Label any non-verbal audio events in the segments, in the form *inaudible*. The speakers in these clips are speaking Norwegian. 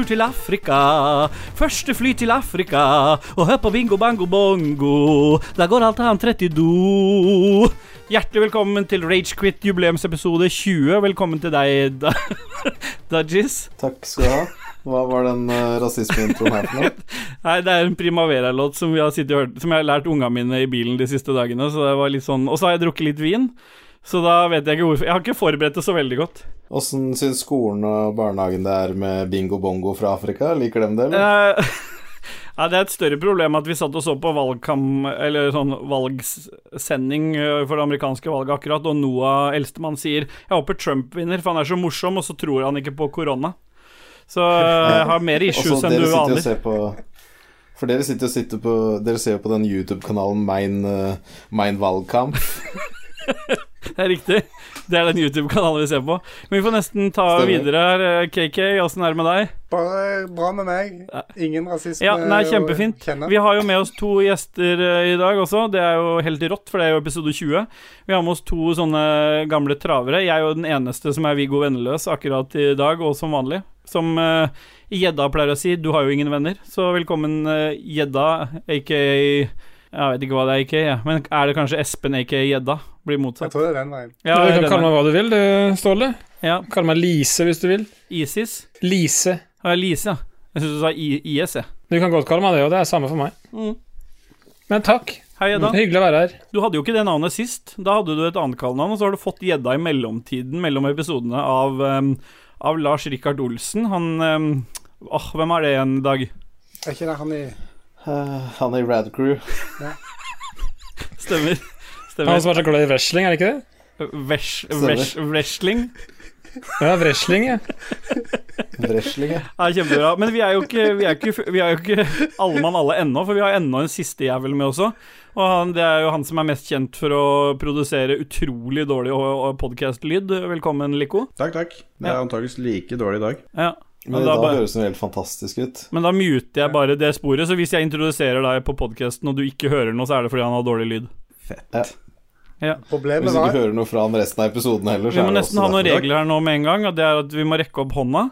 Tur til Afrika. Første fly til Afrika. Og hør på bingo, bango, bongo. Da går alt annet rett i do. Hjertelig velkommen til Ragequit jubileumsepisode 20. Velkommen til deg, Dudgies. *laughs* Takk skal du ha. Hva var den uh, rasismeintroen her for noe? *laughs* Nei, det er en Primavera-låt som, som jeg har lært ungene mine i bilen de siste dagene. Så det var litt sånn Og så har jeg drukket litt vin, så da vet jeg ikke hvorfor. Jeg har ikke forberedt det så veldig godt. Åssen syns skolen og barnehagen det er med bingo bongo fra Afrika? Liker de det, eller? Eh, *laughs* ja, det er et større problem at vi satt og så på valgkam, eller sånn valgsending eh, for det amerikanske valget akkurat, og Noah, eldstemann, sier 'Jeg håper Trump vinner, for han er så morsom', og så tror han ikke på korona. Så eh, jeg har mer *laughs* issues Også, enn du aner. For dere sitter og sitter på Dere ser jo på den YouTube-kanalen Mein, uh, Mein Valgkamp. *laughs* *laughs* Det er riktig. Det er den YouTube-kanalen vi ser på. Men vi får nesten ta Stemmer. videre her. Eh, KK, åssen er det med deg? Bare bra med meg. Ingen rasisme. Ja, nei, kjempefint. Vi har jo med oss to gjester eh, i dag også. Det er jo helt rått, for det er jo episode 20. Vi har med oss to sånne gamle travere. Jeg er jo den eneste som er Viggo Venneløs akkurat i dag, og som vanlig. Som gjedda uh, pleier å si, du har jo ingen venner. Så velkommen, gjedda, uh, aka Jeg vet ikke hva det er, aka, ja. men er det kanskje Espen, aka Gjedda? Blir Jeg motsatt. tror det er den veien. Ja, du kan kalle meg hva du vil, Ståle. ja. Kall meg Lise hvis du vil. Isis. Lise. Ja, Lise, ja. Jeg syns du sa IS, jeg. Du kan godt kalle meg det, og det er samme for meg. Mm. Men takk. Hei, Edda. Hyggelig å være her. Du hadde jo ikke det navnet sist. Da hadde du et annet kallenavn, og så har du fått gjedda i mellomtiden, mellom episodene av, um, av Lars Rikard Olsen. Han um, Åh, hvem er det igjen, Dag? Er ikke det han i Uh, han er i Rad Crew. *laughs* Stemmer. Han Stemmer. som er så glad i wrestling, er det ikke det? Vesh, vesh, wrestling. Ja, wrestling, ja. *laughs* Wrestling, ja. Ja, kjempebra. Men vi er jo ikke, vi er ikke, vi er jo ikke alle mann alle ennå, for vi har ennå en siste jævel med også. Og han, det er jo han som er mest kjent for å produsere utrolig dårlig podkast-lyd. Velkommen, Lico. Takk, takk. Det er Ja. antakeligvis like dårlig i dag. Ja. Men i da høres det helt fantastisk ut. Men da muter jeg bare det sporet, så hvis jeg introduserer deg på podkasten og du ikke hører noe, så er det fordi han har dårlig lyd. Fett. Ja. Problemet Hvis du ikke var hører noe fra han resten av episoden heller, Vi så må er det nesten ha noen regler her nå med en gang, og det er at vi må rekke opp hånda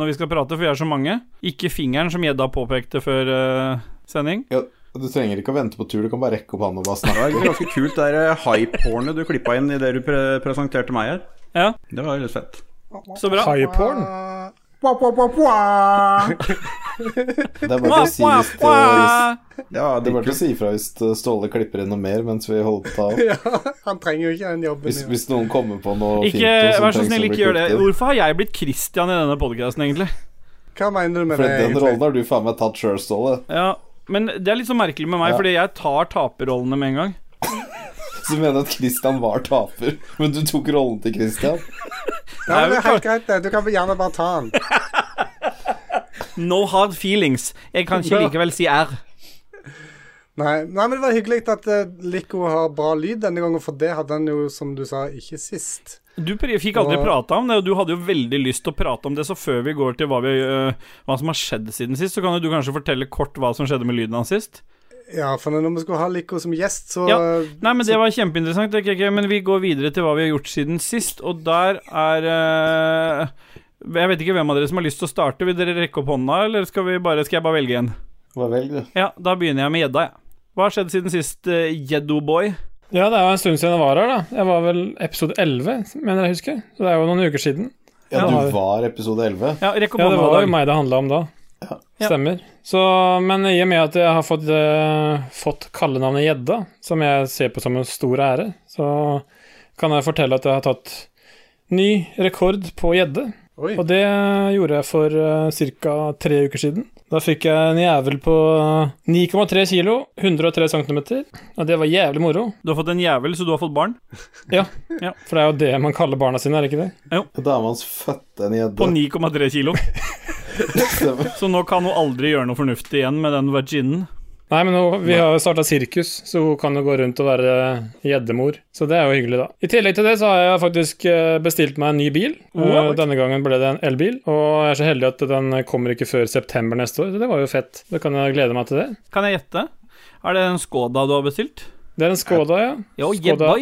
når vi skal prate, for vi er så mange. Ikke fingeren, som Gjedda påpekte før uh, sending. Ja, du trenger ikke å vente på tur, du kan bare rekke opp hånda og bare Det var ganske kult det der hype-hornet du klippa inn i det du pre presenterte meg her. Ja, Det var litt fett. så bra. High Det er bare til å si hvis, hvis Ja, Det er bare til å si ifra hvis Ståle klipper inn noe mer mens vi holder på å ta opp. *laughs* Ja, han trenger jo ikke den jobben. Hvis, hvis noen kommer på noe Ikke, fint vær så snill, ikke gjør det. Hvorfor har jeg blitt Christian i denne podkasten, egentlig? Hva mener du med For det? den egentlig? rollen har du faen meg tatt sjøl, Ståle. Ja, men det er litt så merkelig med meg, Ja. fordi jeg tar taperrollene med en gang. *laughs* Så du mener at Christian var taper, men du tok rollen til Christian? Ja, men det er helt greit, det. Du kan gjerne bare ta den. *laughs* No hard feelings. Jeg kan ikke likevel si R. Nei, nei, men det var hyggelig at uh, Lico har bra lyd denne gangen, for det hadde han jo, som du sa, ikke sist. Du fikk aldri Hva- prata om det, og du hadde jo veldig lyst til å prate om det, så før vi går til hva, vi, uh, hva som har skjedd siden sist, så kan jo du kanskje fortelle kort hva som skjedde med lyden hans sist? Ja, for når vi skulle ha Lico som gjest, så Ja. Nei, men det var kjempeinteressant, det, okay, men vi går videre til hva vi har gjort siden sist, og der er uh, Jeg vet ikke hvem av dere som har lyst til å starte. Vil dere rekke opp hånda, eller skal, vi bare, skal jeg bare velge en? Hva velg, du? Ja, da begynner jeg med gjedda, jeg. Hva har skjedd siden sist, uh, Gjeddo-boy? Ja, det er jo en stund siden jeg var her, da. Jeg var vel episode 11, mener jeg husker. Så det er jo noen uker siden. Ja, Ja. du var episode 11. Ja, rekk opp Ja, det var jo meg det handla om da. Ja. Stemmer. Så, men i og med at jeg har fått, uh, fått kallenavnet Gjedda, som jeg ser på som en stor ære, så kan jeg fortelle at jeg har tatt ny rekord på gjedde. Og det gjorde jeg for uh, ca. tre uker siden. Da fikk jeg en jævel på 9,3 kilo, 103 cm, og det var jævlig moro. Du har fått en jævel, så du har fått barn? Ja, For det er jo det man kaller barna sine, er det ikke det? Dama hans fødte en På 9,3 kilo. *laughs* Så nå kan hun aldri gjøre noe fornuftig igjen med den vaginen. Nei, men nå, vi har jo starta sirkus, så hun kan jo gå rundt og være gjeddemor. Så det er jo hyggelig, da. I tillegg til det så har jeg faktisk eh, bestilt meg en ny bil. Wow. Denne gangen ble det en elbil, og jeg er så heldig at den kommer ikke før september neste år. Så det var jo fett. Da kan jeg glede meg til det. Kan jeg gjette? Er det en Skoda du har bestilt? Det er en Skoda, ja. Ja, Skoda.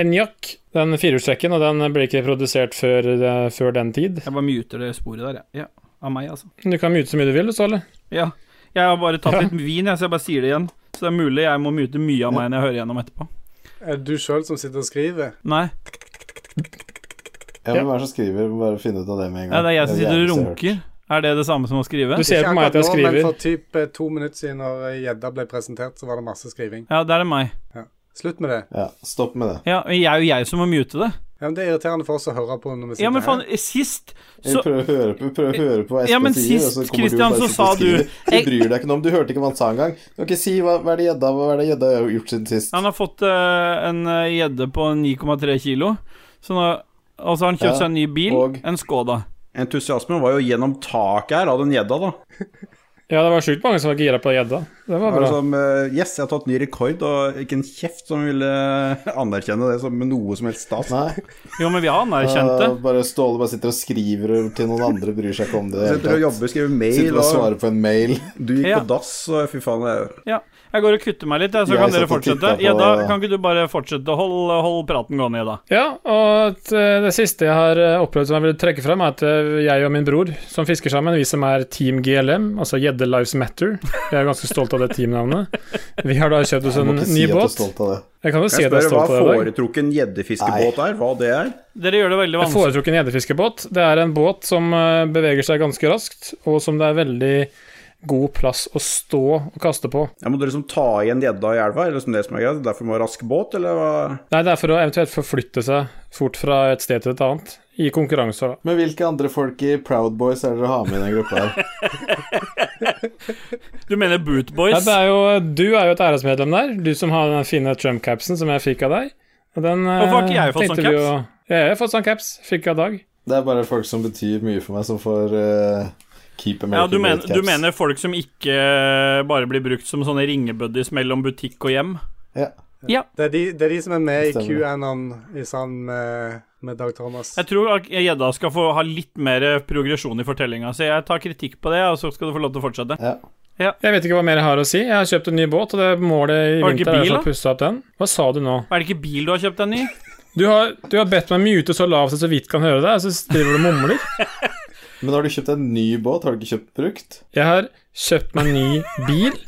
Enjak, den firehjulstrekken, og den ble ikke produsert før, eh, før den tid. Jeg bare muter det sporet der, jeg. Ja. Av meg, altså. Du kan mute så mye du vil, du, Ståle. Ja. Jeg har bare tatt litt vin, jeg, så jeg bare sier det igjen. Så det er mulig jeg må mute mye av meg når jeg hører gjennom etterpå. Er det du sjøl som sitter og skriver? Nei, Ja, Hvem er det som skriver? Bare finne ut av det med en gang. ja, det er jeg som sitter og runker. Er det det samme som å skrive? Du ser på meg at jeg skriver. Men for typ eh, to minutter siden, når eh, gjedda ble presentert, så var det masse skriving. Ja, det er det meg. Slutt med det. Ja, stopp med det. Ja, men jeg er jo jeg som må mute det. Ja, men Det er irriterende for oss å høre på når vi sitter Ja, men faen, her. sist så prøver å høre på, prøver å høre på hva Ja, men sier, sist, og så kommer du Christian, bare så sa du du- Du bryr deg ikke noe om Du hørte ikke hva han sa engang. Du kan ikke si hva, hva er det gjedda har gjort siden sist. Han har fått uh, en eh, gjedde på 9,3 kilo. Så nå, og så har han kjøpt Ja, seg en ny bil, og- en Skoda. Entusiasmen var jo gjennom taket her av den gjedda, da. *laughs* Ja, det var sjukt mange som var gira på gjedda. Det var Det var bra. liksom, eh, yes, jeg har tatt ny rekord, og ikke en kjeft som ville *laughs* anerkjenne det som noe som helst stas. Nei. Jo, men vi har anerkjent det. Uh, bare Ståle bare sitter og skriver til noen andre, bryr seg ikke om det. Sitter og jobber, skriver mail, Sitter og svarer på en mail. du gikk Ja. på dass, og fy faen det jo- Ja. Jeg går og kutter meg litt, så Jeg kan dere fortsette. på- Ja, da kan ikke du bare fortsette? Hold, hold praten gående, Gjedda. Ja, og eh, det siste jeg har eh, opplevd som jeg vil trekke fram, er at eh, jeg og min bror, som fisker sammen, vi som er Team GLM, altså Gjedde Lives Matter, jeg er ganske stolt av det teamnavnet, vi har da kjøpt oss en ny si båt. Jeg kan jo si at jeg er stolt av det Hva foretrukken gjeddefiskebåt er, hva det er. Dere gjør det veldig Jeg vanskelig. foretrukker en gjeddefiskebåt. Det er en båt som beveger seg ganske raskt, og som det er veldig god plass å stå og kaste på. Ja, må du liksom ta igjen gjedda i elva, eller som det som er greit? Derfor må du ha rask båt, eller hva? Nei, det er for å eventuelt forflytte seg fort fra et sted til et annet, i konkurranse. da. Men hvilke andre folk i Proud Boys er det dere har med i den gruppa her? *laughs* Du mener Boot Boys? Ja, det er jo, du er jo et æresmedlem der, du som har den fine Trump-capsen som jeg fikk av deg. Og den, eh, Hvorfor har ikke jeg fått tenkte sånn vi jo- jeg har fått sånn caps. Fikk av Dag. Det er bare folk som betyr mye for meg, som får uh, Ja, du, men, du mener folk som ikke bare blir brukt som sånne ringebuddies mellom butikk og hjem? Ja. Ja. Det er, de, det er de som er med i QAnon i sammen med, med Dag Thomas. Jeg tror gjedda skal få ha litt mer progresjon i fortellinga, så jeg tar kritikk på det, og så skal du få lov til å fortsette. Ja. Jeg vet ikke hva mer jeg har å si. Jeg har kjøpt en ny båt, og det målet i vinter er bil, å pusse opp den. Hva sa du nå? Er det ikke bil du har kjøpt en ny? Du har, du har bedt meg mute så lavt jeg så vidt kan høre deg, og så driver du og mumler. *laughs* Men har du kjøpt en ny båt? Har du ikke kjøpt brukt? Jeg har kjøpt meg en ny bil.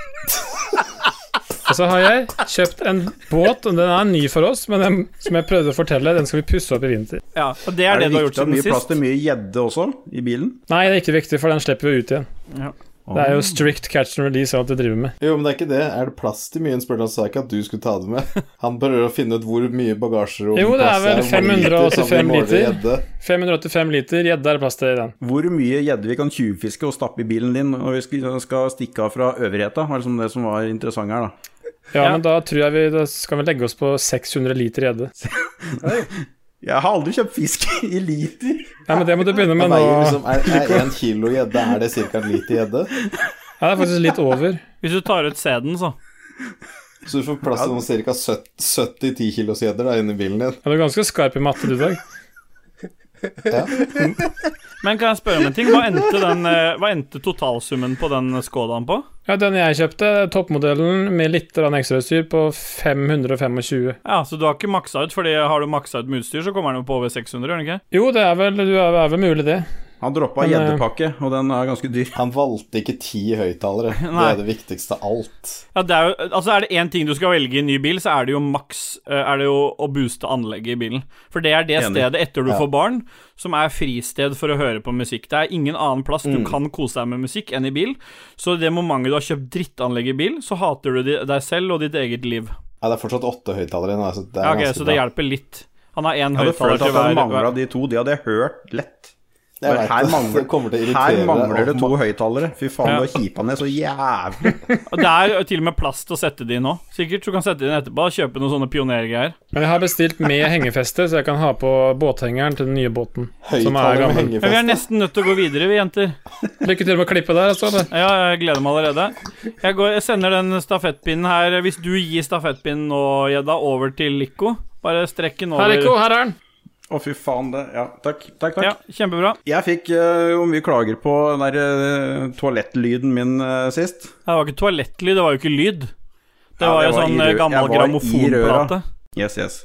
Og så har jeg kjøpt en båt, og den er ny for oss, men den, som jeg prøvde å fortelle, den skal vi pusse opp i vinter. Ja, og det er, det, du har gjort viktig siden mye plass sist. til mye gjedde også, i bilen? Nei, det er ikke viktig, for den slipper vi ut igjen. Ja. Det er jo strict catch and release alt du driver med. Jo, men det er ikke det. Er det plass til mye? Han spurte han sa ikke at du skulle ta det med. *laughs* Han prøver å finne ut hvor mye bagasjerom Jo, det er vel 585 så han blir målet liter. 585 liter gjedde er det plass til i den. Hvor mye gjedde vi kan tjuvfiske og stappe i bilen din når vi skal stikke av fra øvrigheta, var liksom det som var interessant her, da. Ja, Ja. men da tror jeg vi da skal vi legge oss på 600 liter gjedde. *laughs* Jeg har aldri kjøpt fisk *laughs* i liter. Ja, men det må du begynne med nå. liksom, er, er en kilo gjedde Er det ca. en liter gjedde? Ja, det er faktisk litt over. Hvis du tar ut sæden, så. Så du får plass til noen ca. 70 10 kilos gjedder inni bilen din. Ja, du er ganske skarp i matte, du, Dag. Ja. *laughs* Men kan jeg spørre om en ting? Hva endte, den, eh, hva endte totalsummen på den Skodaen på? Ja, Den jeg kjøpte, toppmodellen med litt ekstrautstyr, på 525. Ja, Så du har ikke maksa ut, Fordi har du maksa ut med utstyr, så kommer den jo på over 600, gjør den ikke? Jo, det er vel, du er, er vel mulig, det. Han droppa eh, gjeddepakke, og den er ganske dyr. Han valgte ikke ti høyttalere. *laughs* Det er det viktigste av alt. Ja, det er jo, altså er det én ting du skal velge i en ny bil, så er det jo maks eh, Er det jo å booste anlegget i bilen. For det er det Enig. stedet etter du Ja. får barn som er fristed for å høre på musikk. Det er ingen annen plass du kan kose deg med musikk enn i bil. Så det momentet du har kjøpt drittanlegg i bil, så hater du deg selv og ditt eget liv. Ja, det er fortsatt åtte høyttalere igjen. så det er Ja, ok, ganske så det bra. hjelper litt. Han har én Jeg hadde følt til at han hver. mangla de to. De hadde jeg hørt lett. Jeg vet her mangler, Det til å her mangler det to høyttalere. Fy faen, Ja. du har kipa ned så jævlig. *laughs* Og det er til og med plass til å sette de inn nå. Sikkert. Du kan sette de inn etterpå. Kjøpe noen sånne pionergreier. Men jeg har bestilt med hengefeste, så jeg kan ha på båthengeren til den nye båten. Som er Høyttaler med vi er nesten nødt til å gå videre, vi jenter. Lykke til med å klippe der, altså. Ja, jeg gleder meg allerede. Jeg, går, jeg sender den stafettpinnen her Hvis du gir stafettpinnen nå, Gjedda, over til Lico Bare strekk den over. Her, Lico, her er den. Å, fy faen, det Ja, takk. Takk, takk. Ja, kjempebra. Jeg fikk uh, jo mye klager på den der uh, toalettlyden min uh, sist. Det var ikke toalettlyd, det var jo ikke lyd. Det Ja, var jo sånn eh, gammel grammofonplate. Yes, yes.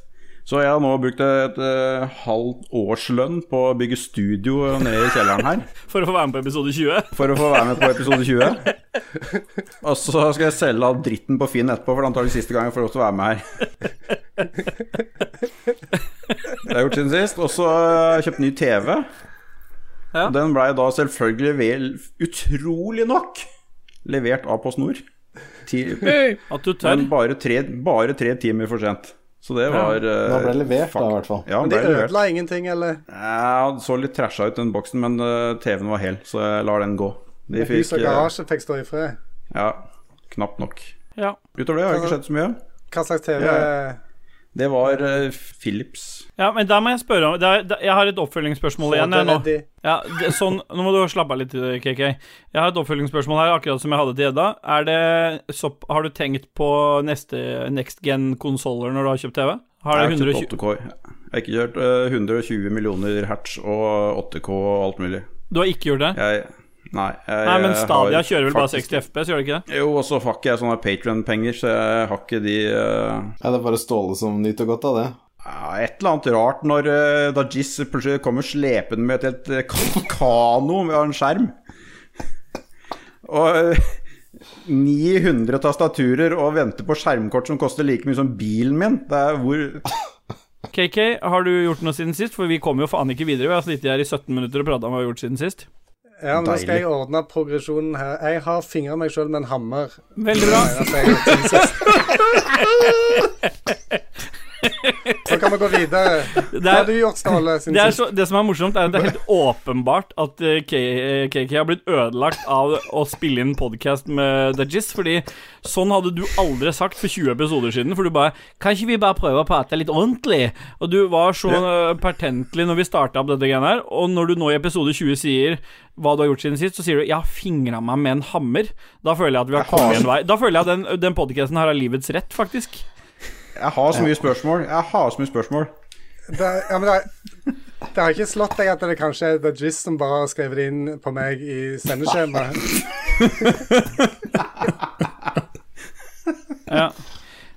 Så jeg har nå brukt et uh, halvt årslønn på å bygge studio nede i kjelleren her. *laughs* For å få være med på episode 20. For å få være med på episode 20. *laughs* Og så skal jeg selge all dritten på Finn etterpå, for det er antakelig siste gang jeg får lov til å være med her. *laughs* Det har jeg gjort siden sist. Og så har jeg kjøpt ny TV. Ja. Den blei da selvfølgelig vel utrolig nok levert av PostNord. Hey. At du tør. men bare tre, bare tre timer for sent. Så det var ja. Da ble levert, fuck. da, i hvert fall. Ja, Men de ødela ingenting, eller? Ja, det så litt trasha ut, den boksen, men uh, TV-en var hel, så jeg lar den gå. De Hus og eh, garasje fikk stå i fred. Ja, knapt nok. Ja. Utover det har det ikke skjedd så mye. Hva slags TV? Ja. Det var eh, Philips. ja, men da må jeg spørre om er, Jeg har et oppfølgingsspørsmål igjen. Jeg, nå. Ja, det, sånn, nå må du slappe av litt, KK. Jeg har et oppfølgingsspørsmål her, akkurat som jeg hadde til Edda. Er det så, Har du tenkt på neste next gen-konsoller når du har kjøpt TV? Har det Jeg har 120 kjørt 8K. Jeg har ikke kjørt eh, 120 millioner hertz og 8K og alt mulig. Du har ikke gjort det? Jeg Nei. Jeg, Nei, men Stadia har kjører vel bare 60 FPS, gjør det ikke det? Jo, og så har ikke jeg sånne Patrion-penger, så jeg har ikke de uh... Ja, det er bare Ståle som nyter godt av det. ja, Et eller annet rart når uh, Dajis plutselig kommer slepende med et helt eh, *laughs* kano med en skjerm. Og uh, 900 tastaturer og venter på skjermkort som koster like mye som bilen min. Det er hvor *laughs* KK, har du gjort noe siden sist? For vi kommer jo faen ikke videre. Vi har sittet her i 17 minutter og prata om hva vi har gjort siden sist. Ja, men Nå skal jeg ordne progresjonen her. Jeg har fingra meg sjøl med en hammer. Veldig bra. *laughs* Så kan vi gå videre. Hva har du gjort, Ståle? det, så, det som er morsomt, er at det er helt åpenbart at eh, KK har blitt ødelagt av å spille inn podkast med The Giz. Fordi sånn hadde du aldri sagt for 20 episoder siden. For du bare Kan ikke vi bare prøve å prate litt ordentlig? Og du var så yeah. pertentlig når vi starta opp dette greiene her. Og når du nå i episode 20 sier hva du har gjort siden sist, så sier du 'jeg har fingra meg med en hammer'. Da føler jeg at vi har- kommet en vei. Da føler jeg at den, den podkasten her har livets rett, faktisk. Jeg har så mye spørsmål. Jeg har så mye spørsmål. Det, ja, men det, det har ikke slått deg at det kanskje er The Jizz som bare har skrevet det inn på meg i sendeskjemaet? *laughs* Ja.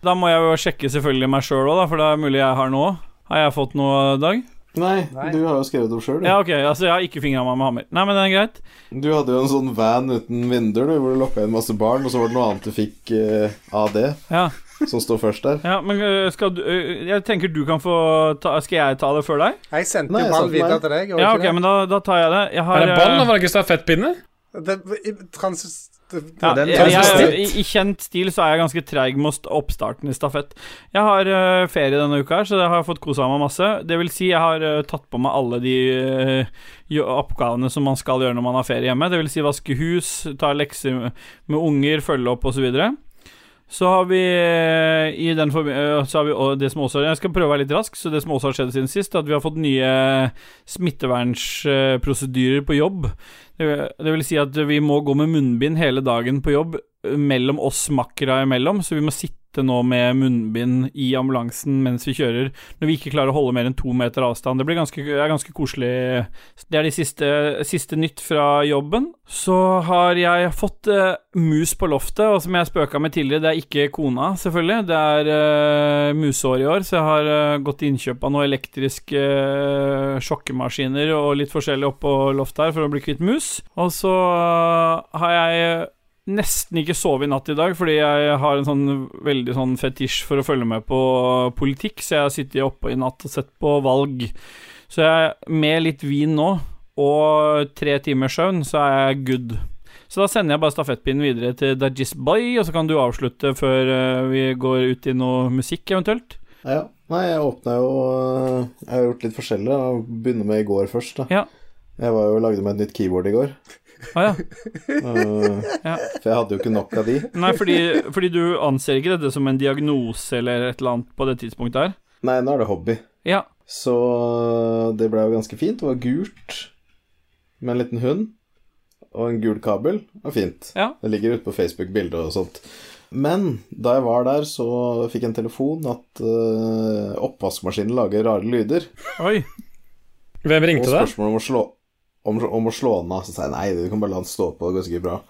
Da må jeg jo sjekke selvfølgelig meg sjøl òg, for det er mulig jeg har noe. Har jeg fått noe, Dag? Nei, Nei. du har jo skrevet opp sjøl. Ja, ok, altså jeg har ikke fingra meg med hammer. Nei, men det er greit. Du hadde jo en sånn van uten vinduer, hvor du lokka inn masse barn, og så var det noe annet du fikk uh, av det, Ja, som står først der. ja men øh, skal du øh, Jeg tenker du kan få ta Skal jeg ta det før deg? Jeg sendte Nei, jo ball videre til deg. Ja, ok, det? men da, da tar jeg det. Jeg har Er det ball, øh? Var det ikke stafettpinne? det? Det, trans, det, ja, den- jeg, jeg, i, I kjent stil så er jeg ganske treig med oppstarten i stafett. Jeg har uh, ferie denne uka her, så jeg har fått kosa meg masse. Det vil si, jeg har uh, tatt på meg alle de uh, oppgavene som man skal gjøre når man har ferie hjemme. Det vil si vaske hus, ta lekser med, unger, følge opp osv. Så, videre. Så har vi øh, i den øh, Så har vi det som også Jeg skal prøve å være litt rask, så det som også har skjedd siden sist, er at vi har fått nye smittevernsprosedyrer på jobb. Det vil, si at vi må gå med munnbind hele dagen på jobb eh, mellom oss makkere imellom, så vi må sitte nå med munnbind i ambulansen mens vi kjører, når vi ikke klarer å holde mer enn to meter avstand. Det blir ganske, er ganske koselig. Det er de siste, siste nytt fra jobben. Så har jeg fått uh, mus på loftet, og som jeg spøka med tidligere, det er ikke kona, selvfølgelig. Det er uh, museår i år, så jeg har uh, gått til innkjøp av noen elektriske uh, sjokkemaskiner og litt forskjellig oppå loftet her for å bli kvitt mus. Og så eh, har jeg nesten ikke sovet i natt i dag, fordi jeg har en sånn veldig sånn fetisj for å følge med på politikk, så jeg har sittet oppe i natt og sett på valg. Så jeg, med litt vin nå, og tre timers søvn, så er jeg good. Så da sender jeg bare stafettpinnen videre til Dajis Boy, og så kan du avslutte før eh, vi går ut i noe musikk, eventuelt. Ja. Nei, jeg åpna jo eh, Jeg har gjort litt forskjellig. Jeg begynner med i går først, da. Ja. Jeg var jo lagde meg et nytt keyboard i går. Å ja. *laughs* Ja. For jeg hadde jo ikke nok av de. Nei, fordi, fordi du anser ikke dette som en diagnose eller et eller annet på det tidspunktet her? Nei, nå er det hobby. Ja. Så eh, det ble jo ganske fint. Det var gult med en liten hund og en gul kabel. Var fint. Ja. Det ligger ute på Facebook-bilder og sånt. Men da jeg var der, så fikk jeg en telefon at uh, oppvaskmaskinen lager rare lyder. Oi. Hvem Og ringte deg? spørsmål om å slå om, om å slå den av. Så sa jeg nei, du kan bare la den stå på, det går sikkert bra.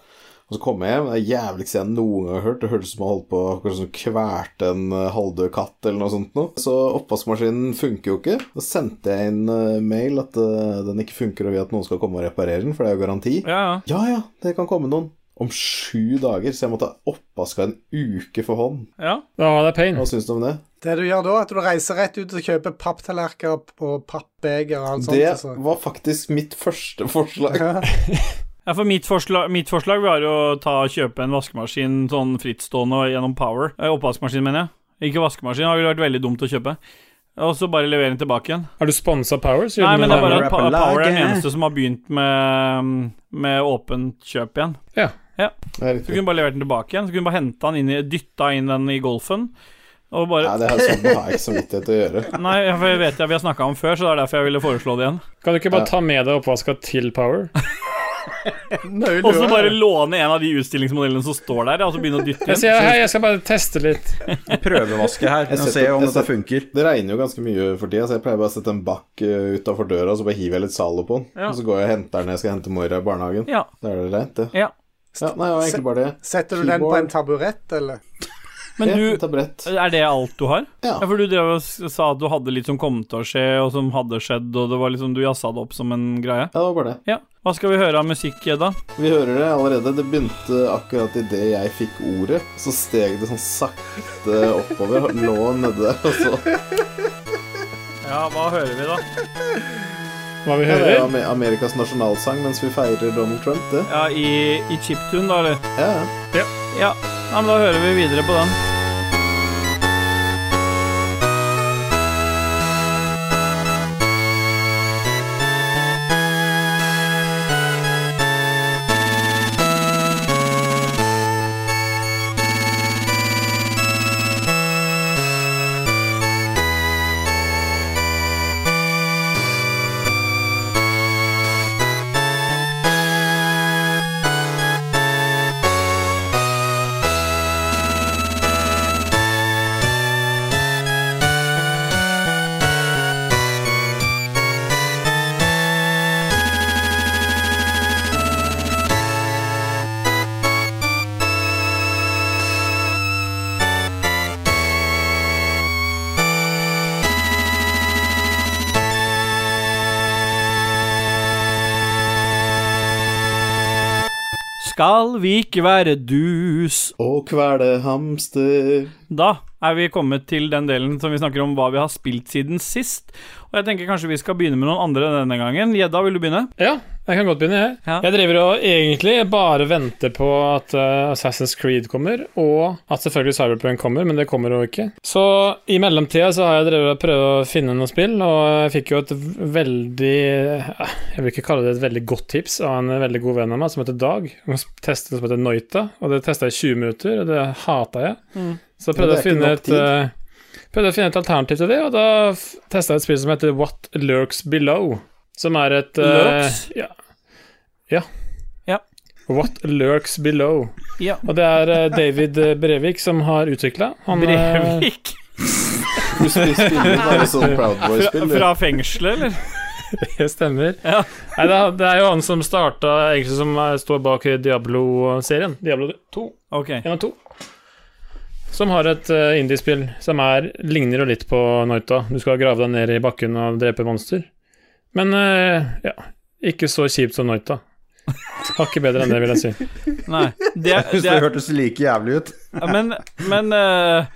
Og så kom jeg hjem, det er jævligste jeg noen gang har hørt. Det hørtes ut som jeg holdt på akkurat som kvelte en eh, halvdød katt eller noe sånt noe. Så oppvaskmaskinen funker jo ikke. Så sendte jeg inn eh, mail at eh, den ikke funker, og vil at noen skal komme og reparere den, for det er jo garanti. Ja, ja. Ja ja, det kan komme noen. Om sju dager, så jeg måtte ha oppvaska en uke for hånd. ja. Ja, det er pain. Hva syns du om det? Det du gjør da, er at du reiser rett ut og kjøper papptallerkener og pappbeger og alt sånt. Det altså. var faktisk mitt første forslag. Ja. *laughs* Ja, for mitt forslag, mitt forslag var jo å ta og kjøpe en vaskemaskin sånn frittstående gjennom Power. Eh, Oppvaskmaskin, mener jeg. Ikke vaskemaskin. Det ville vært veldig dumt å kjøpe. Og så bare levere den tilbake igjen. Er du sponsa Power? Så Nei, men det er bare at Pa- Power er den eneste som har begynt med, med åpent kjøp igjen. Ja. Det er Så kunne du bare levert den tilbake igjen. Så kunne du bare henta den inn i Dytta inn den i Golfen. Og Nei, det er sånn det har jeg ikke samvittighet til å gjøre. *laughs* Nei, for jeg vet jeg vi har snakka om før, så det er derfor jeg ville foreslå det igjen. Kan du ikke bare Ja. ta med deg oppvaska til Power? Og så bare låne en av de utstillingsmodellene som står der, og så begynne å dytte Jeg sier hei, jeg skal bare teste litt. Prøvevaske her. Jeg og setter- Se om dette funker. Det regner jo ganske mye for tida, så jeg pleier bare å sette en bakk uh, utafor døra, og så bare hiver jeg litt Zalo på den. Ja. Og så går jeg og henter den når jeg skal hente Moira i barnehagen. Ja. Da er det greit, det. Ja. Ja, nei, det var egentlig bare det. Setter du den på en taburett, eller? Men du. Er det alt du har? Ja. Ja, for du drev og sa at du hadde litt som kom til å skje, og som hadde skjedd, og det var liksom du jazza det opp som en greie. Ja, det var bare det. Ja. Hva skal vi høre av musikk, da? Vi hører det allerede. Det begynte akkurat idet jeg fikk ordet. Så steg det sånn sakte oppover. Lå nede der, og så Ja, hva hører vi, da? Hva vi ja, Det er Amerikas nasjonalsang mens vi feirer Donald Trump, det. Ja, i, i chiptune, da, eller? Ja, ja. Ja. ja, men da hører vi videre på den. Skal vi ikke være dus? Og kvele hamster. Da er vi kommet til den delen som vi snakker om hva vi har spilt siden sist. Og jeg tenker kanskje vi skal begynne med noen andre denne gangen. Gjedda, vil du begynne? Ja, jeg kan godt begynne, jeg. Ja. Jeg driver og egentlig bare venter på at eh, Assassin's Creed kommer, og at selvfølgelig Cyberpunk kommer, men det kommer jo ikke. Så i mellomtida så har jeg drevet og prøvd å finne noen spill, og jeg fikk jo et veldig eh, Jeg vil ikke kalle det et veldig godt tips av en veldig god venn av meg som heter Dag. Han testet noe som heter Noita, og det testa jeg i 20 minutter, og det hata jeg. Mm. Så jeg prøvde å finne et eh, Prøvde å finne et alternativ til det, og da testa jeg et spill som heter What Lurks Below. Som er et Lurks? Ja. Ja. Ja. What Lurks Below. Ja. Og det er eh, David Brevik som har utvikla. Brevik? Du spiller bare sånn Proud Boy-spill. Fra, fra fengselet, eller? *laughs* Det stemmer. Ja. Nei, det, er, det er jo han som starta, egentlig som står bak Diablo-serien. Diablo 2. Okay. 1 og 2. Som har et uh, indiespill som er, ligner jo litt på Noita. Du skal grave deg ned i bakken og drepe monster. Men eh, ja, ikke så kjipt som Noita. Hakket bedre enn det, vil jeg si. Nei. Det, *laughs* det det hørtes like jævlig ut. men men eh,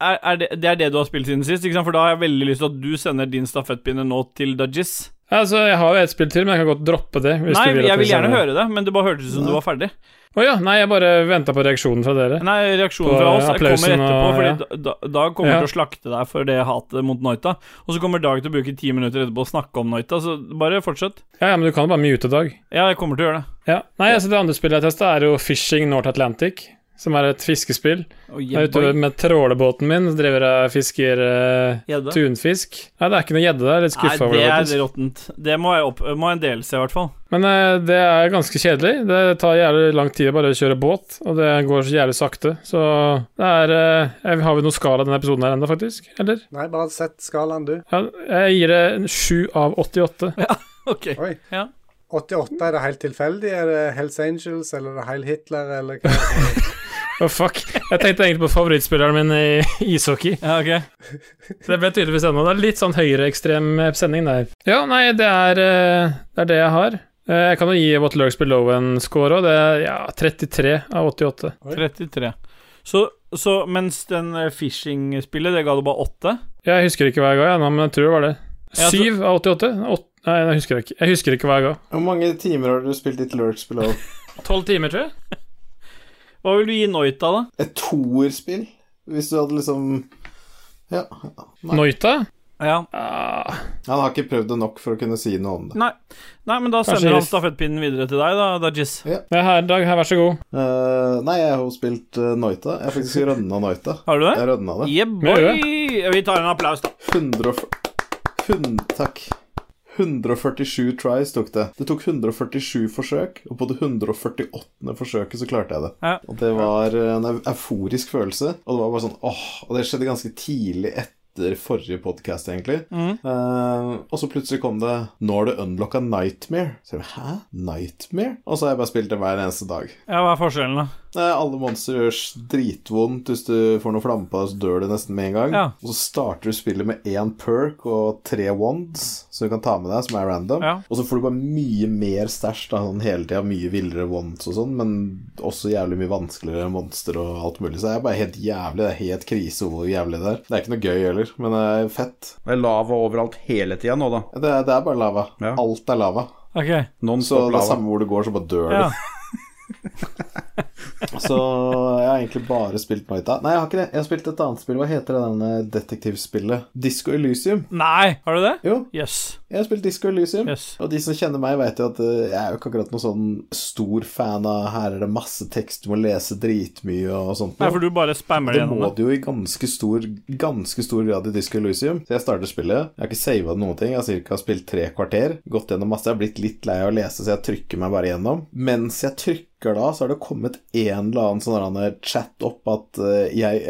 er, er det, det er det du har spilt siden sist? Ikke sant? For da har jeg veldig lyst til at du sender din stafettpinne nå til Dajis. Altså, jeg har jo et spill til, men jeg kan godt droppe det. hvis Nei, du vil jeg vil gjerne høre det, men det bare hørtes ut som du var ferdig. Å ja, nei, jeg bare venta på reaksjonen fra dere. Nei, reaksjonen På fra oss kommer etterpå, og- ja. fordi da- Dag kommer Ja. til å slakte deg for det hatet mot Noita. Og så kommer Dag til å bruke ti minutter etterpå å snakke om Noita, så bare fortsett. Ja, ja, men du kan jo bare mute Dag. Ja, jeg kommer til å gjøre det. Ja. Nei, altså Det andre spillet jeg testa, er jo Fishing North Atlantic. Som er et fiskespill. Og Jeg er ute med trålebåten min, så driver jeg og fisker uh, tunfisk. Nei, det er ikke noe gjedde der. Litt skuffa over det det. er råttent. Det må jeg, opp, må en del se, i hvert fall. Men uh, det er ganske kjedelig. Det tar jævlig lang tid å bare kjøre båt, og det går så jævlig sakte. Så det er uh, Har vi noe skala i denne episoden her ennå, faktisk? Eller? Nei, bare sett skalaen, du. Ja, jeg gir det 7 av 88. *laughs* Ja, Ok. Oi. Ja. 88, er det helt tilfeldig? Er det Hells Angels, eller er det Heil Hitler, eller hva? *laughs* Å, fuck. Jeg tenkte egentlig på favorittspilleren min i ishockey. Ja, ok. Så det ble tydeligvis ennå. Det er litt sånn høyreekstrem sending der. Ja, nei, det er, eh, det er det jeg har. Eh, Jeg kan jo gi What Lurks Below en score òg. Det er ja, 33 av 88. 33. Så, så mens den eh, phishing-spillet, det ga du bare 8? Jeg husker ikke hva jeg ga, jeg, men jeg tror det var det. Ja, så- 7 av 88? 8? Nei, jeg husker ikke. Jeg husker ikke hva jeg ga. Hvor mange timer har du spilt ditt Lurks Below? 12 timer, tror jeg. Hva vil du gi Noita, da? Et toerspill? Hvis du hadde liksom Ja. Nei. Noita? Ja. Ah, Han har ikke prøvd det nok for å kunne si noe om det. Nei. Nei, men da Kanskje sender han stafettpinnen videre til deg, da, Dajis. Ja. er her, Dag. Her, vær så god. Uh, nei, jeg har spilt uh, Noita. Jeg har faktisk rønna Noita. Har du det? Jeg rønna det. Yeah, boy! Vi tar en applaus, da. 100... 100 Takk. 147 tries tok det. Det tok 147 forsøk, og på det 148. forsøket så klarte jeg det. Ja. Og det var en euforisk følelse, og det var bare sånn åh Og det skjedde ganske tidlig etter forrige podkast, egentlig. Mm. Uh, og så plutselig kom det 'Nå har du unlocka Nightmare'. Så jeg, Hæ? Nightmare? Og så har jeg bare spilt det hver eneste dag. Ja, hva er forskjellen, da? Eh, alle monstre gjør dritvondt hvis du får noe flamme på deg, så dør du nesten med en gang. Ja. Og så starter du spillet med én perk og tre wands som du kan ta med deg, som er random. Ja. Og så får du bare mye mer stæsj, sånn hele tida. Mye villere wands og sånn, men også jævlig mye vanskeligere monster og alt mulig. Så det er bare helt jævlig. Det er helt krise hvor jævlig det er. Det er ikke noe gøy heller, men det er fett. Det er lava overalt hele tida nå, da. Det er, det er bare lava. Ja. Alt er lava. Okay. Så det er samme hvor du går, så bare dør du. Ja. *laughs* *laughs* Så jeg har egentlig bare spilt Noita. Nei, jeg har ikke det. Jeg har spilt et annet spill. Hva heter det denne detektivspillet? Disco Elysium. Nei, har du det? Jo, Yes. jeg har spilt Disco Elysium. Yes. Og de som kjenner meg, vet jo at eh, jeg er jo ikke akkurat noen sånn stor fan av Her er det masse tekst, du må lese dritmye og sånt. Nei, for du bare spammer det Det må gjennom det. det jo i ganske stor, ganske stor grad i Disco Elysium. Så jeg starter spillet. Jeg har ikke sava noen ting. Jeg har cirka spilt tre kvarter. Gått gjennom masse. Jeg har blitt litt lei av å lese, så jeg trykker meg bare gjennom. Mens jeg trykker da, så har det kommet en eller annen sånn chat opp at eh, jeg,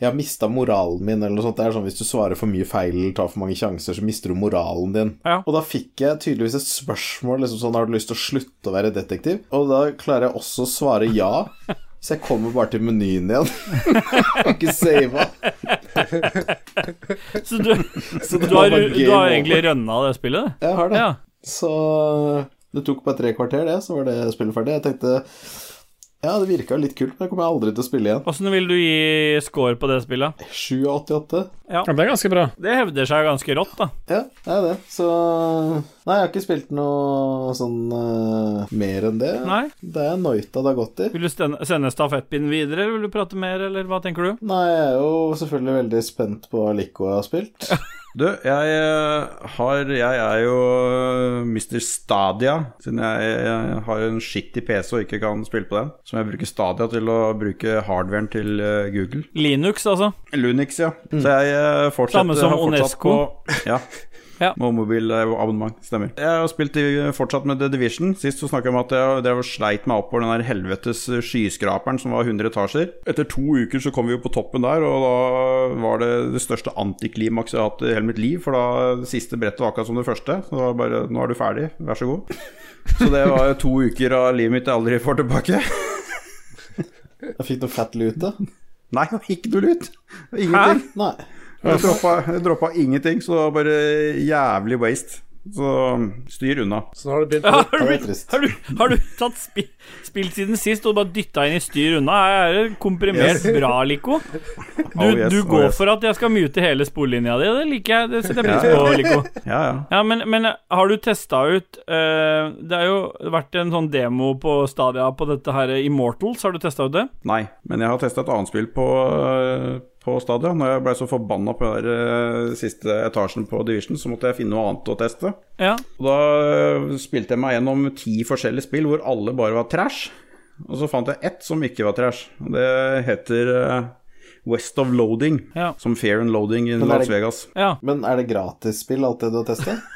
jeg har mista moralen min, eller noe sånt. Det er sånn hvis du svarer for mye feil eller tar for mange sjanser, så mister du moralen din. Ja. Og da fikk jeg tydeligvis et spørsmål liksom sånn Har du lyst til å slutte å være detektiv? Og da klarer jeg også å svare ja. Så jeg kommer bare til menyen igjen. *laughs* Ikke sava. Så du, Så du, har, du har egentlig rønna det spillet? Jeg har det. Ja. Så det tok bare tre kvarter, det, så var det spillet ferdig. Jeg tenkte ja, det virka litt kult, men det kommer jeg aldri til å spille igjen. Åssen vil du gi score på det spillet? 7 av 88. Ja, det er ganske bra. Det hevder seg ganske rått, da. Ja, det er det. Så Nei, jeg har ikke spilt noe sånn uh, mer enn det. Nei? Det er Noita det har gått i. Vil du sende stafettpinnen videre, eller vil du prate mer, eller hva tenker du? Nei, jeg er jo selvfølgelig veldig spent på hva Lico har spilt. *laughs* Du, jeg eh, har Jeg er jo eh, Mr. Stadia, siden jeg, jeg har en skittig PC og ikke kan spille på den. Så må jeg bruke Stadia til å bruke hardwaren til eh, Google. Linux, altså. Lunix, ja. Så jeg fortsetter Samme som Onesco. På, ja. *laughs* Ja. Med mobilabonnement, stemmer. Jeg har spilt i, fortsatt med The Division. Sist så snakka jeg om at jeg drev og sleit meg opp på den der helvetes skyskraperen som var 100 etasjer. Etter to uker så kom vi jo på toppen der, og da var det det største antiklimakset jeg har hatt i hele mitt liv. For da det siste brettet var akkurat som det første. Så det var bare Nå er du ferdig, vær så god. Så det var to uker av livet mitt jeg aldri får tilbake. *laughs* Jeg fikk noe fett lute. Nei, ikke noe lut. Ingenting. Nei. Jeg droppa, jeg droppa ingenting, så bare jævlig waste. Så styr unna. Så nå har Ja, har, du, trist. har, du, har du tatt spi, spilt siden sist og bare dytta inn i styr unna? Er det komprimert Yes. bra, Lico? *laughs* Du, Oh, yes, du oh, går yes. for at jeg skal mute hele sporlinja di. Det liker jeg. Det setter jeg pris på, ja. Lico. *laughs* Ja, ja. Ja, men, men har du testa ut uh, Det har jo vært en sånn demo på Stadia på dette her Immortals. Har du testa ut det? Nei, men jeg har testa et annet spill på, øh, på stadion. Når jeg ble så forbanna på den øh, siste etasjen på Division, så måtte jeg finne noe annet å teste. Ja. Og da øh, spilte jeg meg gjennom ti forskjellige spill hvor alle bare var trash. Og så fant jeg ett som ikke var trash. Og det heter øh, West of Loading. Ja. Som Fair and Loading i Las Vegas. ja. Men er det gratisspill, alt det du har testa? *laughs*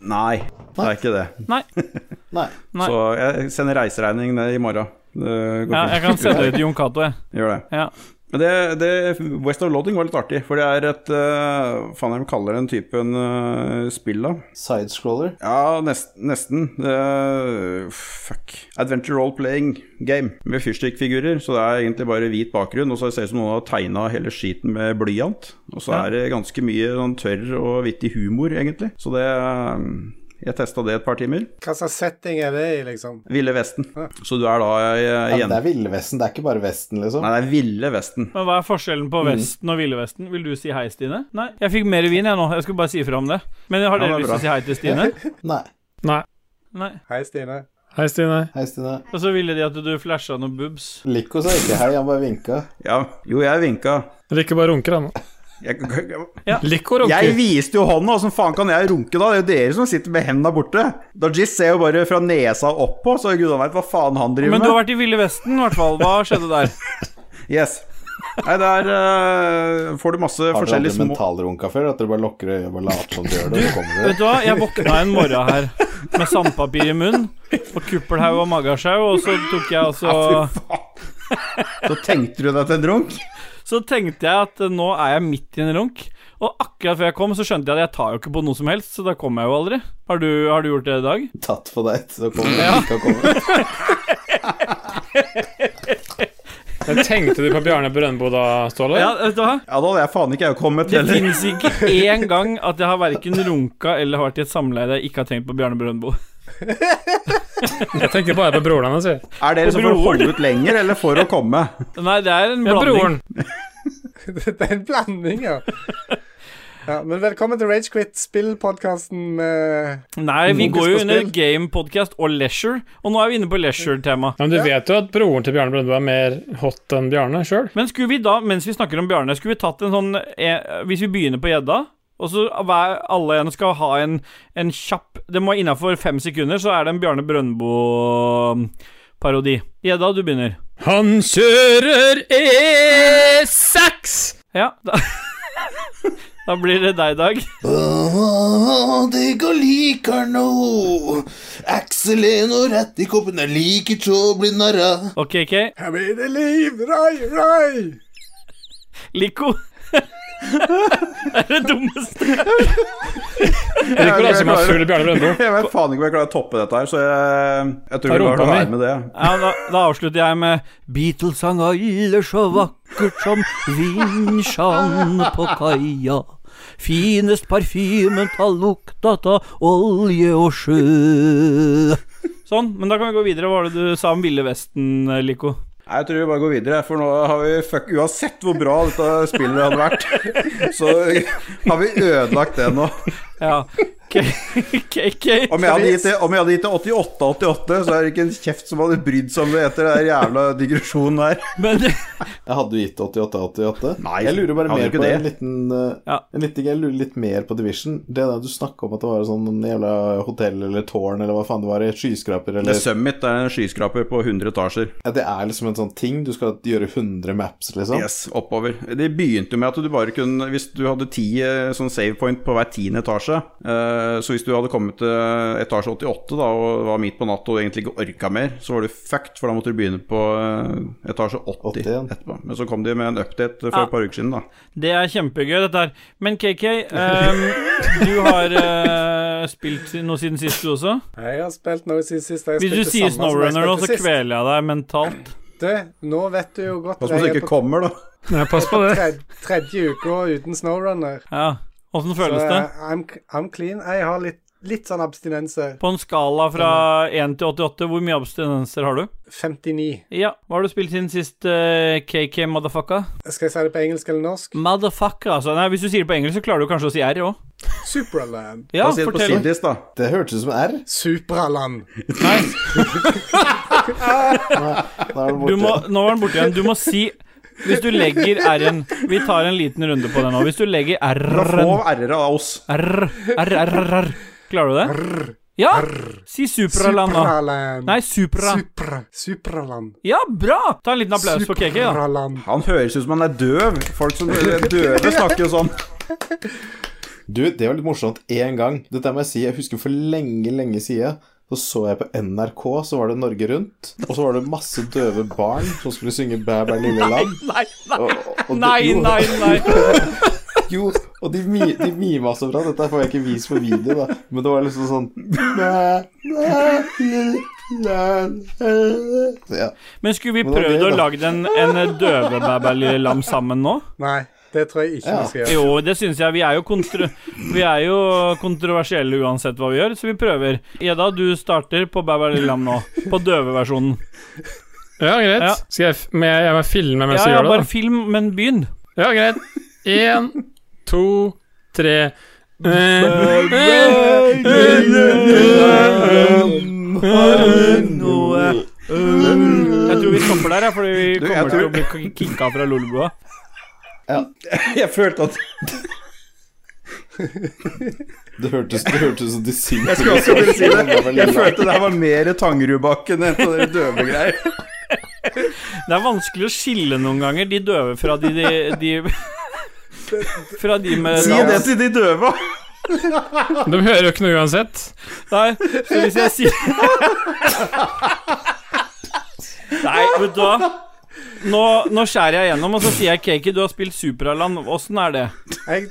Nei, det er ikke det. *laughs* Nei. Nei. Så jeg sender reiseregning ned i morgen. Det går Ja, jeg kan sende *laughs* det til Jon Cato, jeg. Gjør det. Ja. Men det, det West of Loading var litt artig, for det er et uh, Faen, jeg kaller den typen uh, spill, da. Sidescroller. Ja, nest, nesten. Uh, fuck. Adventure role-playing game med fyrstikkfigurer. Så det er egentlig bare hvit bakgrunn, og så ser det ut som noen har tegna hele skiten med blyant. Og så Ja. er det ganske mye sånn tørr og vittig humor, egentlig. Så det um, Jeg testa det et par timer. Hva slags setting er det i, liksom? Ville Vesten. Så du er da igjen Ja, det er Ville Vesten, det er ikke bare Vesten, liksom. Nei, det er Ville Vesten. Men hva er forskjellen på Vesten og Ville Vesten? Vil du si hei, Stine? Nei, jeg fikk mer vin jeg nå. Jeg skulle bare si ifra om det. Men har dere det er lyst til å si hei til Stine? *laughs* Nei. Nei. Nei. Hei, Stine. Hei, Stine. Hei, Stine. Og så ville de at du flasha noen boobs. Lico sa ikke hei, han bare vinka. Ja, jo, jeg vinka. Rikke bare runker, han. Jeg, jeg, jeg viste jo hånda, åssen faen kan jeg runke da? Det er jo dere som sitter med hendene borte. Dajis ser jo bare fra nesa opp på, så gudene veit hva faen han driver med. Men du har vært i Ville Vesten, i hvert fall. Hva skjedde der? *laughs* Yes. Nei, der uh, får du masse Har du forskjellige aldri små mentalrunka før? At du bare lukker øyet og bare later som du gjør det, og kommer? Vet du hva, jeg våkna en morgen her med sandpapir i munnen og kuppelhaug og magasjau, og så tok jeg altså så Så tenkte du deg til en runk? Så tenkte jeg at eh, nå er jeg midt i en runk. Og akkurat før jeg kom, så skjønte jeg at jeg tar jo ikke på noe som helst, så da kommer jeg jo aldri. Har du, har du gjort det i dag? Tatt på deg, så kommer *laughs* du Ja. ikke å komme. *laughs* Men tenkte du på Bjarne Brøndbo da, Ståle? Ja, vet du hva? Ja, da hadde jeg faen ikke jeg kommet Det heller. finnes ikke én gang at jeg har verken runka eller har vært i et samleie der jeg ikke har tenkt på Bjarne Brøndbo. *laughs* Jeg tenker bare på broren hans. Er dere som for å holde ut lenger, eller for å komme? Nei, det er en Ja, blanding. broren. *laughs* det er en blanding, ja. ja. Men velkommen til Ragequit, spillpodkasten med Nei, vi går jo under game podcast og leisure, og nå er vi inne på leisure-tema. Ja, men du vet jo at broren til Bjarne Brøndbo er mer hot enn Bjarne sjøl? Men skulle vi da, mens vi snakker om Bjarne, skulle vi tatt en sånn eh, Hvis vi begynner på gjedda, og så hver, alle en skal ha en, en kjapp Det må innafor fem sekunder, så er det en Bjarne Brøndbo-parodi. Gjedda, du begynner. Han kjører E6! Ja, da *laughs* Da blir det deg, Dag. Oh, det går liker nå. Aksel er nå rett i koppen, jeg liker ikke å bli narra. OK, OK. Her blir det liv, rai, rai! Lico. *laughs* det er det dummeste. Liker du som har full Bjarne Brøndbo? Jeg vet faen ikke om jeg klarer å toppe dette her, så jeg, jeg tror vi lar det være med det. Ja, da, da avslutter jeg med Beatles sang alle så vakkert som vinsjan på kaia. Finest parfymen tar lukta av olje og sjø. Sånn, men da kan vi gå videre. Hva var det du sa om Ville Vesten, Lico? Nei, Jeg tror vi bare går videre, for nå har vi fuck, Uansett hvor bra dette spillet hadde vært, *laughs* så har vi ødelagt det nå. Ja. KK. Om jeg hadde gitt det, om jeg hadde gitt det 88-88, så er det ikke en kjeft som hadde brydd seg om det etter den jævla digresjonen her. Men Jeg hadde gitt 88-88. Nei, jeg lurer bare mer på det. en liten, uh, Ja. en liten Jeg lurer litt mer på Division. Det der du snakka om at det var sånn jævla hotell eller tårn eller hva faen det var, et skyskraper Det The Summit er en skyskraper på 100 etasjer. ja, Det er liksom en sånn ting. Du skal gjøre 100 maps, liksom. Yes, oppover. Det begynte jo med at du bare kunne Hvis du hadde ti eh, sånn save point på hver tiende etasje eh, Så hvis du hadde kommet til etasje 88 da og var midt på natta og egentlig ikke orka mer, så var du fucked, for da måtte du begynne på eh, etasje 80 80 etterpå. Men så kom de med en update for Ja. et par uker siden, da. det er kjempegøy, dette her. Men KK, um, du har uh, spilt noe siden sist, du også? Jeg har spilt noe siden sist. Jeg Hvis du sier Snowrunner nå, så kveler jeg deg mentalt. Du, nå vet du jo godt Pass på så du ikke på kommer, da. Nei, pass på det. tredje, tredje uka uten Snowrunner. Ja. Åssen føles det? jeg- I'm, I'm clean. Jeg har litt, litt sånn abstinenser. På en skala fra 1 til 88, hvor mye abstinenser har du? 59. Ja, hva har du spilt siden sist, uh, KK motherfucker? Skal jeg si det på engelsk eller norsk? Motherfucker, altså. Nei, hvis du sier det på engelsk, så klarer du kanskje å si R òg. Supraland. Ja, si det, fortell. Sidis, da. Det hørtes ut som R. Supraland. Nei, *laughs* du må, nå var den borte igjen. Du må si Hvis du legger R-en Vi tar en liten runde på det nå. Hvis du legger Fra få R-en r-er av oss. R, R, R, R, R. Klarer du det? Ja! Si Supraland, da. Supraland. Nei, Supra. Supra. Supraland. Ja, bra! Ta en liten applaus for KK, da. Supraland. Han høres ut som han er døv. Folk som er døve snakker jo sånn. *laughs* Du, det var litt morsomt én gang. Dette må jeg si, jeg husker for lenge, lenge siden. Så så jeg på NRK, så var det Norge Rundt. Og så var det masse døve barn som skulle synge Bæ, bæ, lille lam. Nei, nei, Og- og det- nei, jo, nei, nei. *laughs* Jo, og de, de mima så bra. Dette får jeg ikke vist på video, da. Men det var liksom sånn Bæ, bæ, lille lam. Ja. Men skulle vi prøvd å lage en, en døve-bæ-bæ-lam sammen nå? Nei, det tror jeg ikke Ja. vi skal gjøre. Jo, det syns jeg. Vi er jo, kontro vi er jo kontroversielle uansett hva vi gjør, så vi prøver. Eda, du starter på Bæ-bæ-lam nå. På døveversjonen. Ja, greit. Ja. Skal jeg, jeg, jeg må filme mens Ja, jeg ja, gjør det? bare film, men begynn. Ja, greit. Én, to, tre Jeg tror vi stopper der, ja, fordi vi kommer til å bli kicka fra Lolbua. *laughs* Jeg følte at Det hørtes det som de distinkt Jeg å si det. Jeg følte det her var mer Tangerudbakken enn sånne døve greier. Det er vanskelig å skille noen ganger de døve fra de, de, de *laughs* Fra de med Si det til de døve! De hører jo ikke noe uansett. Nei, så hvis jeg sier *laughs* Nei, vet du hva? Nå, nå skjærer jeg gjennom, og så sier jeg Cakey, du har spilt Superaland. Åssen er det? Jeg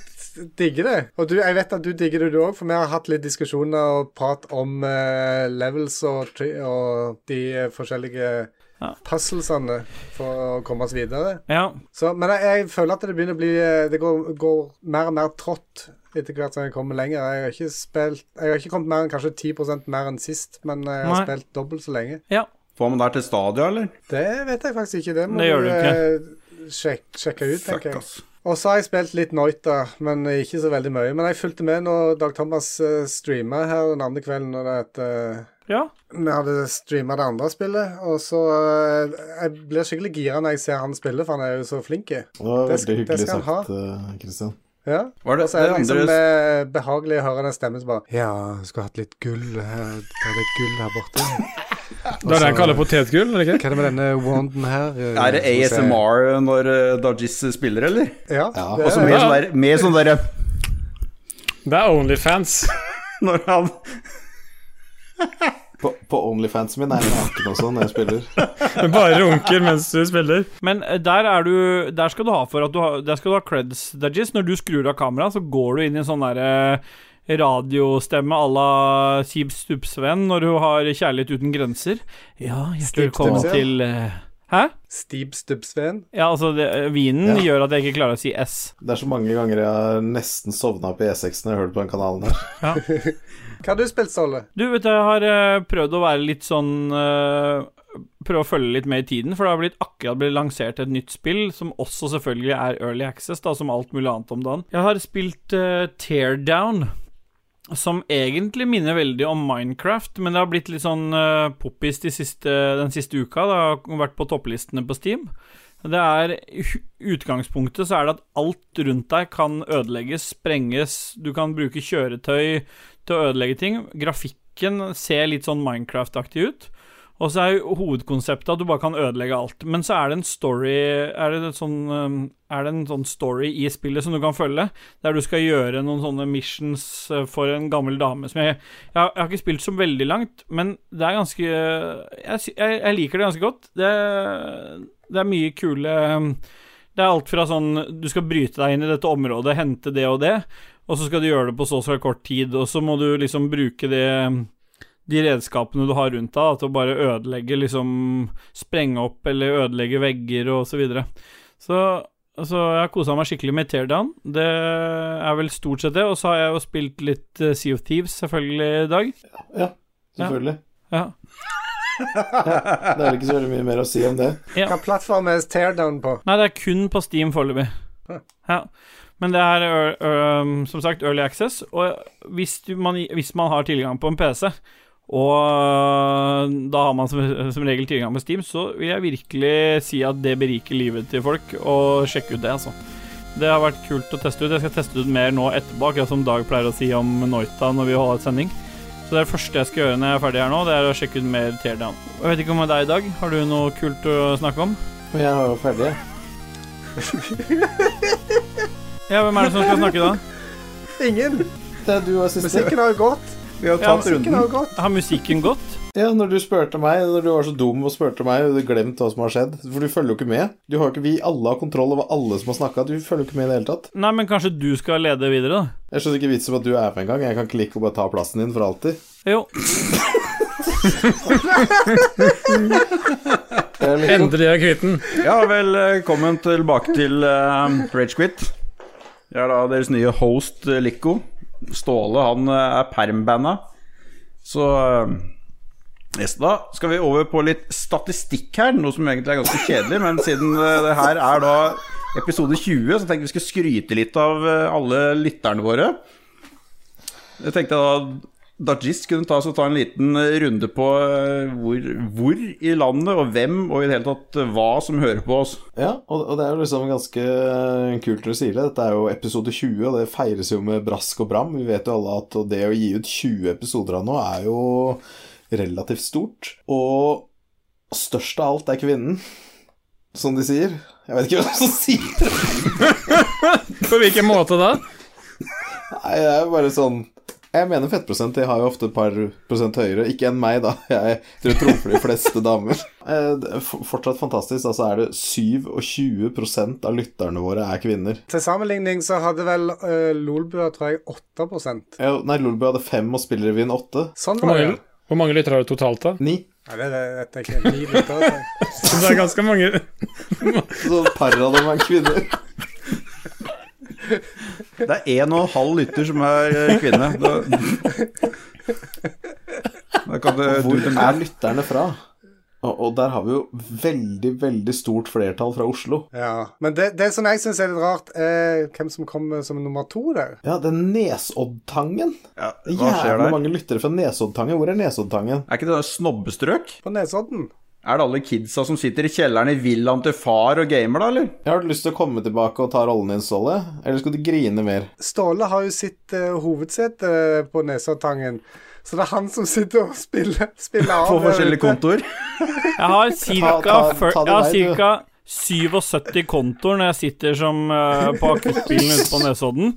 digger det. Og du, jeg vet at du digger det, du òg, for vi har hatt litt diskusjoner og prat om uh, levels og, og de uh, forskjellige Ja. puzzlesene for å komme oss videre. Ja. Så, men jeg, jeg føler at det begynner å bli eh, Det går, går mer og mer trått etter hvert som jeg kommer lenger. Jeg har ikke spilt Jeg har ikke kommet mer enn kanskje 10% mer enn sist, men jeg har Nei. spilt dobbelt så lenge. ja. Får man der til stadion, eller? Det vet jeg faktisk ikke. Det må Det gjør du ikke. sjek sjekke ut, tenker jeg. Og så har jeg spilt litt Noita, men ikke så veldig mye. Men jeg fulgte med når Dag Thomas uh, streama her den andre kvelden. Når det at, eh, ja. vi hadde streama det andre spillet. Og så eh, Jeg blir skikkelig gira når jeg ser han spille, for han er jo så flink. Det Det det skal han ha. eh, Christian. Ja. Var det, Og så er det det liksom andre eh, behagelig å høre den stemmen som bare Ja, skulle hatt litt gull her. Ta litt gull her borte. *laughs* Det er det han kaller potetgull. Hva er det med denne wanden her? eh, Er det ASMR ser- ASMR når uh, Dajis spiller, eller? Ja. Ja, Og så med ja. med sånn derre Det er Onlyfans. *laughs* Når han På, på Onlyfansen min er jeg naken også når jeg spiller. *laughs* Men bare runker mens du spiller. Men eh, der er du Der skal du ha for at du har Der skal du ha creds, Dajis. Når du skrur av kameraet, så går du inn i en sånn derre radiostemme à la Siv Stubbsvenn når du har Kjærlighet uten grenser. Ja, hjertelig velkommen til eh, Hæ? Steve Stubbsveen. Ja, altså, det, eh, vinen Ja. gjør at jeg ikke klarer å si S. Det er så mange ganger jeg har nesten sovna på E6 når jeg har hørt på den kanalen her. *laughs* Hva har du spilt, Ståle? Du, vet du, jeg har uh, prøvd å være litt sånn uh, Prøve å følge litt med i tiden, for det har blitt akkurat blitt lansert et nytt spill, som også selvfølgelig er Early Access, da, som alt mulig annet om dagen. Jeg har spilt uh, Teardown, som egentlig minner veldig om Minecraft, men det har blitt litt sånn uh, poppis de den siste uka. Det har vært på topplistene på Steam. Det er utgangspunktet så er det at alt rundt deg kan ødelegges, sprenges, du kan bruke kjøretøy til å ødelegge ting. Grafikken ser litt sånn Minecraft-aktig ut. Og så er jo hovedkonseptet at du bare kan ødelegge alt. Men så er det en story Er det, sånn, um, er det en sånn story i spillet som du kan følge, der du skal gjøre noen sånne missions uh, for en gammel dame som jeg Jeg har, jeg har ikke spilt så veldig langt, men det er ganske jeg, jeg liker det ganske godt. Det, det er mye kule um, Det er alt fra sånn Du skal bryte deg inn i dette området, hente det og det, og så skal du gjøre det på så og så kort tid, og så må du liksom bruke det de redskapene du har rundt deg, til å bare ødelegge, liksom Sprenge opp eller ødelegge vegger og så videre. Så, så jeg har kosa meg skikkelig med Teardown. Det er vel stort sett det. Og så har jeg jo spilt litt eh, Sea of Thieves, selvfølgelig, i dag. Ja, selvfølgelig. Ja. Det er vel ikke så veldig mye mer å si om det. Ja. Hva plattform er Teardown på? Nei, det er kun på Steam foreløpig. Ja. Men det er ø- som sagt Early Access, og hvis, du, man, hvis man har tilgang på en PC, og da har man som, *laughs* som regel tilgang på Steam, så vil jeg virkelig si at det beriker livet til folk å sjekke ut det, altså. Det har vært kult å teste ut. Jeg skal teste ut mer nå etterpå, akkurat som Dag pleier å si om Noita når vi holder et sending. Så det er det første jeg skal gjøre når jeg er ferdig her nå, det er å sjekke ut mer Teardown. Jeg vet ikke om det er deg, i Dag. Har du noe kult å snakke om? Jeg er jo ferdig, jeg. *laughs* Ja, hvem er det som skal snakke da? Ingen. Det er du og siste. Musikken har jo gått. Vi har tatt Ja, Musikken runden. Har, gått. Har musikken gått? Ja, når du spurte meg, når du var så dum og spurte meg, og du glemt hva som har skjedd. For du følger jo ikke med. Du har ikke Vi alle har kontroll over alle som har snakka. Du følger jo ikke med i det hele tatt. Nei, men kanskje du skal lede videre, da? Jeg skjønner ikke vitsen med at du er med engang. Jeg kan klikke og bare ta plassen din for alltid. Jo. *laughs* Endelig er jeg kvitt den. Ja, velkommen tilbake til uh, Ragequit. Jeg er da deres nye host, eh, Lico. Ståle han eh, er permbanda. Så eh, neste da skal vi over på litt statistikk her, noe som egentlig er ganske kjedelig. Men siden eh, det her er da episode 20, så tenkte vi skulle skryte litt av eh, alle lytterne våre. Jeg tenkte da Dajis kunne ta, ta en liten eh, runde på eh, hvor, hvor i landet og hvem og i det hele tatt eh, hva som hører på oss. Ja, og, og det er jo liksom ganske kult når du sier det. Dette er jo episode 20, og det feires jo med brask og bram. Vi vet jo alle at det å gi ut 20 episoder av noe er jo relativt stort. Og størst av alt er kvinnen, som de sier. Jeg vet ikke hva som sier det. På hvilken måte da? Nei, det er jo bare sånn Jeg mener fettprosent. De har jo ofte et par prosent høyere. Ikke enn meg, da. *laughs* Jeg tror jeg trumfer de fleste damer. Eh, det Fortsatt fantastisk. Altså er det 27 av lytterne våre er kvinner. Til sammenligning så hadde vel uh, Lolbua, tror jeg, 8 Ja, nei, Lolbø hadde 5 og Spillerevyen åtte. Sånn Hvor var det. hvor mange lyttere har du totalt, da? Ni. Ja, det det, jeg ikke. Ni lyttere. *laughs* tror jeg. Så det er ganske mange. Så et par av dem er kvinner. Det er en og en halv lytter som er eh, kvinne. Da, da kan du Hvor du, er lytterne fra? Og, der har vi jo veldig, veldig stort flertall fra Oslo. Ja. Men det, det som jeg syns er litt rart, er hvem som kommer som nummer to der. Ja, det er Nesoddtangen. Ja, hva skjer Jævlig der? mange lyttere fra Nesoddtangen. Hvor er Nesoddtangen? Er ikke det der snobbestrøk? På Nesodden. Er det alle kidsa som sitter i kjelleren i villaen til far og gamer, da, eller? Jeg har du lyst til å komme tilbake og ta rollen din, Ståle? Eller skal du grine mer? Ståle har jo sitt uh, hovedsete på Nesoddtangen. Så det er han som sitter og spiller, spiller av. På forskjellige kontor kontoer? Jeg har *laughs* ca. ta- ta det vei, du. 77 kontor når jeg sitter som uh, på akuttbilen ute på Nesodden.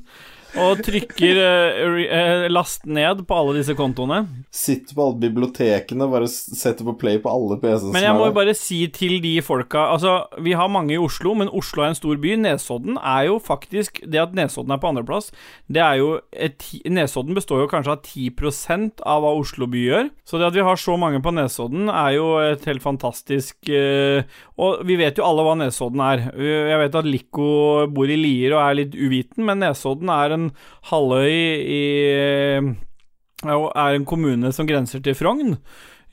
Og trykker uh, last ned på alle disse kontoene. Sitter på alle bibliotekene, bare setter på play på alle PC-ene Men jeg må jo bare si til de folka Altså, vi har mange i Oslo, men Oslo er en stor by. Nesodden er jo faktisk Det at Nesodden er på andreplass, det er jo et, Nesodden består jo kanskje av 10% av hva Oslo by gjør. Så det at vi har så mange på Nesodden, er jo et helt fantastisk uh, Og vi vet jo alle hva Nesodden er. Jeg vet at Lico bor i Lier og er litt uviten, men Nesodden er en halvøy i og er en kommune som grenser til Frogn,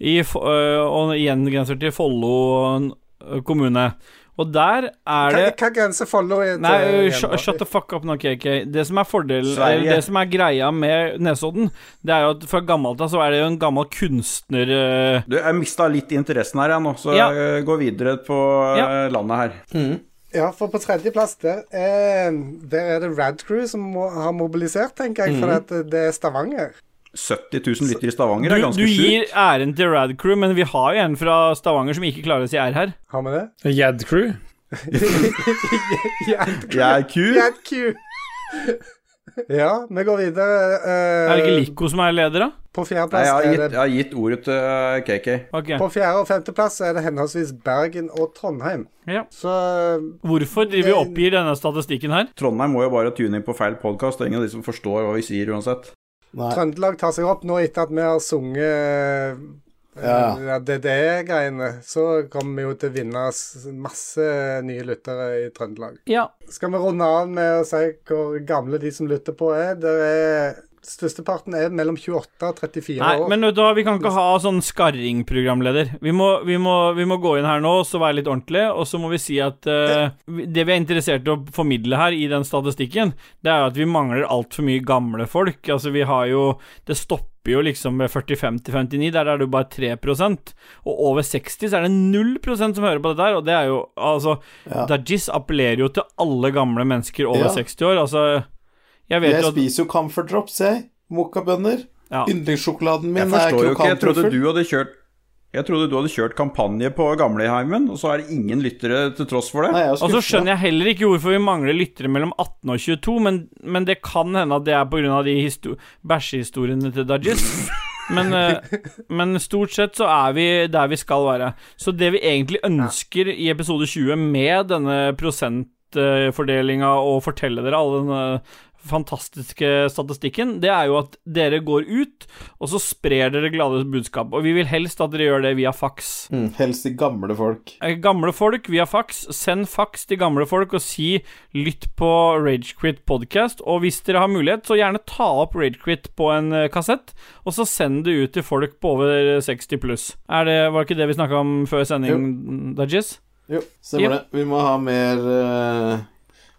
i, øh, og igjen grenser til Follo øh, kommune. Og der er det hva grenser Follo til Nei, shut, the fuck up nå, KK. Det som er fordelen. Det som er greia med Nesodden, det er jo at fra gammelt av så er det jo en gammel kunstner... Du, jeg mista litt interessen her, jeg nå, så Ja. jeg går videre på Ja. eh, landet her. Ja, for på tredjeplass der er, der er det Radcrew som må, har mobilisert, tenker jeg. Mhm. For at det er Stavanger. 70 000 lytter i Stavanger er ganske sjukt. du gir sjukt. æren til Radcrew, men vi har jo en fra Stavanger som ikke klarer å si R her. Har vi det? *laughs* Er ku. Radcrew. Ja, vi går videre. Uh, Er det ikke Lico som er leder, da? På Nei, fjerdeplass jeg har, er gitt, det jeg har gitt ordet til eh, KK. Okay. På fjerde- og femteplass er det henholdsvis Bergen og Trondheim. Ja. Så eh, Hvorfor driver vi og oppgir denne statistikken her? Trondheim må jo bare tune inn på feil podkast. Ingen av de som forstår hva vi sier uansett. Nei. Trøndelag tar seg opp nå etter at vi har sunget eh, Ja. ja, DDE-greiene. Så kommer vi jo til å vinne masse nye lyttere i Trøndelag. Ja. Skal vi runde av med å si hvor gamle de som lytter på er? Det er Størsteparten er mellom 28 og 34 Nei, år. men vet du hva, vi kan ikke ha sånn skarring-programleder. Vi må, vi, må, vi må gå inn her nå og så være litt ordentlige, og så må vi si at uh, det vi er interessert i å formidle her i den statistikken, det er jo at vi mangler altfor mye gamle folk. Altså, vi har jo Det stopper jo liksom ved 45 til 59, der er det jo bare 3% Og over 60 så er det 0% som hører på dette her, og det er jo Altså, Ja. Dajis appellerer jo til alle gamle mennesker over Ja. 60 år. Altså Jeg vet Jeg jo at spiser jo Comfort Drops, jeg. Mokkabønner. ja. Yndlingssjokoladen min Jeg er forstår jo ikke. Jeg trodde du hadde kjørt Jeg trodde du hadde kjørt kampanje på gamleheimen, og så er det ingen lyttere til tross for det. Nei, Og så skjønner jeg heller ikke hvorfor vi mangler lyttere mellom 18 og 22, men, men det kan hende at det er pga. de bæsjehistoriene til Dajis. *laughs* Men, eh, men stort sett så er vi der vi skal være. Så det vi egentlig ønsker i episode 20 med denne prosentfordelinga og fortelle dere alle denne fantastiske statistikken, det er jo at dere går ut, og så sprer dere glade budskap. Og vi vil helst at dere gjør det via faks. Mm, helst til gamle folk. Eh, Gamle folk via fax. Send fax til gamle folk og si 'lytt på Ragequit podcast'. Og hvis dere har mulighet, så gjerne ta opp Ragequit på en eh, kassett, og så send det ut til folk på over 60 pluss. Er det, var det ikke det vi snakka om før sending, Dajis? Jo, stemmer det. Vi må ha mer uh,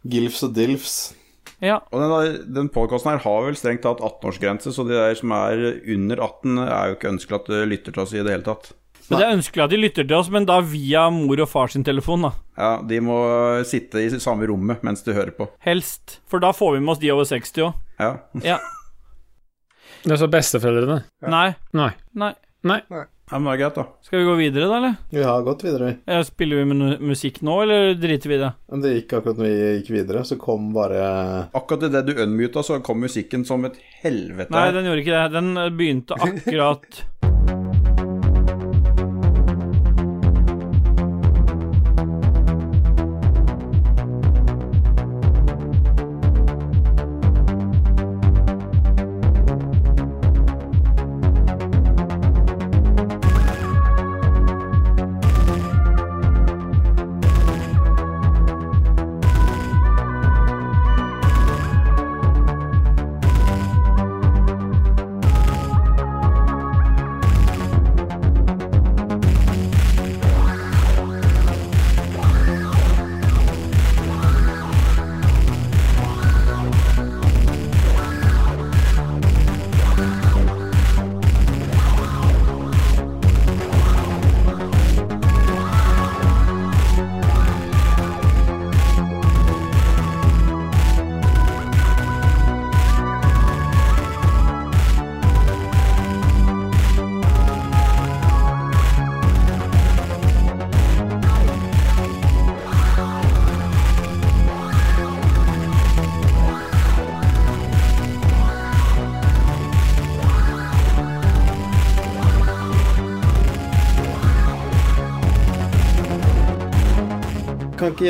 gilfs og dilfs. Ja. Og den, der- den podkasten her har vel strengt tatt 18-årsgrense, så de der som er under 18, er jo ikke ønskelig at de lytter til oss i det hele tatt. Men Det er ønskelig at de lytter til oss, men da via mor og far sin telefon, da. Ja, de må sitte i samme rommet mens de hører på. Helst. For da får vi med oss de over 60 òg. Ja. Ja. Det er så besteforeldrene. Nei. Nei. Nei. Nei. Ja, men det er greit, da. Skal vi gå videre, da, eller? Vi har gått videre. vi. Ja, Spiller vi med musikk nå, eller driter vi i det? Men det gikk akkurat når vi gikk videre, så kom bare Akkurat idet du unmuta, så kom musikken som et helvete. Nei, den gjorde ikke det. Den begynte akkurat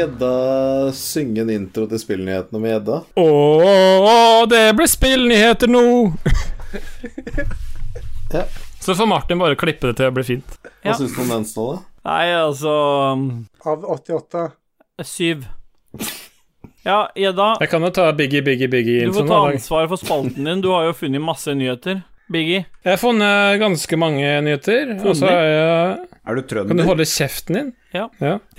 gjedda synge en intro til spillnyhetene med gjedda? Å, det blir spillnyheter nå! *laughs* Ja. Så får Martin bare klippe det til det blir fint. Hva Ja. syns du om den, Ståle? Nei, altså Av 88. Syv. Ja, Gjedda. Jeg kan jo ta Biggie, Biggie, Biggie. Du får ta ansvaret for spalten din. Du har jo funnet masse nyheter. Biggie. Jeg har funnet ganske mange nyheter. Og så Funnet? jeg Er du Kan du holde kjeften din? Ja.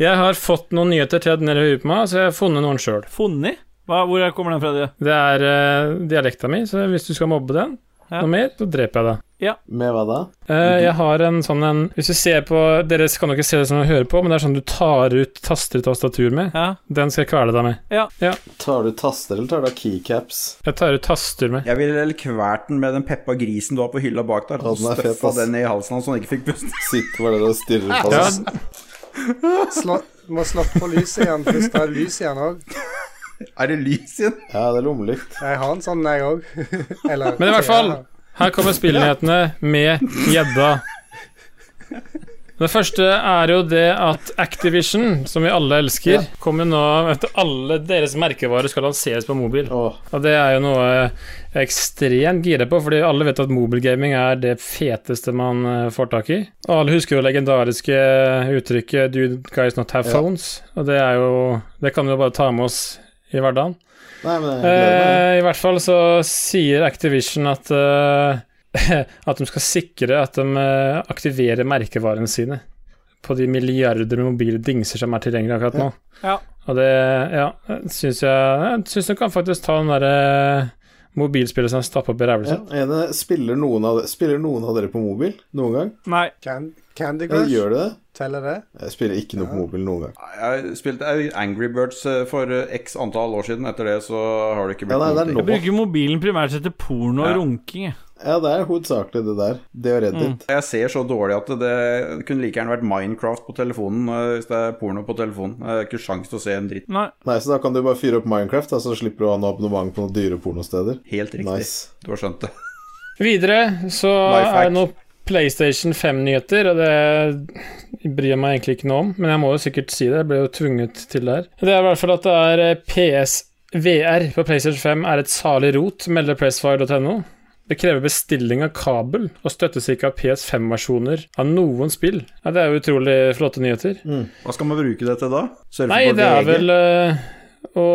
Jeg har fått noen nyheter til at i huet på meg, så jeg har funnet noen sjøl. Funnet? Hva, hvor er- kommer den fra? Det? Det er uh, dialekta mi, så hvis du skal mobbe den Ja. noe mer, så dreper jeg deg. Med hva da? Eh, jeg har en sånn en Hvis du ser på Dere kan jo ikke se det som dere hører på, men det er sånn du tar ut taster i tastatur med. Ja. Den skal jeg kvele deg med. Tar du taster, eller tar du keycaps? Jeg tar ut taster med. Jeg ville vel kvært den med den peppa grisen du har på hylla bak der. Ja, støffa den i halsen hans så han ikke fikk puste. *laughs* Sitter bare der og stirrer på Ja, oss. Slå, må slå på lyset igjen, hvis det er lys igjen òg. Er det lys igjen? Ja, det er lommelykt. Jeg har en sånn, jeg òg. *laughs* Men i hvert fall, her kommer spillnyhetene med gjedda. Det første er jo det at Activision, som vi alle elsker, Ja. kommer nå etter alle deres merkevarer skal lanseres på mobil. Åh, Og det er jo noe jeg er ekstremt gira på, fordi alle vet at mobilgaming er det feteste man eh, får tak i. Og alle husker jo legendariske uttrykket 'do guys not have Ja. phones', og det er jo Det kan vi jo bare ta med oss i hverdagen. nei, men jeg gleder meg. Eh, I hvert fall så sier Activision at uh, *laughs* At de skal sikre at de eh, aktiverer merkevarene sine på de milliarder med mobile dingser som er tilgjengelige akkurat nå. Ja. Og det ja, syns jeg Jeg syns de kan faktisk ta den derre mobilspillet som stapper opp i ræva Ja, si. spiller, noen av, spiller noen av dere på mobil noen gang? Nei. Can, Candy Ja, Crush. gjør det det? Teller det? Jeg spiller ikke noe på mobil noen gang. Jeg spilte Angry Birds eh, for eh, x antall år siden. Etter det så har det ikke blitt Ja, nei, det noe. Jeg bruker mobilen primært sett til porno og runking. Ja, det er hovedsakelig det der. Det og Reddit. Jeg ser så dårlig at det, det kunne like gjerne vært Minecraft på telefonen eh, hvis det er porno på telefonen. Jeg har ikke sjans til å se en dritt. Nei. Nei, så da kan du bare fyre opp Minecraft, da, så slipper du å ha noe abonnement på noen dyre pornosteder. Helt riktig. Nice. Du har skjønt det. Videre så Lifehack. er det noe PlayStation 5-nyheter, og det bryr jeg meg egentlig ikke noe om, men jeg må jo sikkert si det, jeg ble jo tvunget til det her. Det er i hvert fall at det er eh, PSVR på PlayStation 5 er et salig rot, melder pressfire.no. Det krever bestilling av kabel, og støttes ikke av PS5-versjoner av noen spill. Ja, det er jo utrolig flotte nyheter. Hva skal man bruke det til da? Surfe Nei, det er vel uh, å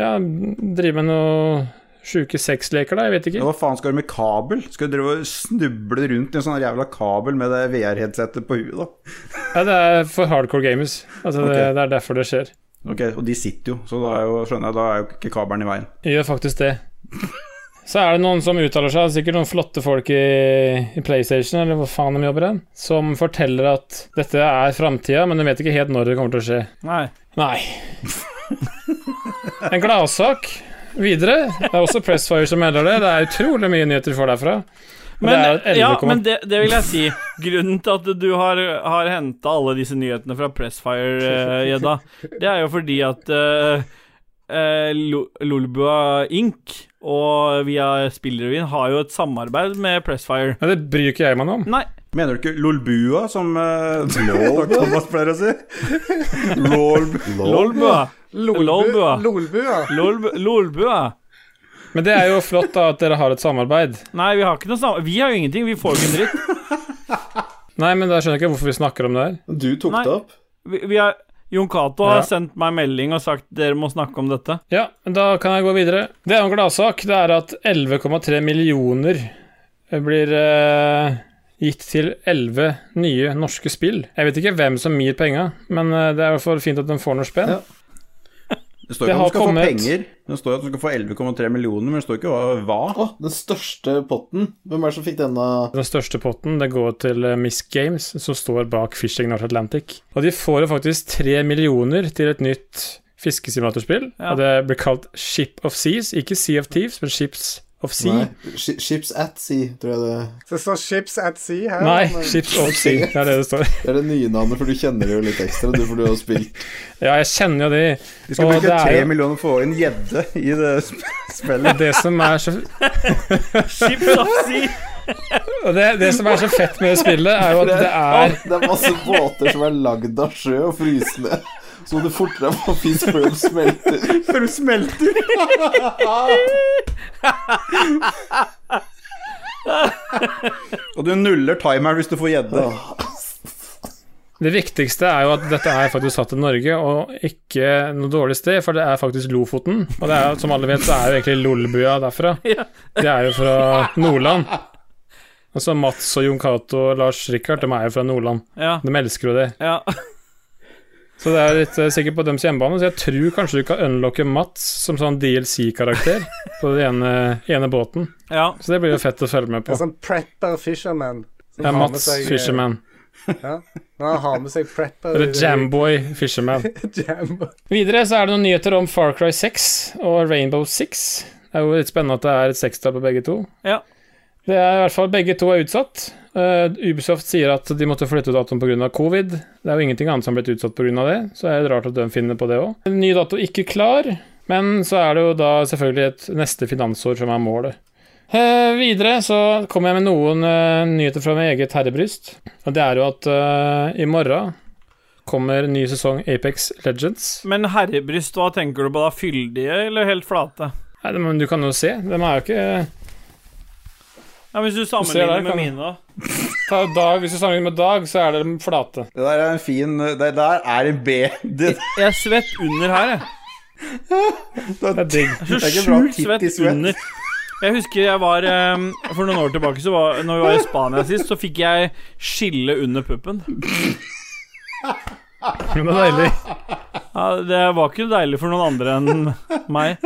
ja, drive med noe sjuke sexleker, da, jeg vet ikke. Ja, hva faen skal du med kabel? Skal du drive og snuble rundt i en sånn jævla kabel med det VR-headsetet på huet, da? Ja, det er for hardcore gamers. Altså, det, det er derfor det skjer. Ok, Og de sitter jo, så da er jo, skjønner jeg, da er jo ikke kabelen i veien. Gjør faktisk det. Så er det noen som uttaler seg, sikkert noen flotte folk i, i PlayStation, eller hva faen de jobber hen, som forteller at dette er framtida, men de vet ikke helt når det kommer til å skje. Nei. Nei. En gladsak videre. Det er også Pressfire som melder det. Det er utrolig mye nyheter for derfra. Men, det ja, men det, det vil jeg si. Grunnen til at du har, har henta alle disse nyhetene fra Pressfire, eh, Gjedda, det er jo fordi at uh, Lolbua Inc. og Via Spillrevyen har jo et samarbeid med Pressfire. Ja, det bryr ikke jeg meg noe om. Nei, Mener du ikke Lolbua, som uh, Thomas *laughs* pleier å si? *laughs* Lolb... Lolbua. Lolbua. Lolbua. Lolbua. Men det er jo flott da at dere har et samarbeid. Nei, vi har ikke noe samarbeid. Vi har jo ingenting. Vi får ikke en dritt. Nei, men da skjønner jeg ikke hvorfor vi snakker om det her. Du tok Nei. det opp. Vi, vi har Jon Cato har sendt meg melding og sagt dere må snakke om dette. Ja, da kan jeg gå videre. Det er jo en gladsak. Det er at 11,3 millioner blir eh, gitt til 11 nye norske spill. Jeg vet ikke hvem som gir penga, men eh, det er i hvert fall fint at de får noe spenn. Ja. Det står ikke det at du skal kommet- få penger. Det står at du skal få 11,3 millioner, men det står ikke hva. hva. Å, den største potten. Hvem er det som fikk denne Den største potten det går til eh, Miss Games, som står bak Fishing North Atlantic. Og de får jo faktisk 3 millioner til et nytt fiskesimulatorspill. Ja. Og det blir kalt Ship of Seas. Ikke Sea of Thieves, men Ships of Sea. Nei, Ships at Sea, tror jeg det det står 'Ships at Sea' her. Nei, men- Ships of Sea. Det er det det står. Det er det nye navnet, for du kjenner det jo litt ekstra, du, for du har spilt. *laughs* Ja, jeg kjenner jo de. Vi skal bruke tre er 3 millioner for å få inn gjedde i det *laughs* spillet. Det som er så *laughs* Ships of Sea. Og det, det som er så fett med det spillet, er jo at det er det er masse båter som er lagd av sjø og frysende. ned. Så må du fortere få fisk før de smelter. *laughs* Før du smelter. *laughs* Og du nuller timeren hvis du får gjedde. Det viktigste er jo at dette er faktisk satt i Norge, og ikke noe dårlig sted, for det er faktisk Lofoten. Og det er, som alle vet, så er jo egentlig Lolbua derfra. De er jo fra Nordland. Altså Mats og Jon Cato og Lars Rikard, de er jo fra Nordland. De elsker jo det. ja. Så det er litt uh, sikkert på deres hjemmebane, så jeg tror kanskje du kan unlocke Mats som sånn DLC-karakter *laughs* på den ene, ene båten. ja. Så det blir jo fett å følge med på. er sånn prepper fisherman. Ja, Mats seg, eh, Fisherman. *laughs* Ja. Han har med seg prepper Eller Jamboy *laughs* Fisherman. Jamboy. Videre så er det noen nyheter om Far Cry 6 og Rainbow Six. Det er jo litt spennende at det er et sekstall på begge to. Ja. Det er i hvert fall Begge to er utsatt. Uh, Ubisoft sier at de måtte flytte datoen pga. covid. Det er jo ingenting annet som har blitt utsatt pga. det, så det er rart at de finner på det òg. Ny dato ikke klar, men så er det jo da selvfølgelig et neste finansår som er målet. Uh, videre så kommer jeg med noen uh, nyheter fra mitt eget herrebryst. Og det er jo at i morgen kommer ny sesong Apex Legends. Men herrebryst, hva tenker du på da? Fyldige eller helt flate? Nei, men du kan jo se. De er jo ikke Ja, Hvis du ser der, sammenligner med mine, da. ta dag, Hvis du sammenligner med Dag, så er de flate. Det der er en fin Det der er en B. Det, Jeg er svett under her, jeg. Det er digg. Så Det er *laughs* bra sjukt svett under. Jeg husker jeg var For noen år tilbake, så var, når vi var i Spania sist, så fikk jeg skille under puppen. *laughs* Men det er deilig. Ja, det var ikke deilig for noen andre enn meg.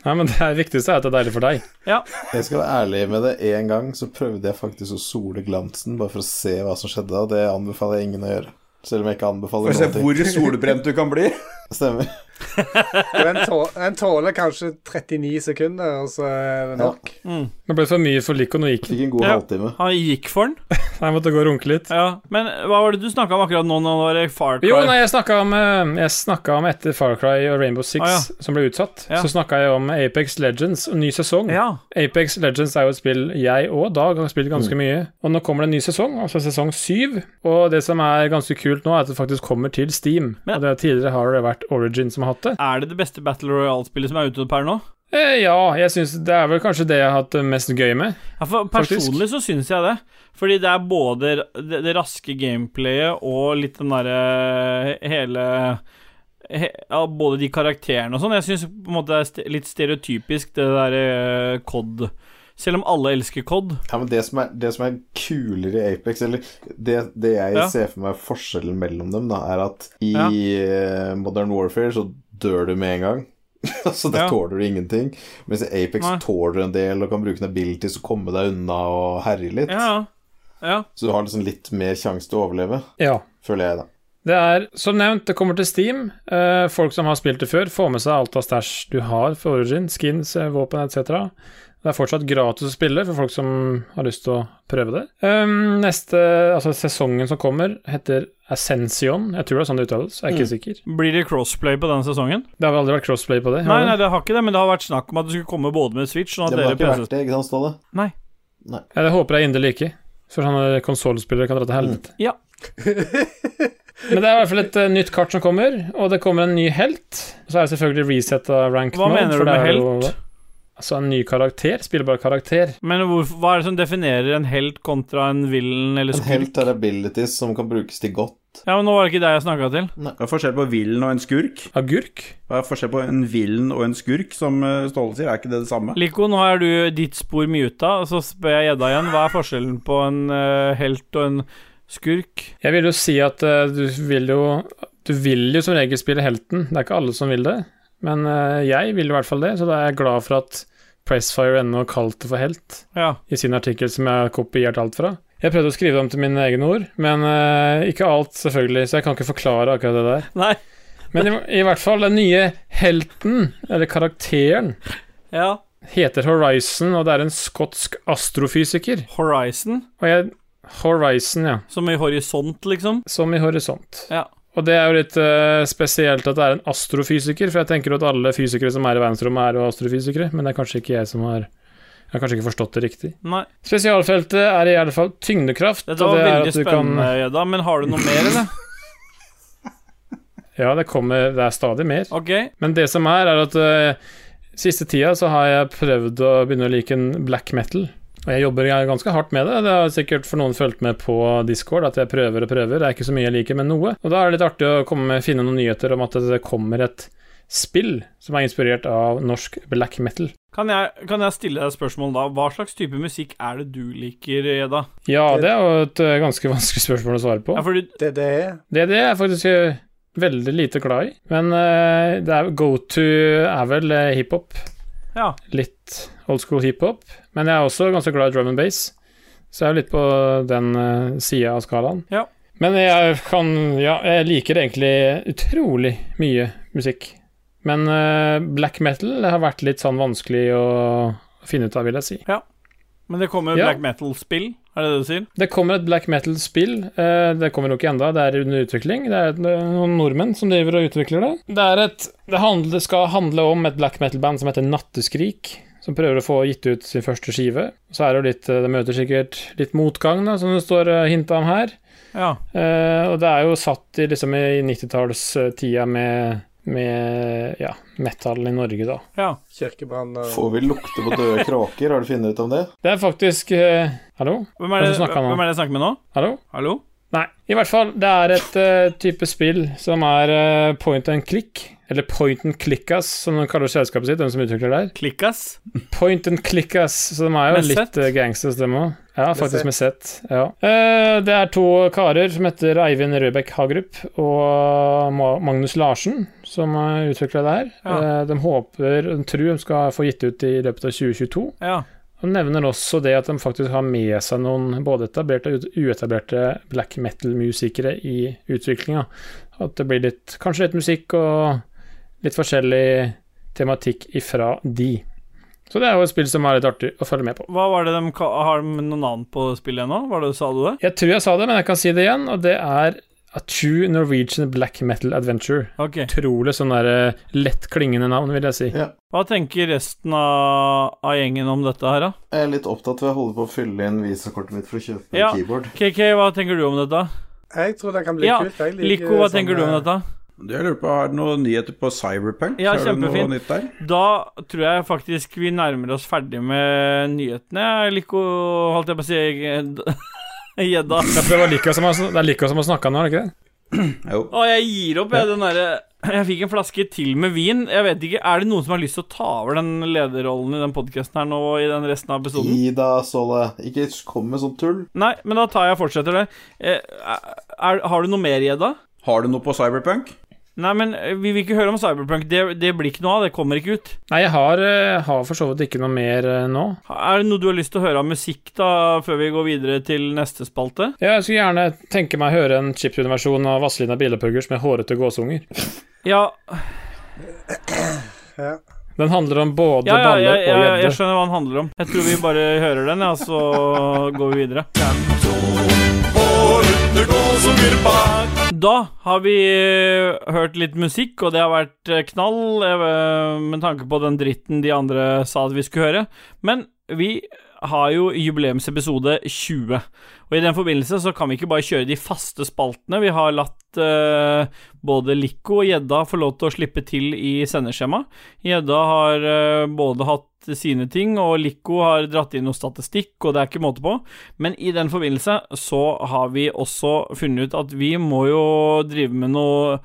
Nei, men det viktigste er at det er deilig for deg. Ja. Jeg skal være ærlig med det. En gang så prøvde jeg faktisk å sole glansen, bare for å se hva som skjedde, og det anbefaler jeg ingen å gjøre. Selv om jeg ikke For å se hvor solbrent du kan bli. *laughs* Stemmer. Den, tå den tåler kanskje 39 sekunder, og så er det nok. Mm. Det ble for mye for Lico og gikk. Fikk en god Ja. halvtime. Han gikk for den. *laughs* Jeg måtte gå og runke litt. Ja. Men hva var det du snakka om akkurat nå? Nå var det Far Cry. Jo, nei, jeg snakka om, eh, om etter Far Cry og Rainbow Six Ah, ja. som ble utsatt. Ja. Så snakka jeg om Apex Legends og ny sesong. Ja. Apex Legends er jo et spill jeg og Dag har spilt Mm. ganske mye. Og nå kommer det en ny sesong, altså sesong syv. Og det som er ganske kult nå, er at det faktisk kommer til Steam. Men- og det Tidligere har det vært Origin som har hatt det. Er det det beste Battle Royale-spillet som er ute per nå? Eh, ja, jeg synes det er vel kanskje det jeg har hatt det mest gøy med. Ja, for Faktisk. Personlig så syns jeg det. Fordi det er både det, det raske gameplayet og litt den derre hele he, ja, Både de karakterene og sånn. Jeg syns det er litt stereotypisk, det derre COD. Selv om alle elsker COD. Ja, men det som er, det som er kulere i Apex, eller det, det jeg Ja. ser for meg forskjellen mellom dem, da, er at i Ja. eh, Modern Warfare så dør du med en gang. *laughs* så der Ja. tåler du ingenting. Mens i Apex Nei. tåler du en del og kan bruke en ability til å komme deg unna og herje litt. Ja, ja. Så du har liksom litt mer sjanse til å overleve, Ja. føler jeg, da. Det er, som nevnt, det kommer til Steam. Eh, folk som har spilt det før, får med seg alt av stæsj du har for Origin, skins, eh, våpen etc. Det er fortsatt gratis å spille for folk som har lyst til å prøve det. Um, neste, altså sesongen som kommer, heter Ascension. Jeg tror det er sånn det uttales, jeg er ikke sikker. Blir det crossplay på den sesongen? Det har vel aldri vært crossplay på det? Nei, nei, det har ikke det, men det har vært snakk om at det skulle komme både med Switch sånn at Det har ikke vært det, ikke sant, Ståle? Nei. Ja, det håper jeg inderlig ikke. For sånne konsollspillere kan dra til helvete. Ja. *laughs* Men det er i hvert fall et uh, nytt kart som kommer, og det kommer en ny helt. Så er det selvfølgelig resetta rank Hva mode, mener du med jo- helt? Altså en ny karakter, spillbar karakter. Men hvor, hva er det som definerer en helt kontra en villen eller En skurk? helt er abilities som kan brukes til godt. Ja, men nå var det ikke det jeg snakka til. Hva er forskjell på villen og en skurk? Agurk? Hva er forskjell på en villen og en skurk, som eh, Ståle sier? Er ikke det det samme? Lico, nå er du ditt spor muta, og så spør jeg gjedda igjen. Hva er forskjellen på en uh, helt og en skurk? Jeg vil jo si at uh, du vil jo Du vil jo som regel spille helten. Det er ikke alle som vil det. Men jeg vil i hvert fall det, så da er jeg glad for at Pressfire ennå kalte det for helt Ja. i sin artikkel som jeg har kopiert alt fra. Jeg prøvde å skrive det om til mine egne ord, men uh, ikke alt, selvfølgelig, så jeg kan ikke forklare akkurat det der. Nei. Men i, i hvert fall, den nye helten, eller karakteren, Ja. heter Horizon, og det er en skotsk astrofysiker. Horizon, Og jeg Horizon, ja. som i horisont, liksom. Som i horisont. Ja. Og det er jo litt uh, spesielt at det er en astrofysiker, for jeg tenker at alle fysikere som er i verdensrommet, er astrofysikere, men det er kanskje ikke jeg som har Jeg har kanskje ikke forstått det riktig. Nei. Spesialfeltet er i alle fall tyngdekraft. Dette var det veldig spennende, Gjedda, men har du noe mer, eller? *laughs* Ja, det kommer Det er stadig mer. Okay. Men det som er, er at uh, siste tida så har jeg prøvd å begynne å like en black metal. Og jeg jobber ganske hardt med det. Det har sikkert for noen fulgt med på Discord at jeg prøver og prøver. Det er ikke så mye jeg liker, men noe. Og da er det litt artig å komme med, finne noen nyheter om at det kommer et spill som er inspirert av norsk black metal. Kan jeg, kan jeg stille deg et spørsmål da? Hva slags type musikk er det du liker, Gjedda? Ja, det er jo et eh, ganske *laughs* vanskelig spørsmål å svare på. Ja, fordi Det det er. Det, det er jeg faktisk eh, veldig lite glad i. Men uh, det er go to er vel uh, hiphop. Ja. Litt old school hiphop. Men jeg er også ganske glad i drum and bass, så jeg er litt på den uh, sida av skalaen. Ja. Men jeg kan Ja, jeg liker egentlig utrolig mye musikk. Men uh, black metal har vært litt sånn vanskelig å finne ut av, vil jeg si. Men det kommer Ja. black metal-spill, er det det du sier? Det kommer et black metal-spill. Uh, Det kommer nok ikke ennå, det er under utvikling. Det er noen nordmenn som driver og utvikler det. Det, et, det, handler, det skal handle om et black metal-band som heter Natteskrik, som prøver å få gitt ut sin første skive. Så er det jo litt eh, Det møter sikkert litt motgang, da, som det står hinta om her. Ja. Uh, og det er jo satt i, liksom, i 90-tallstida med, med ja, metallen i Norge, da. ja. Kirkebrann uh... Får vi lukte på døde kråker? Har du funnet ut om det? Det er faktisk uh, Hallo? Hvem er, det, hvem er det jeg snakker med nå? Hallo? Hallo? Nei, i hvert fall, det er et uh, type spill som er uh, point and click. eller Point and Clickas, som de kaller selskapet sitt, den som utvikler der. Clickas? Point and Clickas, så de er jo Med litt uh, gangsters, dem òg. Ja, faktisk med sett. Ja. Eh, det er to karer som heter Eivind Røbekk Hagerup og Magnus Larsen, som utvikla det her. Ja. Eh, de håper, de tror de skal få gitt ut i løpet av 2022. Ja. Og nevner også det at de faktisk har med seg noen både etablerte og uetablerte black metal-musikere i utviklinga. At det blir litt, kanskje litt musikk og litt forskjellig tematikk ifra de. Så det er jo et spill som er litt artig å følge med på. Hva var det de Har de noe navn på spillet ennå? Var sa du det? Jeg tror jeg sa det, men jeg kan si det igjen, og det er A True Norwegian Black Metal Adventure. Ok. Utrolig sånn der eh, lett klingende navn, vil jeg si. Ja. Hva tenker resten av, av gjengen om dette her, da? Jeg er litt opptatt ved å holde på å fylle inn visakortet mitt for å kjøpe Ja. keyboard. KK, hva tenker du om dette? Jeg tror det kan bli Ja, kult. Jeg liker Lico, hva sånne- tenker du om dette? Du, Jeg lurer på, Har du noen nyheter på Cyberpunk? Ja, Er det noe kjempefint. nytt der? Da tror jeg faktisk vi nærmer oss ferdig med nyhetene. Lico, holdt jeg på å si *laughs* Gjedda. Jeg prøver like som det er like som å snakke nå, er det ikke det? Jo. Å, jeg gir opp, jeg. Den derre Jeg fikk en flaske til med vin. Jeg vet ikke, Er det noen som har lyst til å ta over den lederrollen i den podkasten her nå i den resten av episoden? Gi da, Ståle. Ikke kom med sånt tull. Nei, men da tar jeg og fortsetter det. Er, Er, har du noe mer, Gjedda? Har du noe på Cyberpunk? Nei, men eh, vi vil ikke høre om Cyberpunk. Det, det blir ikke noe av. Det kommer ikke ut. Nei, jeg har, eh, har for så vidt ikke noe mer eh, nå. Er det noe du har lyst til å høre av musikk da, før vi går videre til neste spalte? Ja, Jeg skulle gjerne tenke meg å høre en chiptune-versjon av Vazelina Bilepuggers med hårete gåsunger. Ja, Ja. Den handler om både ja, ja baller ja, og jeg, jeg skjønner hva den handler om. Jeg tror vi bare hører den, ja, så *laughs* går vi videre. Da har vi eh, hørt litt musikk, og det har vært eh, knall eh, med tanke på den dritten de andre sa at vi skulle høre. Men vi har jo jubileumsepisode 20, og i den forbindelse så kan vi ikke bare kjøre de faste spaltene. Vi har latt eh, både Lico og Gjedda får lov til å slippe til i sendeskjema. Gjedda har uh, både hatt sine ting, og Lico har dratt inn noe statistikk, og det er ikke måte på. Men i den forbindelse så har vi også funnet ut at vi må jo drive med noe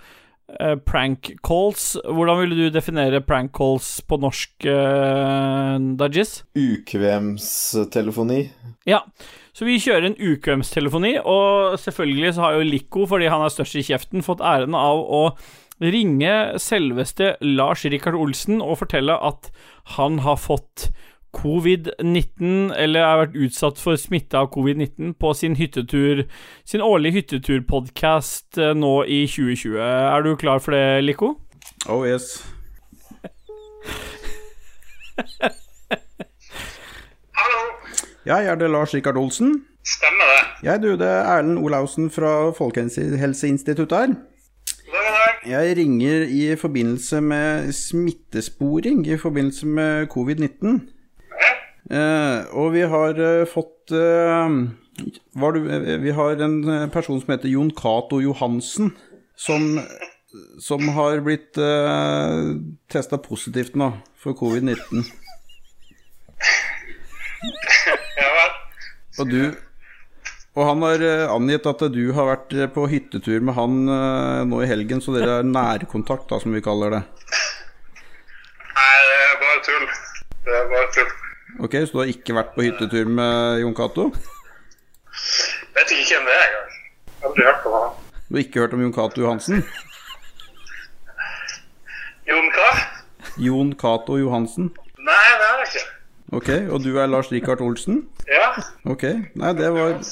eh, prank calls. Hvordan ville du definere prank calls på norsk, uh, Dajis? Ukvemstelefoni. Ja, så vi kjører en ukvemstelefoni, og selvfølgelig så har jo Lico, fordi han er størst i kjeften, fått æren av å ringe selveste Lars Rikard Olsen og fortelle at han har fått covid-19, eller har vært utsatt for smitte av covid-19 på sin hyttetur, sin årlige hytteturpodkast eh, nå i 2020. Er du klar for det, Lico? Oh yes. *laughs* Hallo. Ja, er det Lars Rikard Olsen? Stemmer det. Jeg, du, det er Erlend Olaussen fra Folkehelseinstituttet her. God dag, god. Jeg ringer i forbindelse med smittesporing i forbindelse med covid-19. Eh, og vi har eh, fått eh, du, Vi har en person som heter Jon Cato Johansen, som, som har blitt eh, testa positivt nå for covid-19. Ja vel. Og du Og han har angitt at du har vært på hyttetur med han nå i helgen, så dere er nærkontakt, da, som vi kaller det. Nei, det er bare tull. Det er bare tull. Ok, Så du har ikke vært på hyttetur med Jon Cato? Vet ikke hvem det er engang. Aldri hørt om han. Du har ikke hørt om Jon Cato Johansen? Jon hva? Jon Cato Johansen. Nei, det har jeg ikke. Ok, og du er Lars Rikard Olsen? Ja. Ok, nei, det var Helt,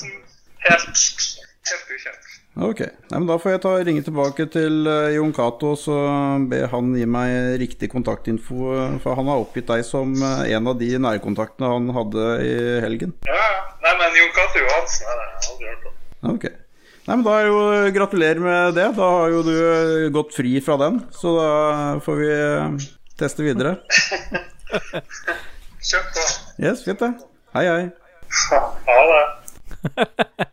helt ukjent. Ok, nei, men da får jeg ta ringe tilbake til uh, Jon Cato og så be han gi meg riktig kontaktinfo, eh, for han har oppgitt deg som uh, en av de nærkontaktene han hadde i helgen. Ja, ja. Nei, men Jon Cato Johansen har jeg aldri hørt om. Ok. Nei, men da er jo Gratulerer med det. Da har jo du gått fri fra den, så da får vi teste videre. *laughs* *laughs* Kjøp på. Yes, fint det. Hei, hei. Ha det. *laughs*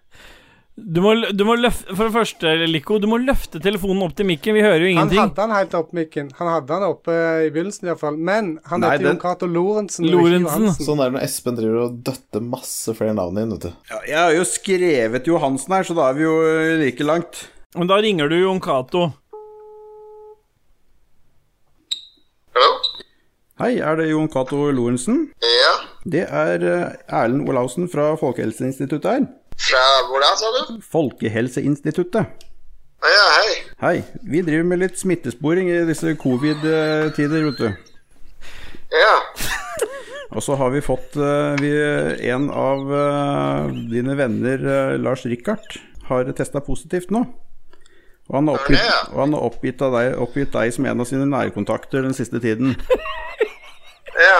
Du må, du må løfte For det første, Lico, du må løfte telefonen opp til mikken. Vi hører jo ingenting. Han hadde han helt opp mikken. Han hadde han oppe i begynnelsen iallfall. Men han Nei, heter den- Jon Cato Lorentzen. Lorentzen. Sånn er det når Espen driver og døtter masse flere navn inn, vet du. Ja, jeg har jo skrevet Johansen her, så da er vi jo like langt. Men da ringer du Jon Cato. Hei, er det Jon Cato Lorentzen? Ja. Det er eh, Erlend Olaussen fra Folkehelseinstituttet her. Fra hvor da, sa du? Folkehelseinstituttet. Ja, hei. Hei. Vi driver med litt smittesporing i disse covid-tider, vet du. Ja. *laughs* Og så har vi fått eh, vi, En av eh, dine venner, eh, Lars Rikard, har testa positivt nå. Og han har oppgitt, han har oppgitt, deg, oppgitt deg som en av sine nærkontakter den siste tiden. Ja.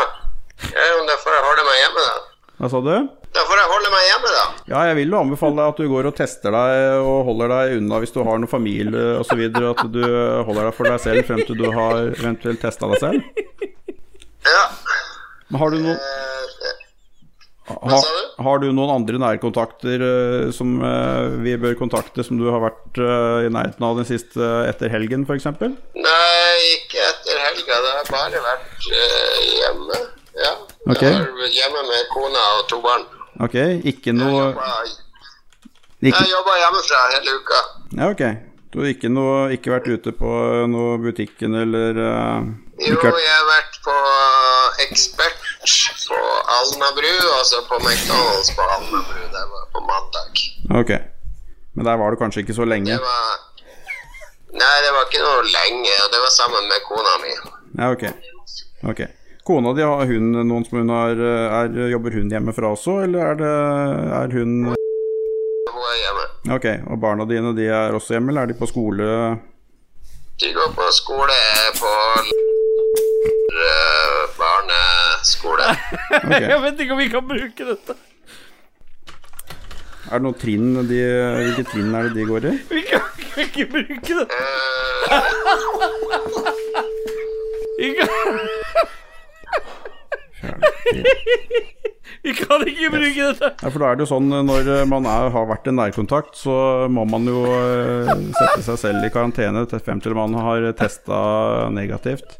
ja jo, derfor jeg holder meg hjemme, da. Hva sa du? Derfor jeg holder meg hjemme, da. Ja, jeg vil jo anbefale deg at du går og tester deg og holder deg unna hvis du har noen familie osv. At du holder deg for deg selv frem til du har eventuelt testa deg selv. Ja. Men har du noen Eh, ha. Har du noen andre nærkontakter uh, som uh, vi bør kontakte, som du har vært uh, i nærheten av den siste etter helgen, f.eks.? nei, ikke etter helga. Det har bare vært hjemme. Ja. Okay. Jeg har vært hjemme med kona og to barn. Ok, ikke noe ikke, Jeg jobba hjemmefra hele uka. Ja, ok. Du har ikke, noe, ikke vært ute på noe butikken eller uh, Jo, jeg har vært på Ekspert på Alnabru, og så på McDonald's på Alnabru. Det var på mandag. Ok. Men der var du kanskje ikke så lenge? Det var Nei, det var ikke noe lenge, og det var sammen med kona mi. Ja, ok. ok. Kona di, har hun noen som hun har er, Jobber hun hjemmefra også, eller er det er hun Hun er hjemme. Ok, og barna dine de er også hjemme, eller er de på skole? De går på skole på eh, barneskole. Okay. *laughs* Jeg vet ikke om vi kan bruke dette. Er det noen trinn de Hvilke trinn er det de går i? Vi kan, kan ikke bruke det. Eh, Vi kan, *laughs* vi kan ikke bruke dette. Ja, for da er det jo sånn når man er, har vært en nærkontakt, så må man jo eh, sette seg selv i karantene til frem til man har testa negativt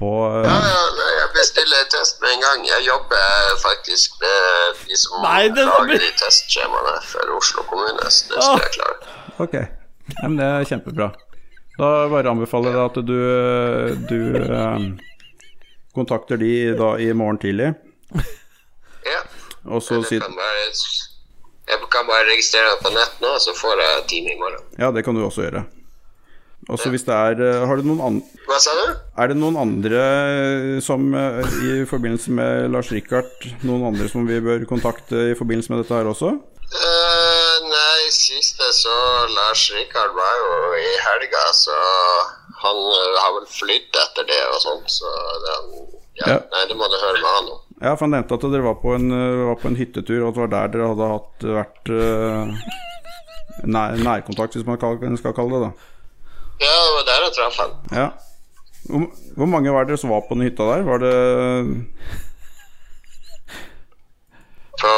på ja, eh, ja, nei, jeg bestiller test med en gang. Jeg jobber faktisk med de som Nei, det- lager de testskjemaene for Oslo kommune, så det skal jeg klare. Ok, ja, men det er kjempebra. Da bare anbefaler jeg at du, du eh, kontakter de da i morgen tidlig, Ja. og så Jeg si kan bare, jeg kan bare registrere deg på nett nå, så får jeg time i morgen. Ja, det kan du også gjøre. Og så hvis det er eh, Har du noen andre Hva sa du? Er det noen andre som eh, i forbindelse med Lars Rikard Noen andre som vi bør kontakte i forbindelse med dette her også? Uh, nei, siste så Lars Rikard var jo i helga, så han eh, har vel flydd etter det og sånt, så det, ja, Ja. Nei, det må du høre med han om. Ja, for han nevnte at dere var på en, eh, var på en hyttetur, og at det var der dere hadde hatt, vært uh, nær, nærkontakt, hvis man skal kalle det det. Ja, det var der jeg traff han. Ja. Hvor, hvor mange var dere som var på den hytta der? Var det På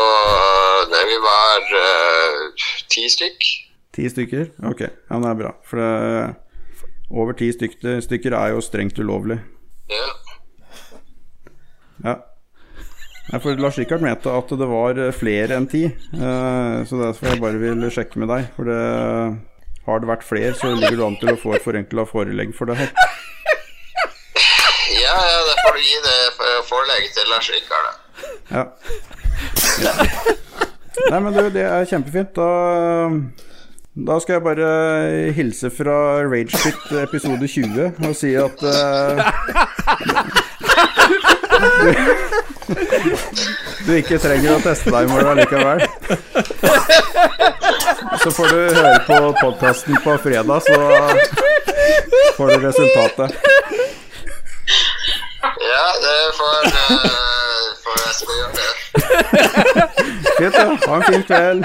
Nei, vi var uh, ti stykk. ti stykker? Ok, ja, det er bra. For det, over ti stykker, er jo strengt ulovlig. Ja. Ja. Nei, for Lars Rikard mente at det var flere enn ti, eh, så derfor jeg bare vil sjekke med deg. For det, har det vært flere, så ligger du an til å få et forenkla forelegg for det her. ja, ja, da får du gi det forelegget forelegg til Lars Rikard, da. Ja. Nei, men du, det er kjempefint. Da, da skal jeg bare hilse fra Ragequit episode 20 og si at uh, du, ikke trenger å teste deg i morgen likevel. Så får du høre på podkasten på fredag, så får du resultatet. Ja, det får, uh, får jeg skal gjøre. Fint, da. Ha en fin kveld.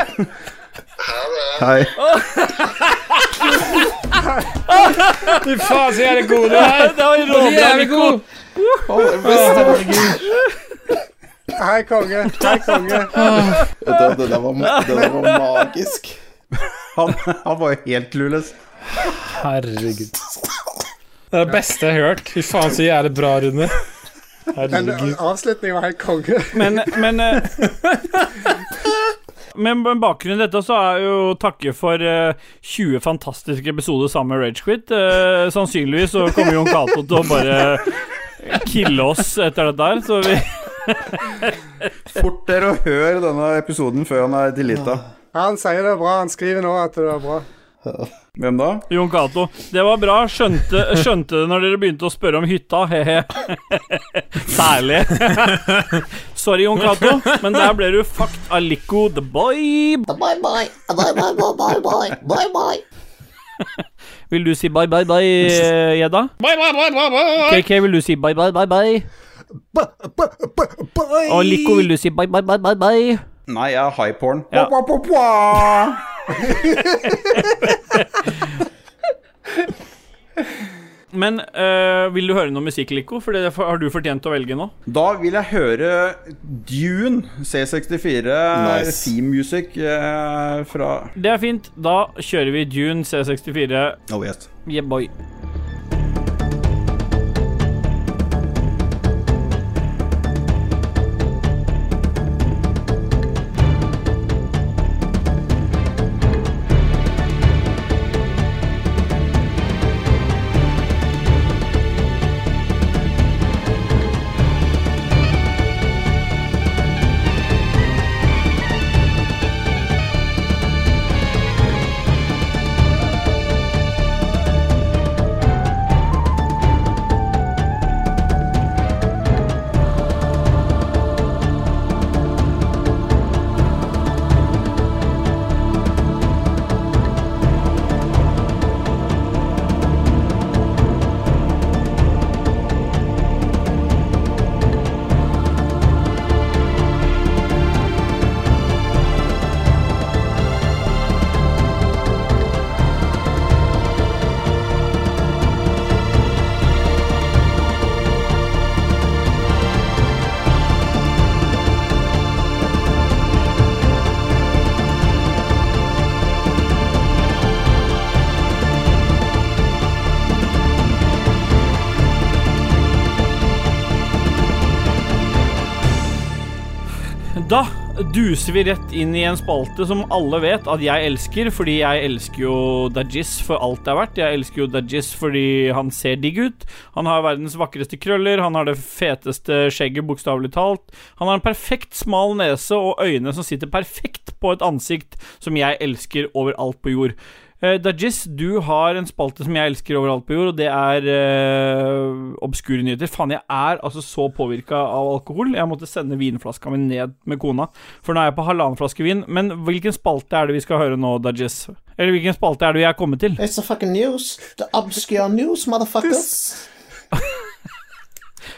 Ha det. Hei. Fy faen, så jævlig god du er! Det var jævlig god! Hei, konge. Hei, konge. Det, det, der var, det der var magisk. Han, han var helt clueless. Herregud. Det er det beste jeg har hørt. Fy faen, så jævlig bra, Rune. Men Herregud. avslutningen var helt konge. Men, men eh, Men med bakgrunn i dette så er jo takke for uh, 20 fantastiske episoder sammen med Ragequit. Uh, sannsynligvis så kommer Jon Cato til å bare kille oss etter dette her, så vi *laughs* Fort dere å høre denne episoden før han er delita. Han sier det er bra. Han skriver nå at det er bra. Hvem da? Jon Cato. Det var bra. Skjønte, skjønte det når dere begynte å spørre om hytta. He-he. Særlig. Sorry, Jon Cato, men der ble du fucked av Lico the boy. Bye bye. Bye bye bye bye bye. Bye bye. Vil du si bye, bye, bye, eh, Gjedda? Bye, bye, bye, bye, bye. KK, vil du si bye, bye, bye, bye? Og Lico, vil du si bye, bye, bye, bye, bye? Nei, jeg er high porn. Ja. *laughs* Men øh, vil du høre noe musikk, Lico? For det har du fortjent å velge nå. Da vil jeg høre Dune C64 Nice. theme music øh, fra Det er fint. Da kjører vi Dune C64. Oh yes. Yeah, boy. Da duser vi rett inn i en spalte som alle vet at jeg elsker, fordi jeg elsker jo Dajis for alt det er verdt. Jeg elsker jo Dajis fordi han ser digg ut. Han har verdens vakreste krøller, han har det feteste skjegget, bokstavelig talt. Han har en perfekt smal nese og øyne som sitter perfekt på et ansikt som jeg elsker overalt på jord. Uh, Dajis, du har en spalte som jeg elsker overalt på jord, og det er uh, obskure nyheter. Faen, jeg er altså så påvirka av alkohol. Jeg måtte sende vinflaska mi ned med kona, for nå er jeg på halvannen flaske vin. Men hvilken spalte er det vi skal høre nå, Dajis? Eller hvilken spalte er det vi er kommet til? It's the fucking news. The obscure news, motherfuckers. *laughs*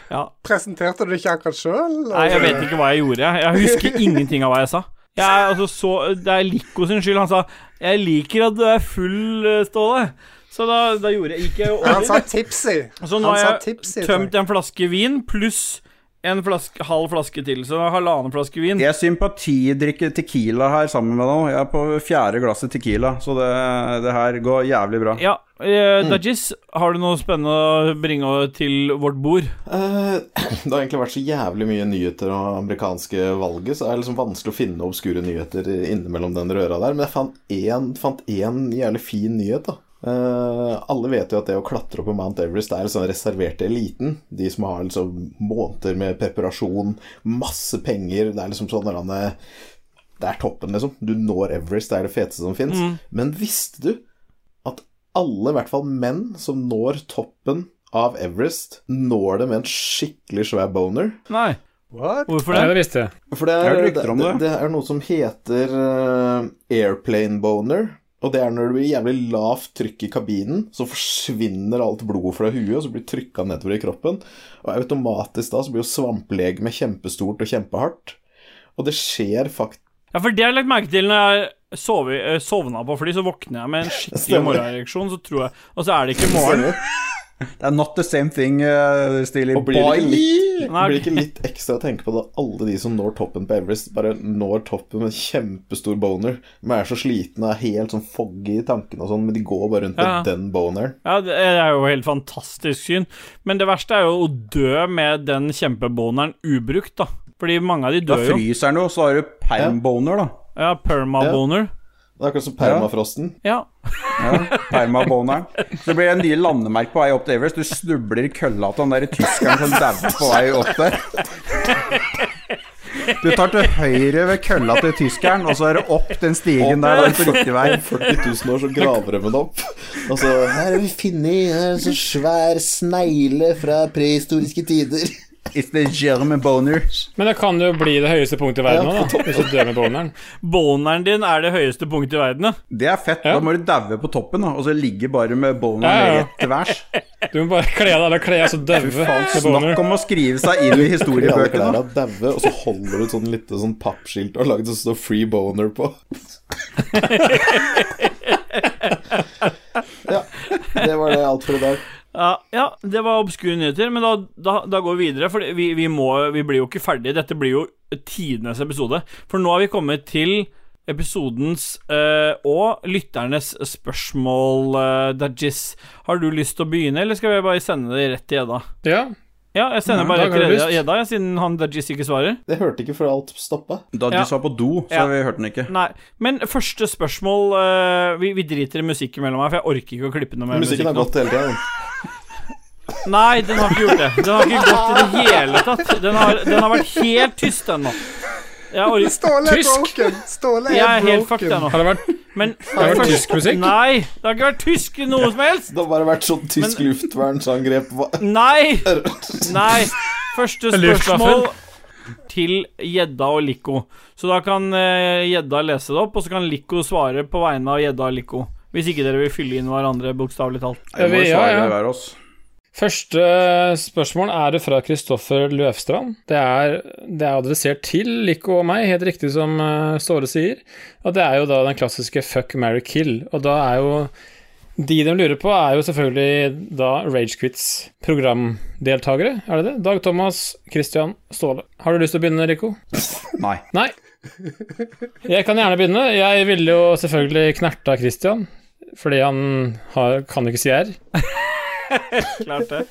Ja. Presenterte du ikke akkurat sjøl? Nei, jeg vet ikke hva jeg gjorde. Jeg husker ingenting av hva jeg sa. Jeg altså så Det er Lico sin skyld. Han sa 'Jeg liker at du er full, eh, Ståle'. Så da, da gjorde jeg Gikk jeg jo Han sa tipsy. Så nå har jeg tømt en flaske vin pluss en flaske, halv flaske til. Så halvannen flaske vin. Jeg sympatidrikker Tequila her sammen med deg nå. Jeg er på fjerde glasset Tequila, så det, det her går jævlig bra. Ja, eh, Dajis, har du noe spennende å bringe til vårt bord? Eh, *clears throat* det har egentlig vært så jævlig mye nyheter om amerikanske valget, så det er liksom vanskelig å finne obskure nyheter innimellom den røra der. Men jeg fant én, fant én jævlig fin nyhet, da. Eh, alle vet jo at det å klatre opp på Mount Everest er liksom reservert til eliten. De som har liksom måneder med preparasjon, masse penger. Det er liksom sånn Det er toppen, liksom. Du når Everest, det er det feteste som fins. Men visste du at alle, i hvert fall menn, som når toppen av Everest, når det med en skikkelig svær boner? Nei. What? Hvorfor Nei, det? det visste jeg. For det er, det, det. det er noe som heter uh, airplane boner. Og det er når det blir jævlig lavt trykk i kabinen, så forsvinner alt blodet fra huet, og så blir trykka nedover i kroppen. Og automatisk da så blir jo svamplegemet kjempestort og kjempehardt. Og det skjer faktisk Ja, for det har jeg lagt merke til når jeg sover, eh, sovna på fly, så våkner jeg med en *laughs* skikkelig morgenreaksjon, så tror jeg Og så er det ikke morgen. Det er not the same thing, uh, Steely Og blir det litt, blir det ikke litt ekstra å tenke på da alle de som når toppen på Everest, bare når toppen med kjempestor boner. De er så slitne og helt sånn foggy i tankene og sånn, men de går bare rundt med Ja. den boneren. Ja, det er jo helt fantastisk syn. Men det verste er jo å dø med den kjempeboneren ubrukt, da. Fordi mange av de dør jo. Da fryser den jo, så har du permboner, da. Ja, permaboner. Det er akkurat som permafrosten. Ja. Ja, Permaboneren. Det blir en nye landemerke på vei opp til Everest. Du snubler i kølla til han derre tyskeren som dauer på vei opp der. Du tar til høyre ved kølla til tyskeren, og så er det opp den stigen der. Er du på riktig vei. 40 000 år, så graver de den opp. Og så Her har vi funnet en så svær snegle fra prehistoriske tider. It's the German boner. Men det kan jo bli det høyeste punktet i verden òg, da. Hvis du dør med boneren. Boneren din er det høyeste punktet i verden, ja. Det er fett. Ja. Da må du daue på toppen, da, og så ligge bare med boneren Ja, ja, til værs. Du må bare kle av deg alle klærne så daue med boner. snakk om å skrive seg inn i historiebøkene. klærne daue, og så holder du et sånn lite sånn pappskilt og har laget det som står 'Free Boner' på. *laughs* ja, det var det alt for i dag. Ja, ja, det var obskure nyheter, men da, da, da går vi videre. For vi, vi, må, vi blir jo ikke ferdig. Dette blir jo tidenes episode. For nå har vi kommet til episodens uh, og lytternes spørsmål, uh, Dajis. Har du lyst til å begynne, eller skal vi bare sende det rett til Edda? Ja, Ja, jeg sender Ja, bare da rett til Edda, ja, siden han Dajis ikke svarer. Jeg hørte ikke før alt stoppa. Da Ja. var sa på do, så Ja. vi hørte den ikke. Nei, men første spørsmål uh, vi, vi driter i musikk imellom her, for jeg orker ikke å klippe noe mer musikk Musikken har nå. gått hele tida. *laughs* Nei, den har ikke gjort det. Den har ikke gått i det hele tatt. Den har, den har vært helt tyst ennå. Jeg Ståle er broken! Ståle er Jeg er helt fucked ennå. har det vært Men Har det vært tysk musikk? Nei, det har ikke vært tysk i noe som helst. Det har bare vært sånn tysk luftvernsangrep. Hva- Nei! *laughs* Nei. Første *laughs* spørsmål til Gjedda og Lico. Så da kan eh, Gjedda lese det opp, og så kan Lico svare på vegne av Gjedda og Lico. Hvis ikke dere vil fylle inn hverandre, bokstavelig talt. Jeg må Ja, svare ja. Første spørsmål er det fra Kristoffer Løvstrand. Det er, det er adressert til Lico og meg, helt riktig som eh, Ståle sier. Og det er jo da den klassiske fuck, marry, kill. Og da er jo De de lurer på, er jo selvfølgelig da Ragequits programdeltakere, er det det? Dag Thomas, Christian, Ståle. Har du lyst til å begynne, Rico? Nei. Nei. Jeg kan gjerne begynne. Jeg ville jo selvfølgelig knerta Christian, fordi han har, kan ikke si R. *laughs* Klart det.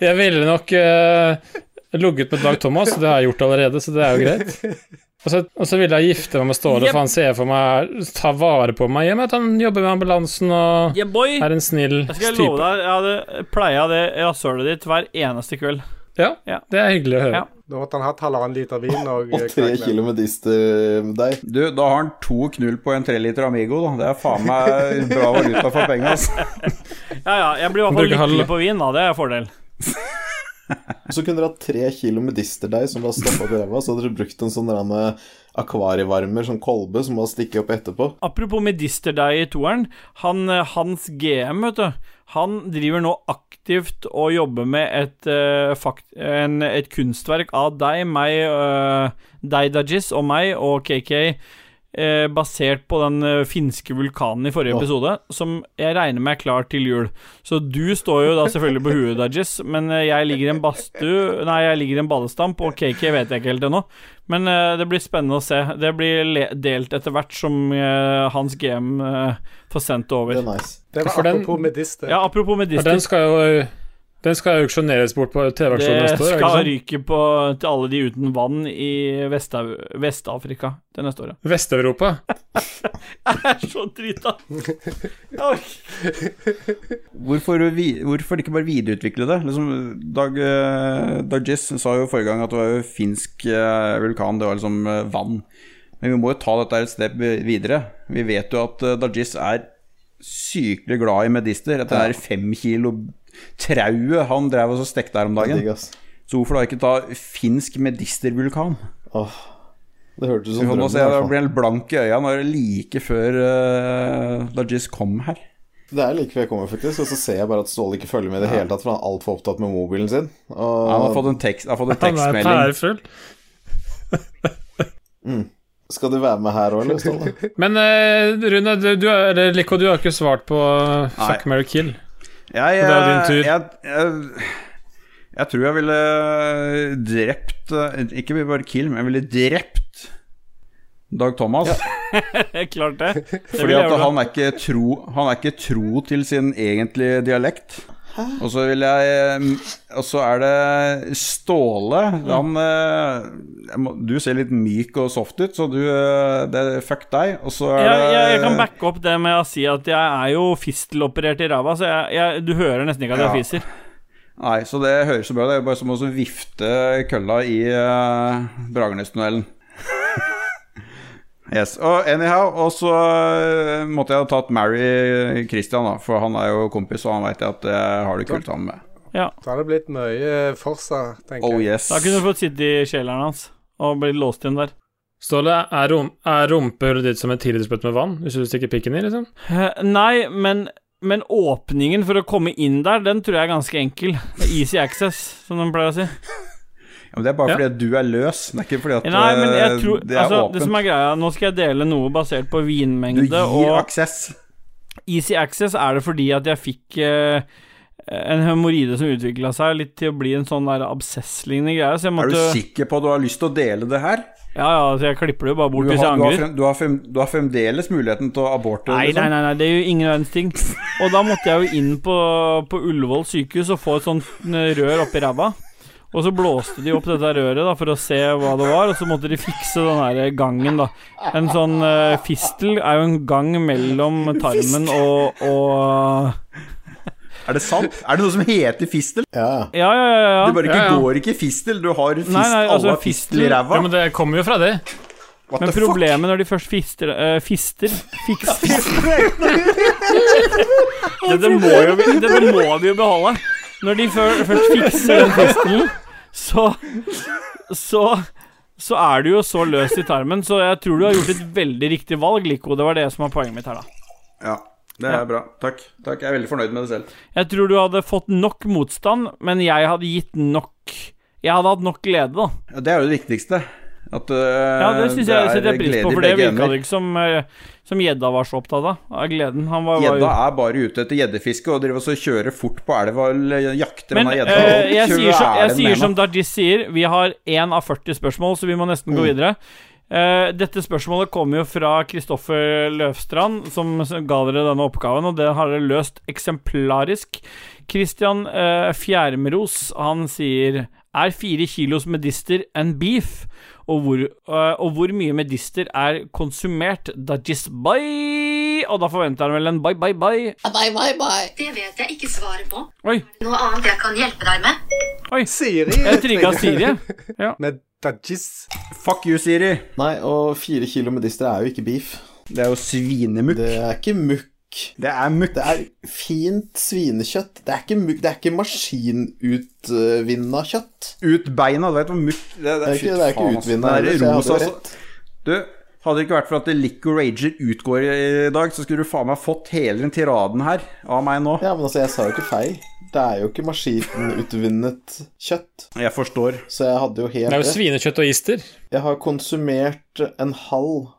Jeg ville nok uh, ligget med Dag Thomas, det har jeg gjort allerede, så det er jo greit. Og så, og så ville jeg gifte meg med Ståle, Yep. for han ser for meg ta vare på meg i og med at han jobber med ambulansen og Yeah, er en snill Jeg skal love deg, jeg hadde pleia det rasshølet ditt hver eneste kveld. Ja, Ja. det er hyggelig å høre. Ja. Da måtte han hatt halvannen liter vin og *laughs* Og tre kilo med dister med deg. Du, da har han to knull på en treliter Amigo, da. Det er faen meg bra valuta for penga, altså. *laughs* Ja, ja, jeg blir i hvert fall lykkelig på vin, da. Det er en fordel. *laughs* Så kunne dere hatt tre kilo med disterdeig som var stappa i ræva, så hadde dere brukt en sånn eh, akvarievarmer, sånn kolbe, som må stikke opp etterpå. Apropos medisterdeig i toeren. Han, eh, Hans GM, vet du. Han driver nå aktivt og jobber med et, uh, fakt, en, et kunstverk av deg, meg, uh, deg, Dajis, og meg og KK. Eh, basert på den eh, finske vulkanen i forrige oh. episode, som jeg regner med er klar til jul. Så du står jo da selvfølgelig på huet, Dajis, men eh, jeg ligger i en badstue Nei, jeg ligger i en badestamp, og KK vet jeg ikke helt ennå. Men eh, det blir spennende å se. Det blir le delt etter hvert som eh, hans GM eh, får sendt det Det er nice. Det var apropos medister. Ja, apropos medister. Ja, den skal jo den skal auksjoneres bort på TV-aksjonen neste år. skal ikke sant? ryke på, til alle de uten vann i Vest-Afrika til neste år. Vest-Europa. *laughs* Jeg er så drita. Hvorfor, hvorfor ikke bare videreutvikle det? Liksom, Dag, Dagis sa jo forrige gang at det var jo finsk eh, vulkan, det var liksom eh, vann. Men vi må jo ta dette et sted videre. Vi vet jo at Dagis er sykelig glad i medister. Dette er fem kilo trauet han drev og stekte her om dagen. digg. Så hvorfor da ikke ta finsk medistervulkan? Åh, det hørtes ut som drømmen. se, Jeg fall. helt blank i øya når det like før uh, Dajis kom her. Det er like før jeg kommer, faktisk. Og så ser jeg bare at Ståle ikke følger med i det hele tatt, for han er altfor opptatt med mobilen sin. Og Han har fått en, tekst, har fått en Han er tekstmelding. pærefull. *laughs* Skal du være med her òg, eller, Ståle? Men uh, Rune, du, du, er- eller du har ikke svart på eh, Fuck, marry, kill. Jeg, Det er din tur. Jeg, jeg, jeg tror jeg ville drept Ikke bare kill, men jeg ville drept Dag Thomas. *laughs* Klart det. det fordi at han er, ikke tro, han er ikke tro til sin egentlige dialekt. Og så vil jeg Og så er det Ståle. Han eh, må, Du ser litt myk og soft ut, så du eh, det, Fuck deg. Og så er Jeg, det jeg, jeg kan backe opp det med å si at jeg er jo fisteloperert i ræva, så jeg, jeg, du hører nesten ikke at jeg Ja. fiser. Nei, så det høres så bra ut. Det er jo bare som å vifte kølla i uh, Bragernestunnelen. Yes. Og anyhow, og så eh, måtte jeg ha tatt Mary Christian, da, for han er jo kompis, og han veit jeg at jeg har det kult sammen med. Ja. Da har det blitt mye Forsa, tenker Oh jeg. yes. Da kunne du fått sitte i kjelleren hans og blitt låst inn der. Ståle, er, rom, er rumpehullet ditt som en tidligere med vann hvis du stikker pikken i, liksom? Eh, Nei, men, men åpningen for å komme inn der, den tror jeg er ganske enkel. Easy access, som de pleier å si. Ja, det er bare fordi at du er løs, det er ikke fordi at Nei, men jeg eh, tror det er altså, åpent. Det som er greia, nå skal jeg dele noe basert på vinmengde. Du gir og aksess. Easy access er det fordi at jeg fikk eh, en hemoroide som utvikla seg litt til å bli en sånn der absess-lignende greie, så jeg Er du sikker på at du har lyst til å dele det her? Ja, ja, så jeg klipper det jo bare bort har, hvis jeg du, har angrer. frem, du, har frem, du har fremdeles muligheten til å aborte Nei, liksom. nei, nei, nei, det er jo ingen verdens ting. Og da måtte jeg jo inn på, på Ullevål sykehus og få et sånt eh, rør oppi ræva. Og så blåste de opp dette røret da for å se hva det var, og så måtte de fikse den der gangen, da. En sånn uh, fistel er jo en gang mellom tarmen og, og Er det sant? Er det noe som heter fistel? Ja, Ja, ja, ja. ja. Du bare ikke Ja, ja. går ikke fistel, du har fist, Nei, nei, altså, alle har fistel i ræva. Ja, men det kommer jo fra det. What Men problemet fuck? når de først fister uh, Fister Fikser *laughs* Dette må, jo, dette må vi jo beholde. Når de før, først fikser den fistelen, så Så så er du jo så løs i tarmen, så jeg tror du har gjort et veldig riktig valg, Lico. Det var det som var poenget mitt her, da. Ja, det er bra. Takk. Takk. Jeg er veldig fornøyd med det selv. Jeg tror du hadde fått nok motstand, men jeg hadde gitt nok Jeg hadde hatt nok glede, da. Ja, det er jo det viktigste. At uh, Ja, det syns jeg setter jeg pris på, for det virka det ikke som eh, Som gjedda var så opptatt av. Av gleden. Han var, var Gjedda er bare ute etter gjeddefiske og driver og kjører fort på elva og jakter Men gjedda. Uh, jeg, sier kveler jeg sier som. Dajis sier, vi har én av 40 spørsmål, så vi må nesten gå videre. Uh, dette spørsmålet kommer jo fra Kristoffer Løvstrand, som ga dere denne oppgaven, og det har dere løst eksemplarisk. Christian uh, Fjærmeros, han sier Er fire kilos medister en beef? Og hvor, eh, og hvor mye medister er konsumert? Dajis bye! Og da forventer han vel en bye, bye, bye. Bye, bye, bye. Det vet jeg ikke svaret på. Oi, Noe annet jeg kan hjelpe deg med? oi. Siri Jeg trigga Siri. Ja. *laughs* Med Dajis. Fuck you, Siri. Nei, og fire kilo medister er jo ikke beef. Det er jo svinemukk. Det er ikke mukk. Det er mukk. Det er fint svinekjøtt. Det er ikke mukk. Det er ikke maskinutvinna kjøtt. Ut beina, du vet hvor mukk Det, Det er ikke, det er ikke utvinna Det er rosa, altså. Du, hadde det ikke vært for at Lico Rager utgår i dag, så skulle du faen meg fått hele den tiraden her av meg nå. Ja, men altså, jeg sa jo ikke feil. Det er jo ikke maskinutvinnet kjøtt. Jeg forstår. Så jeg hadde jo helt Det er jo svinekjøtt og ister. Jeg har konsumert en halv,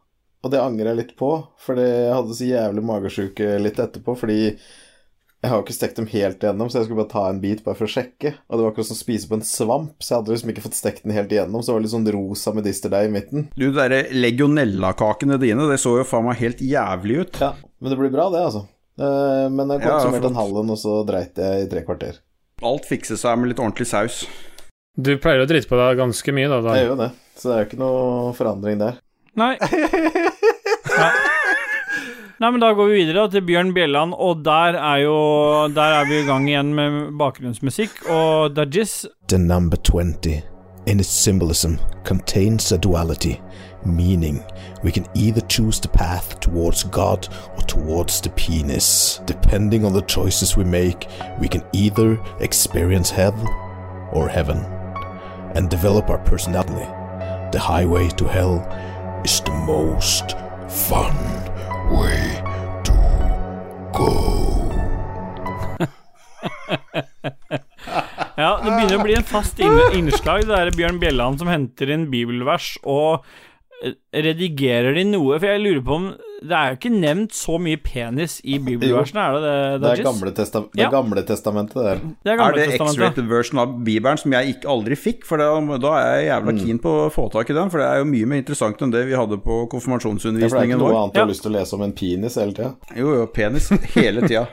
og det angrer jeg litt på. Fordi jeg hadde så jævlig magesjuke litt etterpå. Fordi jeg har jo ikke stekt dem helt igjennom, så jeg skulle bare ta en bit bare for å sjekke. Og det var akkurat som å spise på en svamp, så jeg hadde liksom ikke fått stekt den helt igjennom. Så det var litt sånn rosa medisterdeig i midten. Du, de derre legionellakakene dine, det så jo faen meg helt jævlig ut. Ja, men det blir bra, det, altså. Eh, Men jeg Ja, konsumerte flott. en halv en, og så dreit jeg i tre kvarter. Alt fikser seg med litt ordentlig saus. Du pleier å drite på deg ganske mye, da. Jeg gjør jo det, så det er jo ikke noe forandring der. *laughs* *laughs* Nei. Ja. Nei, men da går vi videre til Bjørn Bjelland, og der er jo Der er vi i gang igjen med bakgrunnsmusikk, og Dajis The number 20, in its symbolism, contains a duality, meaning we can either choose the path towards God or towards the penis. Depending on the choices we make, we can either experience hell or heaven and develop our personality. The highway to hell is the most fun way to go. *laughs* Ja, det begynner å bli en fast innslag. Det er Bjørn Bjelland som henter inn bibelvers og Redigerer de noe? For jeg lurer på om Det er jo ikke nevnt så mye penis i bibelversen, er det det? Det er gamle, testa det Ja. gamle testamentet, det der. Det er Er det. X-rated version av Bibelen som jeg ikke aldri fikk? For da, da er jeg jævla keen på å få tak i den, for det er jo mye mer interessant enn det vi hadde på Ja, vår. det er ikke noe annet du Ja. har lyst til å lese om enn penis hele tida. Jo, jo, penis hele tida.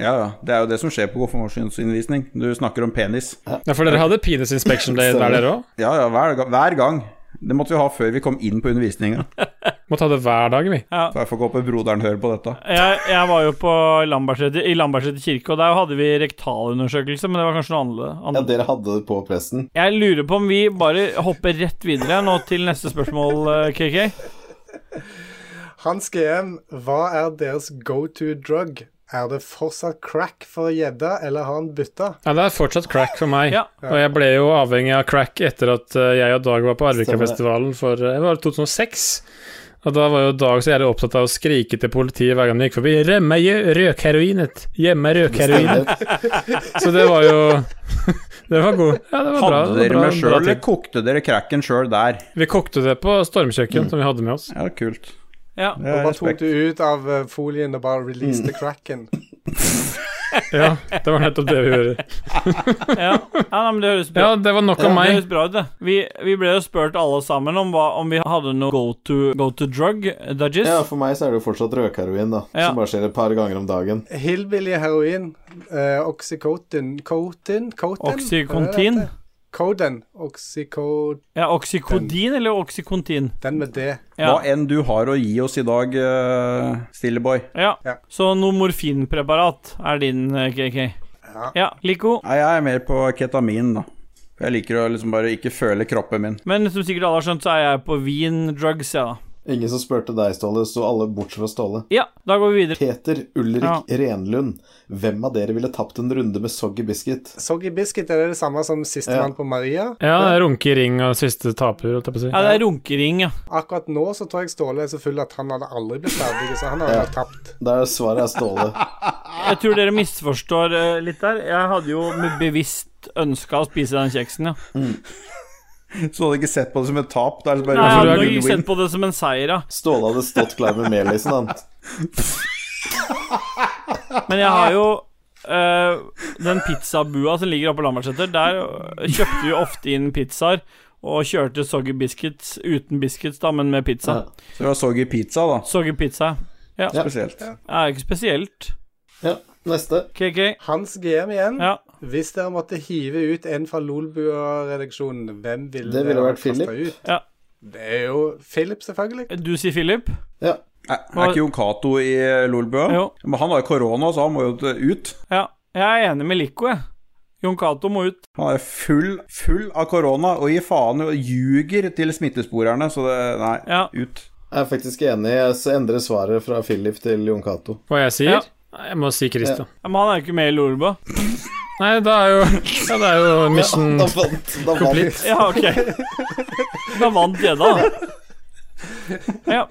Ja, ja. Det er jo det som skjer på konfirmasjonsundervisning. Du snakker om penis. Ja, for dere hadde penis inspection day *laughs* der, dere òg? Ja, ja, hver, hver gang. Det måtte vi ha før vi kom inn på undervisninga. *laughs* Må ta det hver dag, vi. Ja. Så jeg får håpe broderen hører på dette. Jeg, jeg var jo på Lambertseter, i Lambertseter kirke, og der hadde vi rektalundersøkelse, men det var kanskje noe annerledes. Ja, dere hadde det på presten. Jeg lurer på om vi bare hopper rett videre nå til neste spørsmål, eh, KK. Hans GM, hva er deres go to drug? Er det fortsatt crack for gjedda, eller har han bytta? Ja, det er fortsatt crack for meg. Ja. Og jeg ble jo avhengig av crack etter at eh, jeg og Dag var på Arvika-festivalen for eh, det var 2006. Og da var jo Dag så jævlig opptatt av å skrike til politiet hver gang de gikk forbi 'Rømme røkheroinet! Gjemme røkheroinet!' *laughs* Så det var jo *laughs* Det var god. Ja, det var bra. Hadde dere med sjøl, eller kokte dere cracken sjøl der? Vi kokte det på stormkjøkken, som vi hadde med oss. Ja, kult. Ja. Og bare tok det du ut av eh, folien og bare releaste cracken. *laughs* Ja, det var nettopp det vi gjorde. *laughs* Ja. ja, nei, men det høres bra Ja, det var nok Ja, om det meg. høres bra ut, det. Vi, vi ble jo spurt alle sammen om, hva, om vi hadde noe go to, go to drug, dodges. Ja, for meg så er det jo fortsatt røkheroin, da. Ja. Som bare skjer et par ganger om dagen. Hillbilly heroin. Uh, Oxycotin Cotin? Cotin? Oxycontin? Hva er det? Coden. Oxyco... Ja, Oxycodin eller Oxycontin? Den med det. Ja. Hva enn du har å gi oss i dag, uh, Stilleboy. ja. Ja. Så noe morfinpreparat er din, eh, KK. Ja. Ja, Lico. Nei, jeg er mer på ketamin, da. Jeg liker å liksom bare ikke føle kroppen min. Men som sikkert alle har skjønt, så er jeg på vin-drugs, ja da. Ingen som spurte deg, Ståle, så alle bortsett fra Ståle. Ja, da går vi videre. Peter Ulrik Ja. Renlund. Hvem av dere ville tapt en runde med Soggy Biscuit? Soggy Biscuit, er det det samme som sistemann Ja. på Maria? Ja, det er runke ring og siste taper, holdt jeg på å si. Ja, det er runkering, ja. Akkurat nå så tror jeg Ståle er så full at han hadde aldri blitt ferdig, så han hadde Ja. tapt. Der svaret er Ståle. *laughs* Jeg tror dere misforstår eh, litt der. Jeg hadde jo med bevisst ønska å spise den kjeksen, ja. *laughs* Så du hadde ikke sett på det som et tap? Det er bare Nei, jeg du hadde ikke sett på det som en seier, ja. Ståle hadde stått klar med melisen, han. *laughs* Men jeg har jo uh, den pizzabua som ligger oppe på Lambertseter. Der kjøpte vi ofte inn pizzaer. Og kjørte soggy biscuits uten biscuits, da, men med pizza. Ja. Så det var soggy pizza, da. Soggy pizza. Ja. Ja. Er ikke spesielt. Ja, neste. KK. Hans GM igjen. Ja. Hvis dere måtte hive ut en fra Lolbua-redaksjonen, hvem ville Det ville vært Philip. Ut? Ja. Det er jo Philip, selvfølgelig. Du sier Philip? Ja. Er, er ikke Jon Cato i Lolbua? Jo. Men han har jo korona, så han må jo ut. Ja. Jeg er enig med Lico, jeg. Jon Cato må ut. Han er full, full av korona og gir faen og ljuger til smittesporerne, så det Nei, Ja. ut. Jeg er faktisk enig. Jeg endrer svaret fra Philip til Jon Cato. Hva jeg sier? Ja. Jeg må si Christian. Ja, Men han er jo ikke med i Lorbo Nei, da er jo Ja, det er jo mission Da vant. Da vant. complete. Ja, ok. Da vant jeg, da. Ja.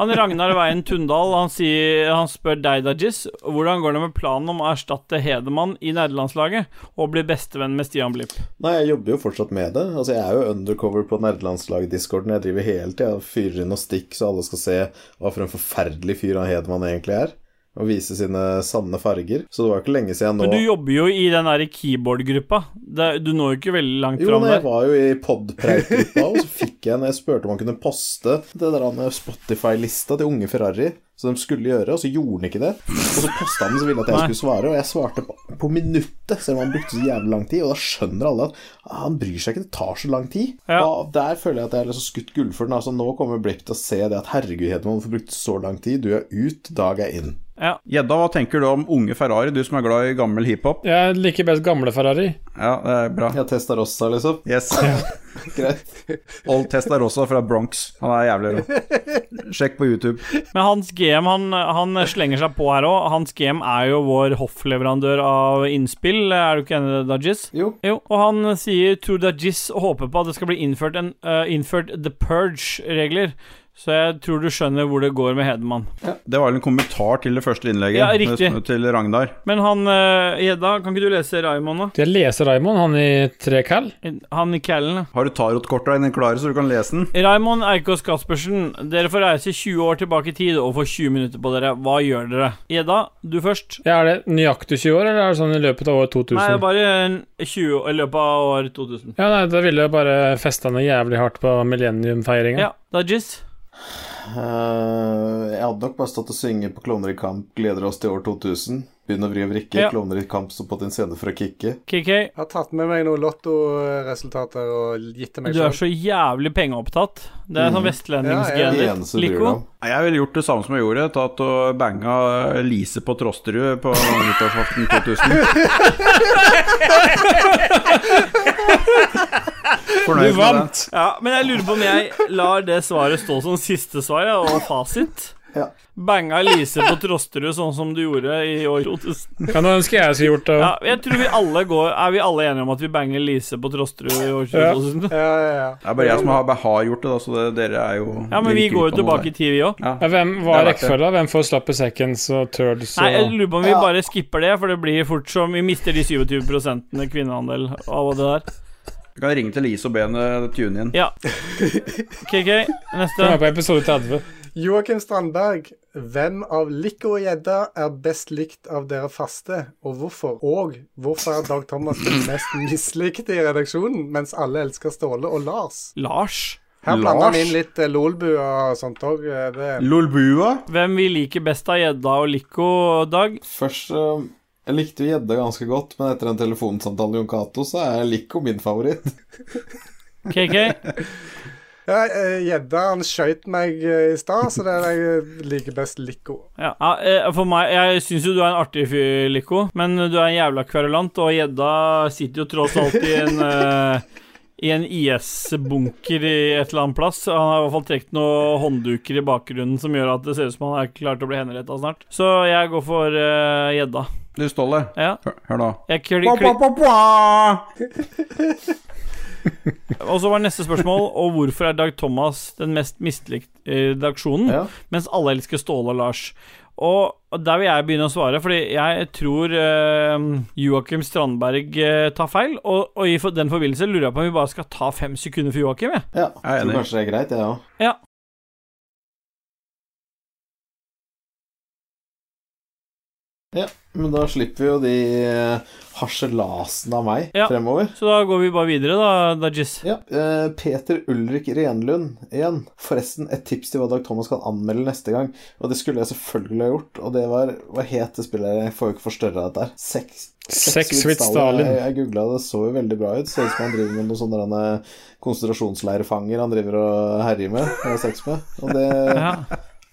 Han Ragnar Veien Tundal han, sier, han spør deg, Dajis, hvordan går det med planen om å erstatte Hedemann i nerdelandslaget og bli bestevenn med Stian Blipp? Nei, jeg jobber jo fortsatt med det. Altså, Jeg er jo undercover på nerdelandslaget-discorden. Jeg driver hele tida og fyrer inn noe stikk, så alle skal se hva for en forferdelig fyr han Hedemann egentlig er. Og vise sine sanne farger. Så det var ikke lenge siden nå Men du jobber jo i den der keyboard-gruppa. Du når jo ikke veldig langt Jo, men jeg der. var jo i podpreikgruppa, og så fikk jeg når jeg spurte om han kunne poste det der han Spotify-lista til Unge Ferrari, som de skulle gjøre, og så gjorde han ikke det. Og så posta han, så ville at jeg skulle svare, og jeg svarte på, på minuttet, selv om han brukte så jævlig lang tid. Og da skjønner alle at ah, han bryr seg ikke, det tar så lang tid. Ja. Og der føler jeg at jeg er liksom skutt gullfuglen. Altså, nå kommer Blipp til å se det at herregud, Hedman, hvorfor brukte du så lang tid? Du er ut, Dag er inn. Ja. Gjedda, hva tenker du om unge Ferrari, du som er glad i gammel hiphop? Jeg liker best gamle Ferrari. Ja, det er bra. Ja, testa Rossa, liksom. Yes. *laughs* *laughs* Greit. Old Testarossa fra Bronx. Han er jævlig rå. *laughs* Sjekk på YouTube. Men Hans GM han, han slenger seg på her òg. Hans GM er jo vår hoffleverandør av innspill, er du ikke enig Dajis? Jo. Jo, og han sier to Dajis håper på at det skal bli innført, en, uh, innført The Purge-regler, Så jeg tror du skjønner hvor det går med Hedemann. Det var vel en kommentar til det første innlegget Ja, riktig. til Ragnar. Men han eh, Gjedda, kan ikke du lese Raymond, da? Skal jeg lese Raymond, han i tre kall? Han i callen. Har du tarotkorta dine klare, så du kan lese den? Raymond Eikås Caspersen, dere får reise 20 år tilbake i tid og få 20 minutter på dere. Hva gjør dere? Gjedda, du først. Ja, er det nøyaktig 20 år, eller er det sånn i løpet av år 2000? Nei, bare 20 år i løpet av år 2000. Ja, nei, da ville jeg bare festa noe jævlig hardt på millenniumfeiringa. Ja, Dajis. Eh, jeg hadde nok bare stått og synge på Klovner i kamp, gleder oss til år 2000. Begynn å vri og vrikke. Ja. Klovner i kamp står på din scene for å kicke. KK, Jeg har tatt med meg noen lottoresultater og gitt til meg selv. du er så jævlig pengeopptatt. Det er sånn Ja, vestlendingsgener. Eneste du Lico? Jeg ville gjort det samme som jeg gjorde. Tatt og banga Lise på Trosterud på nyttårsaften 2000. *laughs* *laughs* *laughs* Fornøyd Du med vant! Ja, men jeg lurer på om jeg lar det svaret stå som siste svar, ja, og fasit. Ja. Banga Lise på Trosterud sånn som du gjorde i år 2000. Ja, nå ønsker jeg skulle gjort det. Ja, jeg tror vi alle går Er vi alle enige om at vi banger Lise på Trosterud i år 2000? Ja, ja, ja. Det er bare jeg som har, har gjort det, da, så det, dere er jo Ja, men vi går jo tilbake i tid, vi òg. Hvem Det var rekkefølga? Hvem får slappe seconds og turds Nei, jeg lurer på om vi bare skipper det, for det blir fort som Vi mister de 27 kvinneandel av det der. Du kan ringe til Lise og be henne tune inn. Ja. KK, neste. Kom på episode 30. Joakim Strandberg, hvem av Lico og Gjedda er best likt av dere faste, og hvorfor? Og hvorfor er Dag Thomas den mest mislikte i redaksjonen, mens alle elsker Ståle og Lars? Lars. Her blander vi inn litt eh, Lolbua og sånt òg. Det Lolbua? Hvem vi liker best av gjedda og Lico, Dag? Først eh, Jeg likte jo gjedda ganske godt, men etter en telefonsamtale med Jon Cato, så er Lico min favoritt. KK? *laughs* Eh, Gjedda han skøyt meg eh, i stad, så det er jeg liker best Lico. Ja, eh, for meg Jeg syns jo du er en artig fyr, Lico, men du er en jævla kverulant, og gjedda sitter jo tross alt i en *laughs* i en IS-bunker i et eller annet plass. Han har i hvert fall trukket noen håndduker i bakgrunnen som gjør at det ser ut som han er klar til å bli henretta snart. Så jeg går for gjedda. Uh, Du, Ståle. ja. Hør, hør. Jeg kli. *laughs* Og så var neste spørsmål Og hvorfor er Dag Thomas den mest mislikte redaksjonen, Ja. mens alle elsker Ståle og Lars? Og der vil jeg begynne å svare, fordi jeg tror eh, Joakim Strandberg eh, tar feil. Og, og i for, den forbindelse lurer jeg på om vi bare skal ta fem sekunder for Joakim, jeg. Ja, Jeg tror kanskje det er greit, jeg ja, òg. Ja. Ja, men da slipper vi jo de eh, harselasene av meg Ja. fremover. Så da går vi bare videre, da, Dajis. Ja, eh, Peter Ulrik Renlund igjen. Forresten, et tips til hva Dag Thomas kan anmelde neste gang. Og det skulle jeg selvfølgelig ha gjort, og det var Hva het det spillet? Jeg får jo ikke forstørra dette her. Sex, Sex with Stalin. Jeg, jeg googla det, så jo veldig bra ut. Ser ut som han driver med noen sånne derne konsentrasjonsleirfanger han driver og herjer med og har sex med. Og det Ja.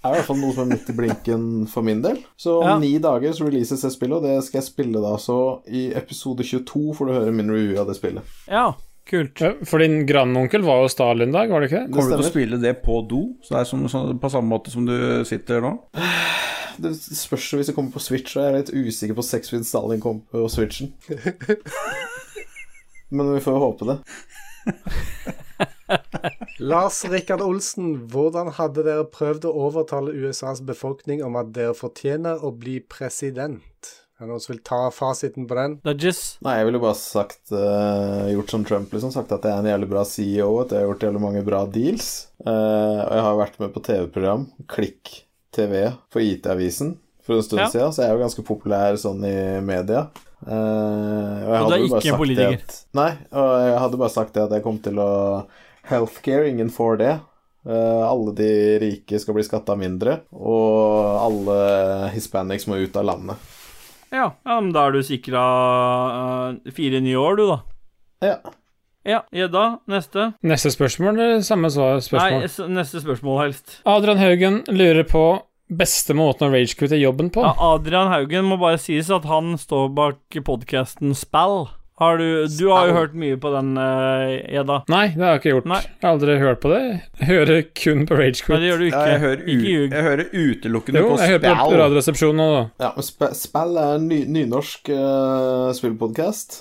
Er i hvert fall noe som er midt i blinken for min del. Så om Ja. ni dager så releases det spillet, og det skal jeg spille da. Så i episode 22 får du høre min review av det spillet. ja, kult. Ja, For din grandonkel var jo Stalin-dag, var det ikke det? Kommer du til å spille det på do? Så det er som, sånn- på samme måte som du sitter nå? Det spørs hvis det kommer på Switch, og jeg er litt usikker på Sex with Stalin kommer på Switchen. *laughs* Men vi får jo håpe det. Lars Rikard Olsen, hvordan hadde dere prøvd å overtale USAs befolkning om at dere fortjener å bli president? Er det noen som vil ta fasiten på den? Dajis. Nei, jeg ville bare sagt uh, gjort som Trump, liksom. Sagt at jeg er en jævlig bra CEO, at jeg har gjort jævlig mange bra deals. Uh, og jeg har vært med på TV-program, Klikk TV, på IT-avisen for en stund Ja. siden, så jeg er jo ganske populær sånn i media. Uh, og jeg Og du er ikke en politiker? At, nei, og jeg hadde bare sagt det at jeg kom til å Healthcare, ingen får det. Eh, alle de rike skal bli skatta mindre, og alle hispanics må ut av landet. Ja, ja, men da er du sikra fire nye år, du, da. Ja. Ja, gjedda. Neste. Neste spørsmål eller samme svar, spørsmål? Nei, neste spørsmål, helst. Adrian Haugen lurer på beste måten å ragequitte jobben på. Ja, Adrian Haugen må bare sies at han står bak podkasten Spell. Har du, du har jo hørt mye på den, eh, Uh, Nei, det har jeg ikke gjort. Nei. Jeg har aldri hørt på det. Jeg hører kun på Nei, Ragequit. det gjør du Ja, jeg, hører ikke ljug. jeg hører utelukkende Jo, på jeg hører på Spell. Radioresepsjonen nå, da. Ja, men sp Spill er en ny, nynorsk uh, spillpodkast.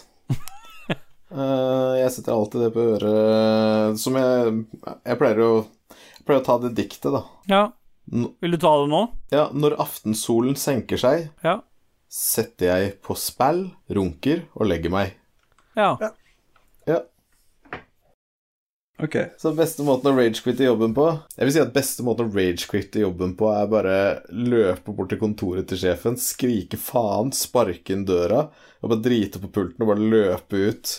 uh, *laughs* jeg setter alltid det på øret Som jeg Jeg pleier å pleier å ta det diktet, da. Ja. Vil du ta det nå? ja, når aftensolen senker seg, Ja. setter jeg på spill, runker og legger meg. Ja. Ja. Ok. Så beste måten å ragequitte jobben på Jeg vil si at beste måten å ragequitte jobben på er bare løpe bort til kontoret til sjefen, skrike faen, sparke inn døra og bare drite på pulten og bare løpe ut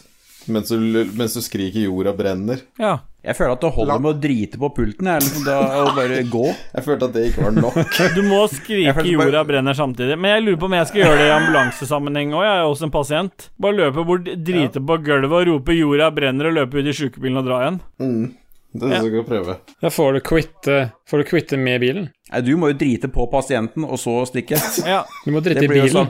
mens du, mens du skriker 'jorda brenner'. ja. Jeg føler at det holder med å drite på pulten, jeg, liksom, da, og bare gå. Jeg følte at det ikke var nok. *laughs* Du må skrike bare- 'jorda brenner' samtidig. Men jeg lurer på om jeg skal gjøre det i ambulansesammenheng òg. Jeg er også en pasient. Bare løpe bort, drite på gulvet og rope 'jorda brenner' og løpe ut i sjukebilen og dra igjen. Mm. Det syns jeg skal prøve. Da får du quitte, får du quitte med bilen. Nei, du må jo drite på pasienten, og så stikke. Ja. Du må drite i Det bilen.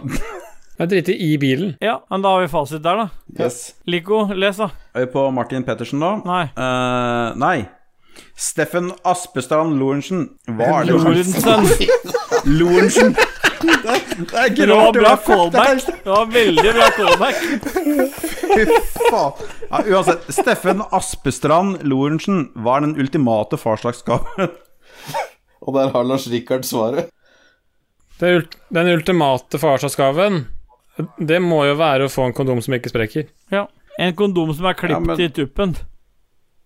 Jeg driter i bilen. ja, men da har vi fasit der, da. Yes. Lico, les, da. Er vi på Martin Pettersen, da? Nei. Uh, nei. Steffen Aspestrand Lorentzen. Hva er det Lorentzen. *laughs* Lorentzen. Det er ikke Det var bra callback. Det var veldig bra callback. Fy faen. Ja, uansett, Steffen Aspestrand Lorentzen Hva er den ultimate farslagsgaven. Og der har Lars Rikard svaret. Det ult den ultimate farsdagsgaven, det må jo være å få en kondom som ikke sprekker. Ja. En kondom som er klippet Ja, men- i tuppen.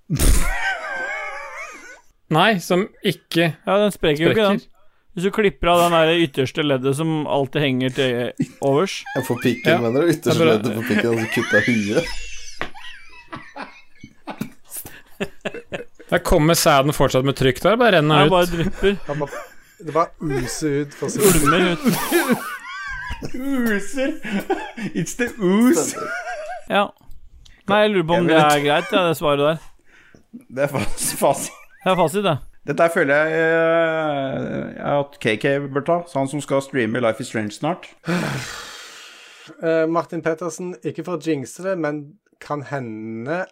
*laughs* Nei, som ikke Ja, den sprekker jo ikke, den. Hvis du klipper av den der ytterste leddet som alltid henger til overs *laughs* Jeg får pikken, Ja. mener du? Ytterste Det er leddet på pikken, og så kutta huet. Der kommer sæden fortsatt med trykk der, bare renner Nei, ut. bare drypper. Det bare, det bare user ut. Ulmer ut. Oser. It's the ooze. Ja. Nei, jeg lurer på om det er greit, ja, det svaret der. Det er fas- fasit. Det er fasit, det. Dette her føler jeg eh, at KK bør ta. Så han som skal streame Life is Strange snart. Uh, Martin Pettersen, ikke for å jinxe det, men kan hende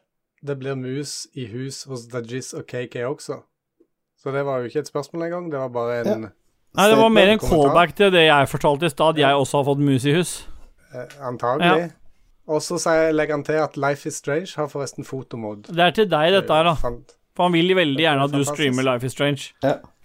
det blir mus i hus hos Dajis og KK også. Så det var jo ikke et spørsmål engang, det var bare en Nei, det var mer en callback til det jeg fortalte i stad. Jeg også har fått mus i hus. eh, antagelig. Og så legger han til at Life is Strange har forresten fotomod. Det er til deg, dette her, da. For han vil veldig gjerne at du streamer Life is Strange.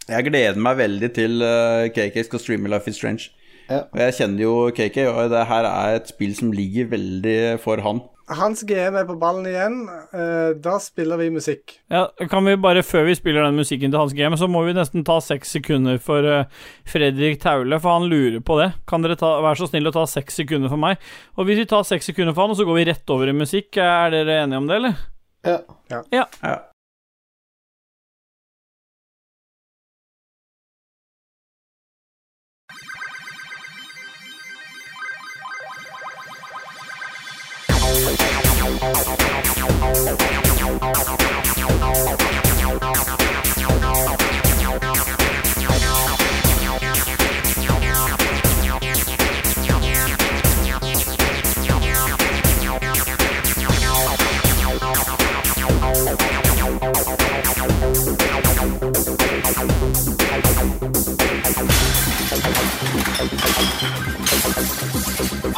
Jeg gleder meg veldig til eh, KK skal streame Life is Strange. Ja. Og jeg kjenner jo KK, og det her er et spill som ligger veldig for han. Hans GM er på ballen igjen. Eh, da spiller vi musikk. Ja, kan vi bare, Før vi spiller den musikken til Hans GM, så må vi nesten ta seks sekunder for eh, Fredrik Taule, for han lurer på det. Kan dere ta, være så snill å ta seks sekunder for meg? Og hvis vi tar seks sekunder for han, og så går vi rett over i musikk, er dere enige om det, eller? Ja. Ja.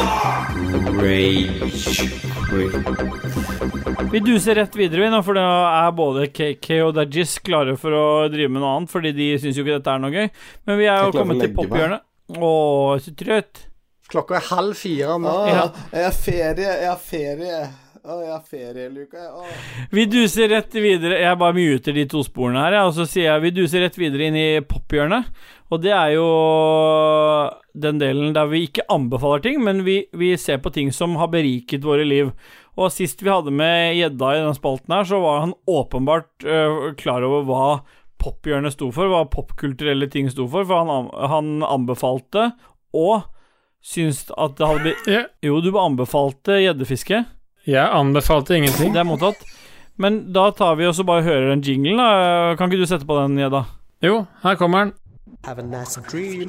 Ah! Vi duser rett videre, vi nå, for da er både KK og Dajis klare for å drive med noe annet, fordi de syns jo ikke dette er noe gøy. Men vi er jo kommet til pophjørnet. Å, så trøtt. Klokka er halv fire. Nå. Ah, natten. jeg har ferie, jeg har ferie. Å, jeg har ferie, hele uka, jeg. Vi duser rett videre Jeg bare muter de to sporene her, ja, og så sier jeg vi duser rett videre inn i pophjørnet. Og det er jo den delen der vi ikke anbefaler ting, men vi, vi ser på ting som har beriket våre liv. Og sist vi hadde med gjedda i den spalten her, så var han åpenbart øh, klar over hva pophjørnet sto for, hva popkulturelle ting sto for, for han, han anbefalte og syntes at det hadde blitt Jo, du anbefalte gjeddefiske. Jeg anbefalte ingenting. Det er mottatt. Men da tar vi og så bare hører den jinglen. da. Kan ikke du sette på den, Gjedda? Jo, her kommer den. Have a nice dream.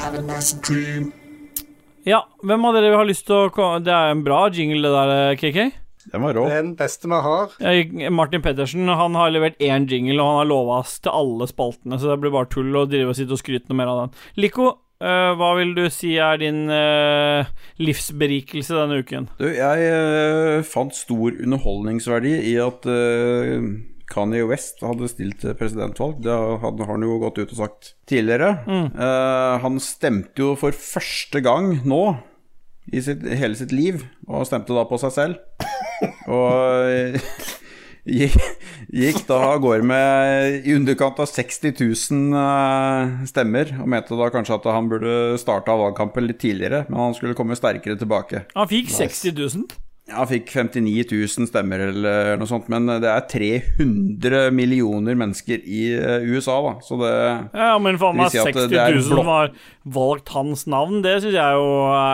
Have a nice dream. Ja, hvem av dere har lyst til å komme Det er en bra jingle, det der, KK. Den var rå. Den beste vi har. Martin Pettersen han har levert én jingle, og han har lova oss til alle spaltene, så det blir bare tull å drive og sitte og skryte noe mer av den. Lico, Uh, hva vil du si er din uh, livsberikelse denne uken? Du, jeg uh, fant stor underholdningsverdi i at Kanye West hadde stilt til presidentvalg. Det hadde, har han jo gått ut og sagt tidligere. Mm. Eh, han stemte jo for første gang nå i sitt, hele sitt liv, og stemte da på seg selv. Og eh, *laughs* gikk, gikk da av gårde med i underkant av 60 000 eh, stemmer, og mente da kanskje at han burde starta valgkampen litt tidligere, men han skulle komme sterkere tilbake. Han fikk 60 000. Ja, Han fikk 59 000 stemmer eller noe sånt, men det er 300 millioner mennesker i eh, USA, da, så det Ja, men faen meg Det vil 60 er 000 blokk- har valgt hans navn. Det syns jeg jo fortjener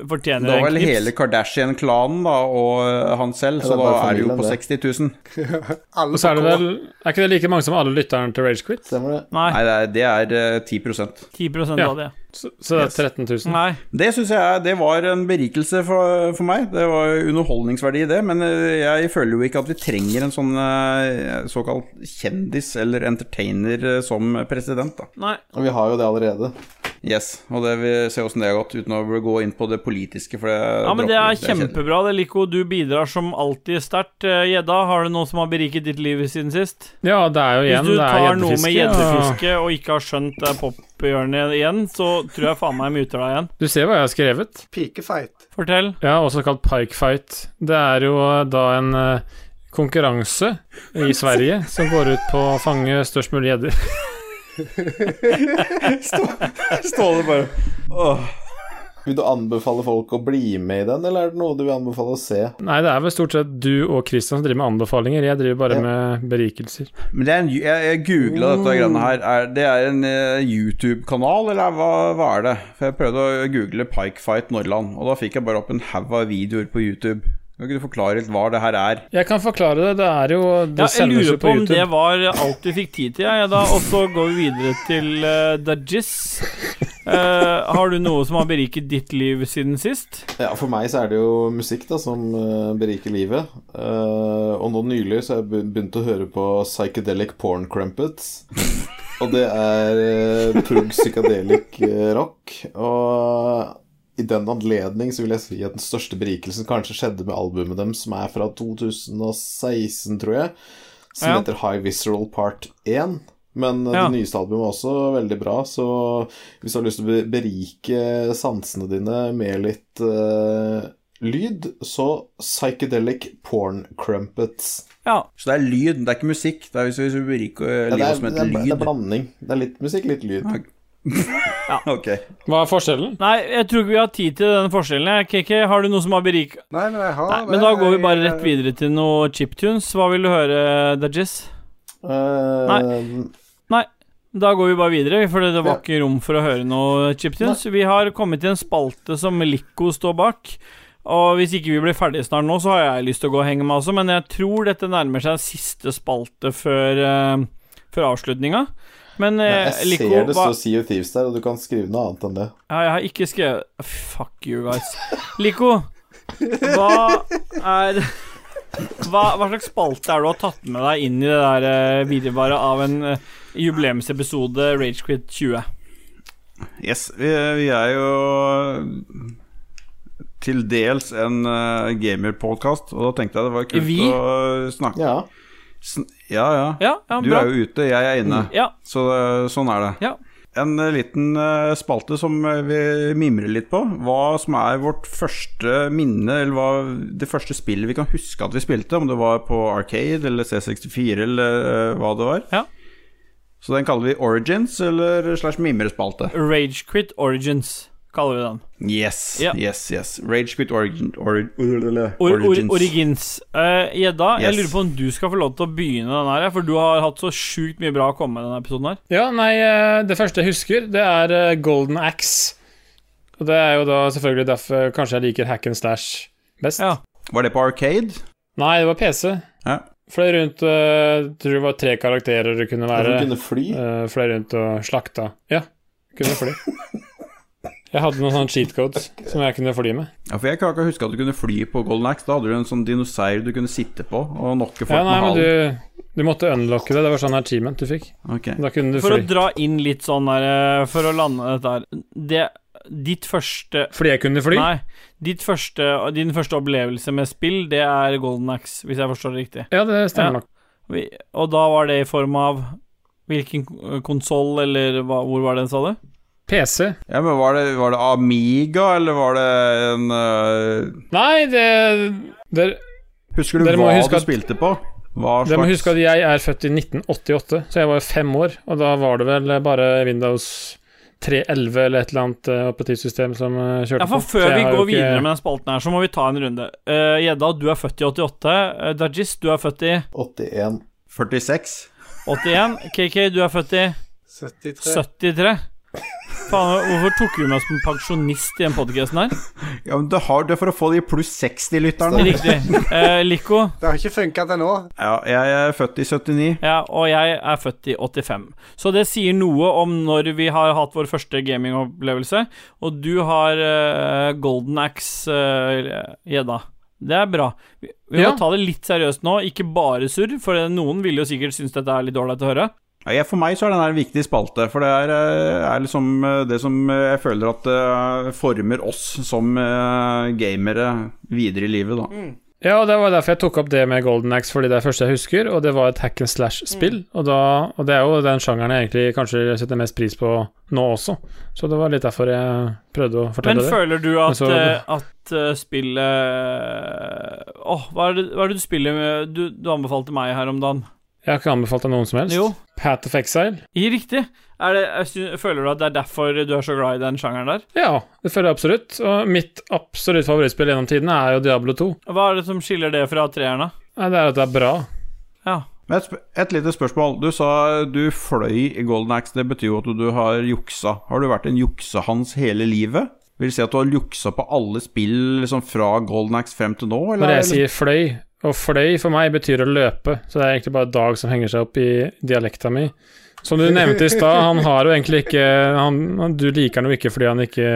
en fortjener Det var vel hele Kardashian-klanen da, og eh, han selv, så da er det jo på det. 60 000. *laughs* Og så er det vel Er ikke det like mange som alle lytterne til Ragequit? Stemmer det? Nei, Nei, det er, det er eh, 10% 10 Ja. av det. Så, så det er Yes. 13 000. Nei. Det syns jeg det var en berikelse for, for meg. Det var underholdningsverdi i det. Men eh, jeg føler jo ikke at vi trenger en sånn eh, såkalt kjendis eller entertainer eh, som president, da. Nei. Og vi har jo det allerede. Yes, og det vi ser åssen det har gått, uten å gå inn på det politiske, for det Ja, men det er kjempebra. det Lico, du bidrar som alltid sterkt. Eh, Gjedda, har du noe som har beriket ditt liv siden sist? Ja, det er jo igjen Hvis du det er tar noe med gjeddefiske. og- og ikke har skjønt det pophjørnet igjen, så tror jeg faen meg jeg muter deg igjen. Du ser hva jeg har skrevet. Pikefight. Fortell. Ja, også kalt pikefight. Det er jo da en eh, konkurranse i Sverige som går ut på å fange størst mulig gjedder. *laughs* *laughs* Ståle bare Åh. Vil du anbefale folk å bli med i den, eller er det noe du vil anbefale å se? Nei, det er vel stort sett du og Christian som driver med anbefalinger. Jeg driver bare Ja. med berikelser. Men det er en, jeg, jeg googla dette greiene her. Er, det er en uh, YouTube-kanal, eller hva, hva er det? For jeg prøvde å google Pike Fight Norland, og da fikk jeg bare opp en haug av videoer på YouTube. Kan ikke du forklare litt hva det her er? Jeg kan forklare det. Det er jo Det Ja, jeg lurer på på om YouTube. det var alt vi fikk tid til, jeg, da. Og så går vi videre til uh, Dajis. Uh, har du noe som har beriket ditt liv siden sist? Ja, For meg så er det jo musikk da som uh, beriker livet. Uh, og nå nylig så har jeg begynt å høre på psychedelic porn crumpets. Og det er uh, prog psychedelic eh, rock. Og i den anledning så vil jeg si at den største berikelsen kanskje skjedde med albumet dem, som er fra 2016, tror jeg. Som Ja. heter High Visceral Part 1. Men eh, Ja. det nyeste albumet er også veldig bra, så hvis du har lyst til å berike sansene dine med litt uh, lyd, så psychedelic porn crumpets. Ja. Så det er lyd, det er ikke musikk. Det er hvis vi beriker Ja, det, er, som det, er, det er blanding. Det er litt musikk, litt lyd. *laughs* *laughs* Ok. Hva er forskjellen? Nei, jeg tror ikke vi har tid til den forskjellen. KK, har du noe som har berika Nei, men jeg har Nei, det. men da går vi bare rett videre til noe chiptunes. Hva vil du høre, Dajis? Nei, Da går vi bare videre, for det var Ja. ikke rom for å høre noe chiptunes. Vi har kommet til en spalte som Lico står bak. Og hvis ikke vi blir ferdige snart nå, så har jeg lyst til å gå og henge meg også, men jeg tror dette nærmer seg siste spalte før, uh, før avslutninga. Men Nei, uh, jeg Lico ser det står Sea of Thieves der, og du kan skrive noe annet enn det. ja, Jeg har ikke skrevet Fuck you guys. Lico, hva er hva, hva slags spalte er det du har tatt med deg inn i det der uh, virvaret av en eh, jubileumsepisode Ragequit 20? Yes, vi, vi er jo til dels en uh, gamerpodkast, og da tenkte jeg det var kult Vi? å snakke Ja. Ja, ja. Ja, ja Du bra. er jo ute, jeg er inne. Ja, Så eh, sånn er det. Ja. En eh, liten eh, spalte som vi mimrer litt på. Hva som er vårt første minne, eller hva det første spillet vi kan huske at vi spilte. Om det var på Arcade eller C64 eller hva det var. Ja. Så den kaller vi Origins eller slash mimrespalte. Ragequit Origins kaller vi den. Yes, Ja. yes, yes. Rage Quit origin, ori, Or, or, Origins. origins. uh, Gjedda, jeg lurer på om du skal få lov til å begynne den her, for du har hatt så sjukt mye bra å komme med denne episoden her. Ja, nei, eh, det første jeg husker, det er eh, Golden Axe. Og det er jo da selvfølgelig derfor kanskje jeg liker hack and stash best. Ja. Var det på Arcade? Nei, det var PC. Ja. Fløy rundt uh, Tror det var tre karakterer det kunne være. du kunne fly. Uh, fløy rundt og slakta. Ja, kunne fly. *laughs* Jeg hadde noen sånne cheat codes som jeg kunne fly med. Ja, for jeg kan ikke huske at du kunne fly på Golden Axe. Da hadde du en sånn dinosaur du kunne sitte på og nokke folk Ja, nei, med men halen. du, du måtte unlocke det. Det var sånn achievement du fikk. Okay. Da kunne du For å dra inn litt sånn der eh, For å lande dette her Det Ditt første Fordi jeg kunne fly? Nei. Ditt første, din første opplevelse med spill, det er Golden Axe, hvis jeg forstår det riktig. Ja, det stemmer nok. Og da var det i form av Hvilken konsoll, eller hva, hvor var det, sa du? PC. Ja, men var det, var det Amiga, eller var det en uh... Nei, det, det Husker du hva huske du at- spilte på? Hva Dere må huske at jeg er født i 1988, så jeg var jo fem år. Og da var det vel bare Windows 3.11 eller et eller annet eh, operativsystem som kjørte kjørte Ja, for Før vi går ikke- videre med den spalten her, så må vi ta en runde. Gjedda, uh, du er født i 88. Uh, Dajis, du er født i 81. 46? 81. KK, du er født i 73. 73. Faen, hvorfor tok du meg som pensjonist i den podkasten her? Ja, men det, har, det er for å få de pluss 60-lytterne. Riktig. Eh, Lico, Det har ikke funka til nå. Ja, jeg er født i 79. ja, og jeg er født i 85. Så det sier noe om når vi har hatt vår første gamingopplevelse. Og du har eh, Golden Axe, eh, Gjedda. det er bra. Vi, vi Ja. må ta det litt seriøst nå, ikke bare surr, for noen vil jo sikkert synes dette er litt ålreit å høre. Ja, for meg så er den en viktig spalte, for det er, eh, er liksom eh, det som eh, jeg føler at former oss som gamere videre i livet, da. Ja, og det var derfor jeg tok opp det med Golden Axe, fordi det er det første jeg husker, og det var et hack and slash-spill. Og, og det er jo den sjangeren jeg egentlig kanskje setter mest pris på nå også. Så det var litt derfor jeg prøvde å Men fortelle det. føler du at, så- at spillet Åh, hva, er det- hva er det du spiller med du, du anbefalte meg her om dagen? Jeg har ikke anbefalt deg noen som helst. Jo. Path of Exile. I riktig. Er det, føler du at det er derfor du er så glad i den sjangeren der? Ja, det føler jeg absolutt. Og mitt absolutt favorittspill gjennom tidene er jo Diablo 2. Hva er det som skiller det fra treerne? Nei, det er at det er bra. Ja. Et, sp- et lite spørsmål. Du sa du fløy i Golden Axe. Det betyr jo at du har juksa. Har du vært en juksehans hele livet? Vil si at du har juksa på alle spill liksom fra Golden Axe frem til nå? Eller? Når jeg sier fløy, og fløy for meg betyr å løpe, så det er egentlig bare Dag som henger seg opp i dialekta mi. Som du nevnte i stad, han har jo egentlig ikke han, Du liker han jo ikke fordi han ikke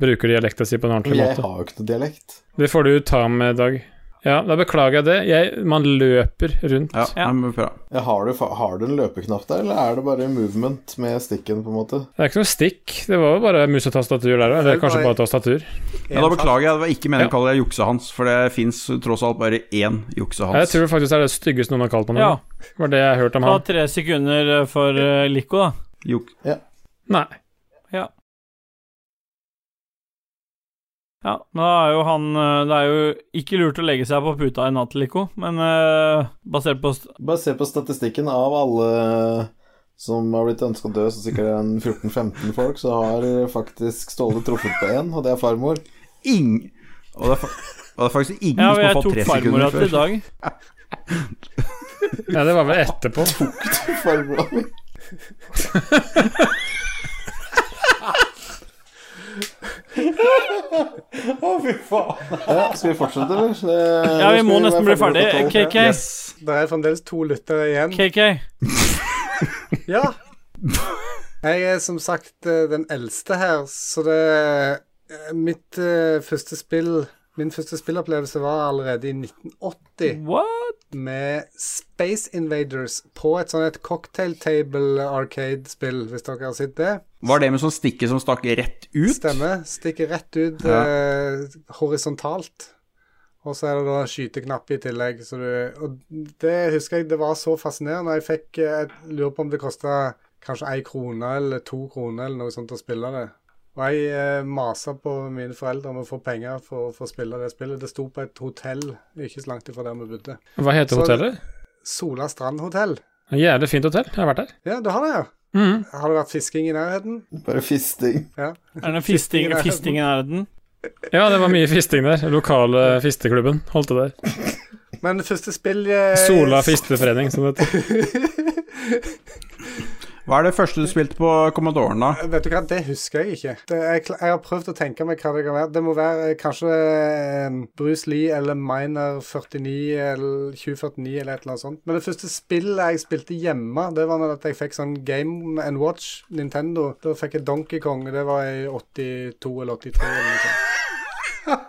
bruker dialekta si på en ordentlig måte. jeg har jo ikke noe dialekt. Det får du ta med, Dag. Ja, da beklager jeg det. Jeg, man løper rundt. Ja, Ja. men bra. Ja, har, du, har du en løpeknapp der, eller er det bare movement med stikken, på en måte? Det er ikke noe stikk. Det var jo bare mus og tastatur der òg. Eller kanskje bare tastatur. Ja, da beklager jeg. Det var ikke meningen Ja. å kalle deg juksehans, for det fins tross alt bare én juksehans. Jeg tror faktisk det er det styggeste noen har kalt meg Ja. Det Var det jeg hørte om Ta tre sekunder for eh, Lico, da. Juk Nei. Ja, da er jo han eh, Det er jo ikke lurt å legge seg på puta i natt, Lico, men uh, basert på st- Bare på statistikken av alle som har blitt ønska død, så sikkert er en 14-15 folk, så har faktisk Ståle truffet på én, og det er farmor. Ing... Og det er, fa og det er faktisk ingen Ja, som har jeg fått tok farmora til i Dag. Ja, det var vel etterpå. *laughs* Farmora *laughs* mi. Ja, skal vi fortsette, eller? Det- Ja, vi må nesten bli ferdig. KK. Yes. Det er fremdeles to lyttere igjen. KK. *laughs* Ja. Jeg er som sagt eh, den eldste her, så det er Mitt uh, første spill Min første spillopplevelse var allerede i 1980 What? med Space Invaders på et sånn et cocktail table arcade-spill, hvis dere har sett det. Var det med sånn stikke som stakk rett ut? Stemmer. Stikker rett ut Ja. eh, horisontalt. Og så er det da skyteknapp i tillegg. Så du, og det husker jeg det var så fascinerende. Jeg fikk eh, Jeg lurer på om det kosta kanskje ei krone eller to kroner eller noe sånt å spille det. Og jeg eh, masa på mine foreldre om å få penger for, for å spille det spillet. Det sto på et hotell ikke så langt ifra der vi bodde. Hva heter Så- hotellet? Sola Strand hotell. Jævlig fint hotell. Jeg har vært der. Ja, du har det, ja. Mhm. Har det vært fisking i nærheten? Bare fisting. Ja. Er det fisting, *laughs* Fisting i nærheten? Ja, det var mye fisting der. Lokale fisteklubben holdt det der. Men det første spill jeg... Sola fisteforening, som det heter. *laughs* Hva er det første du spilte på Commodoren, da? Vet du hva, det husker jeg ikke. Det, jeg, jeg har prøvd å tenke meg hva det kan være. Det må være eh, kanskje eh, Bruce Lee eller Miner 49 eller 2049 eller et eller annet sånt. Men det første spillet jeg spilte hjemme, det var når jeg fikk sånn Game and Watch Nintendo. Da fikk jeg Donkey Kong, og det var i 82 eller 83 eller noe sånt.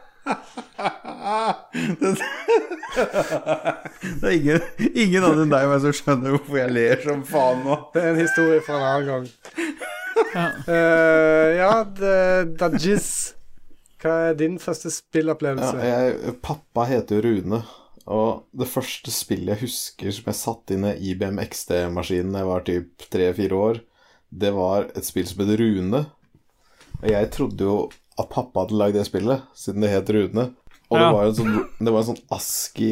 *laughs* *laughs* Det er ingen, ingen andre enn deg meg som skjønner hvorfor jeg ler som faen nå. Det er en historie fra en annen gang. Eh, ja, det- Dajis. Hva er din første Ja, spillopplevelse? jeg, pappa heter jo Rune, og det første spillet jeg husker som jeg satt inn i IBM XD-maskinen da jeg var typ tre-fire år, det var et spill som het Rune. Og jeg trodde jo at pappa hadde lagd det spillet, siden det het Rune. Og det var en sånn, det var en sånn ASKI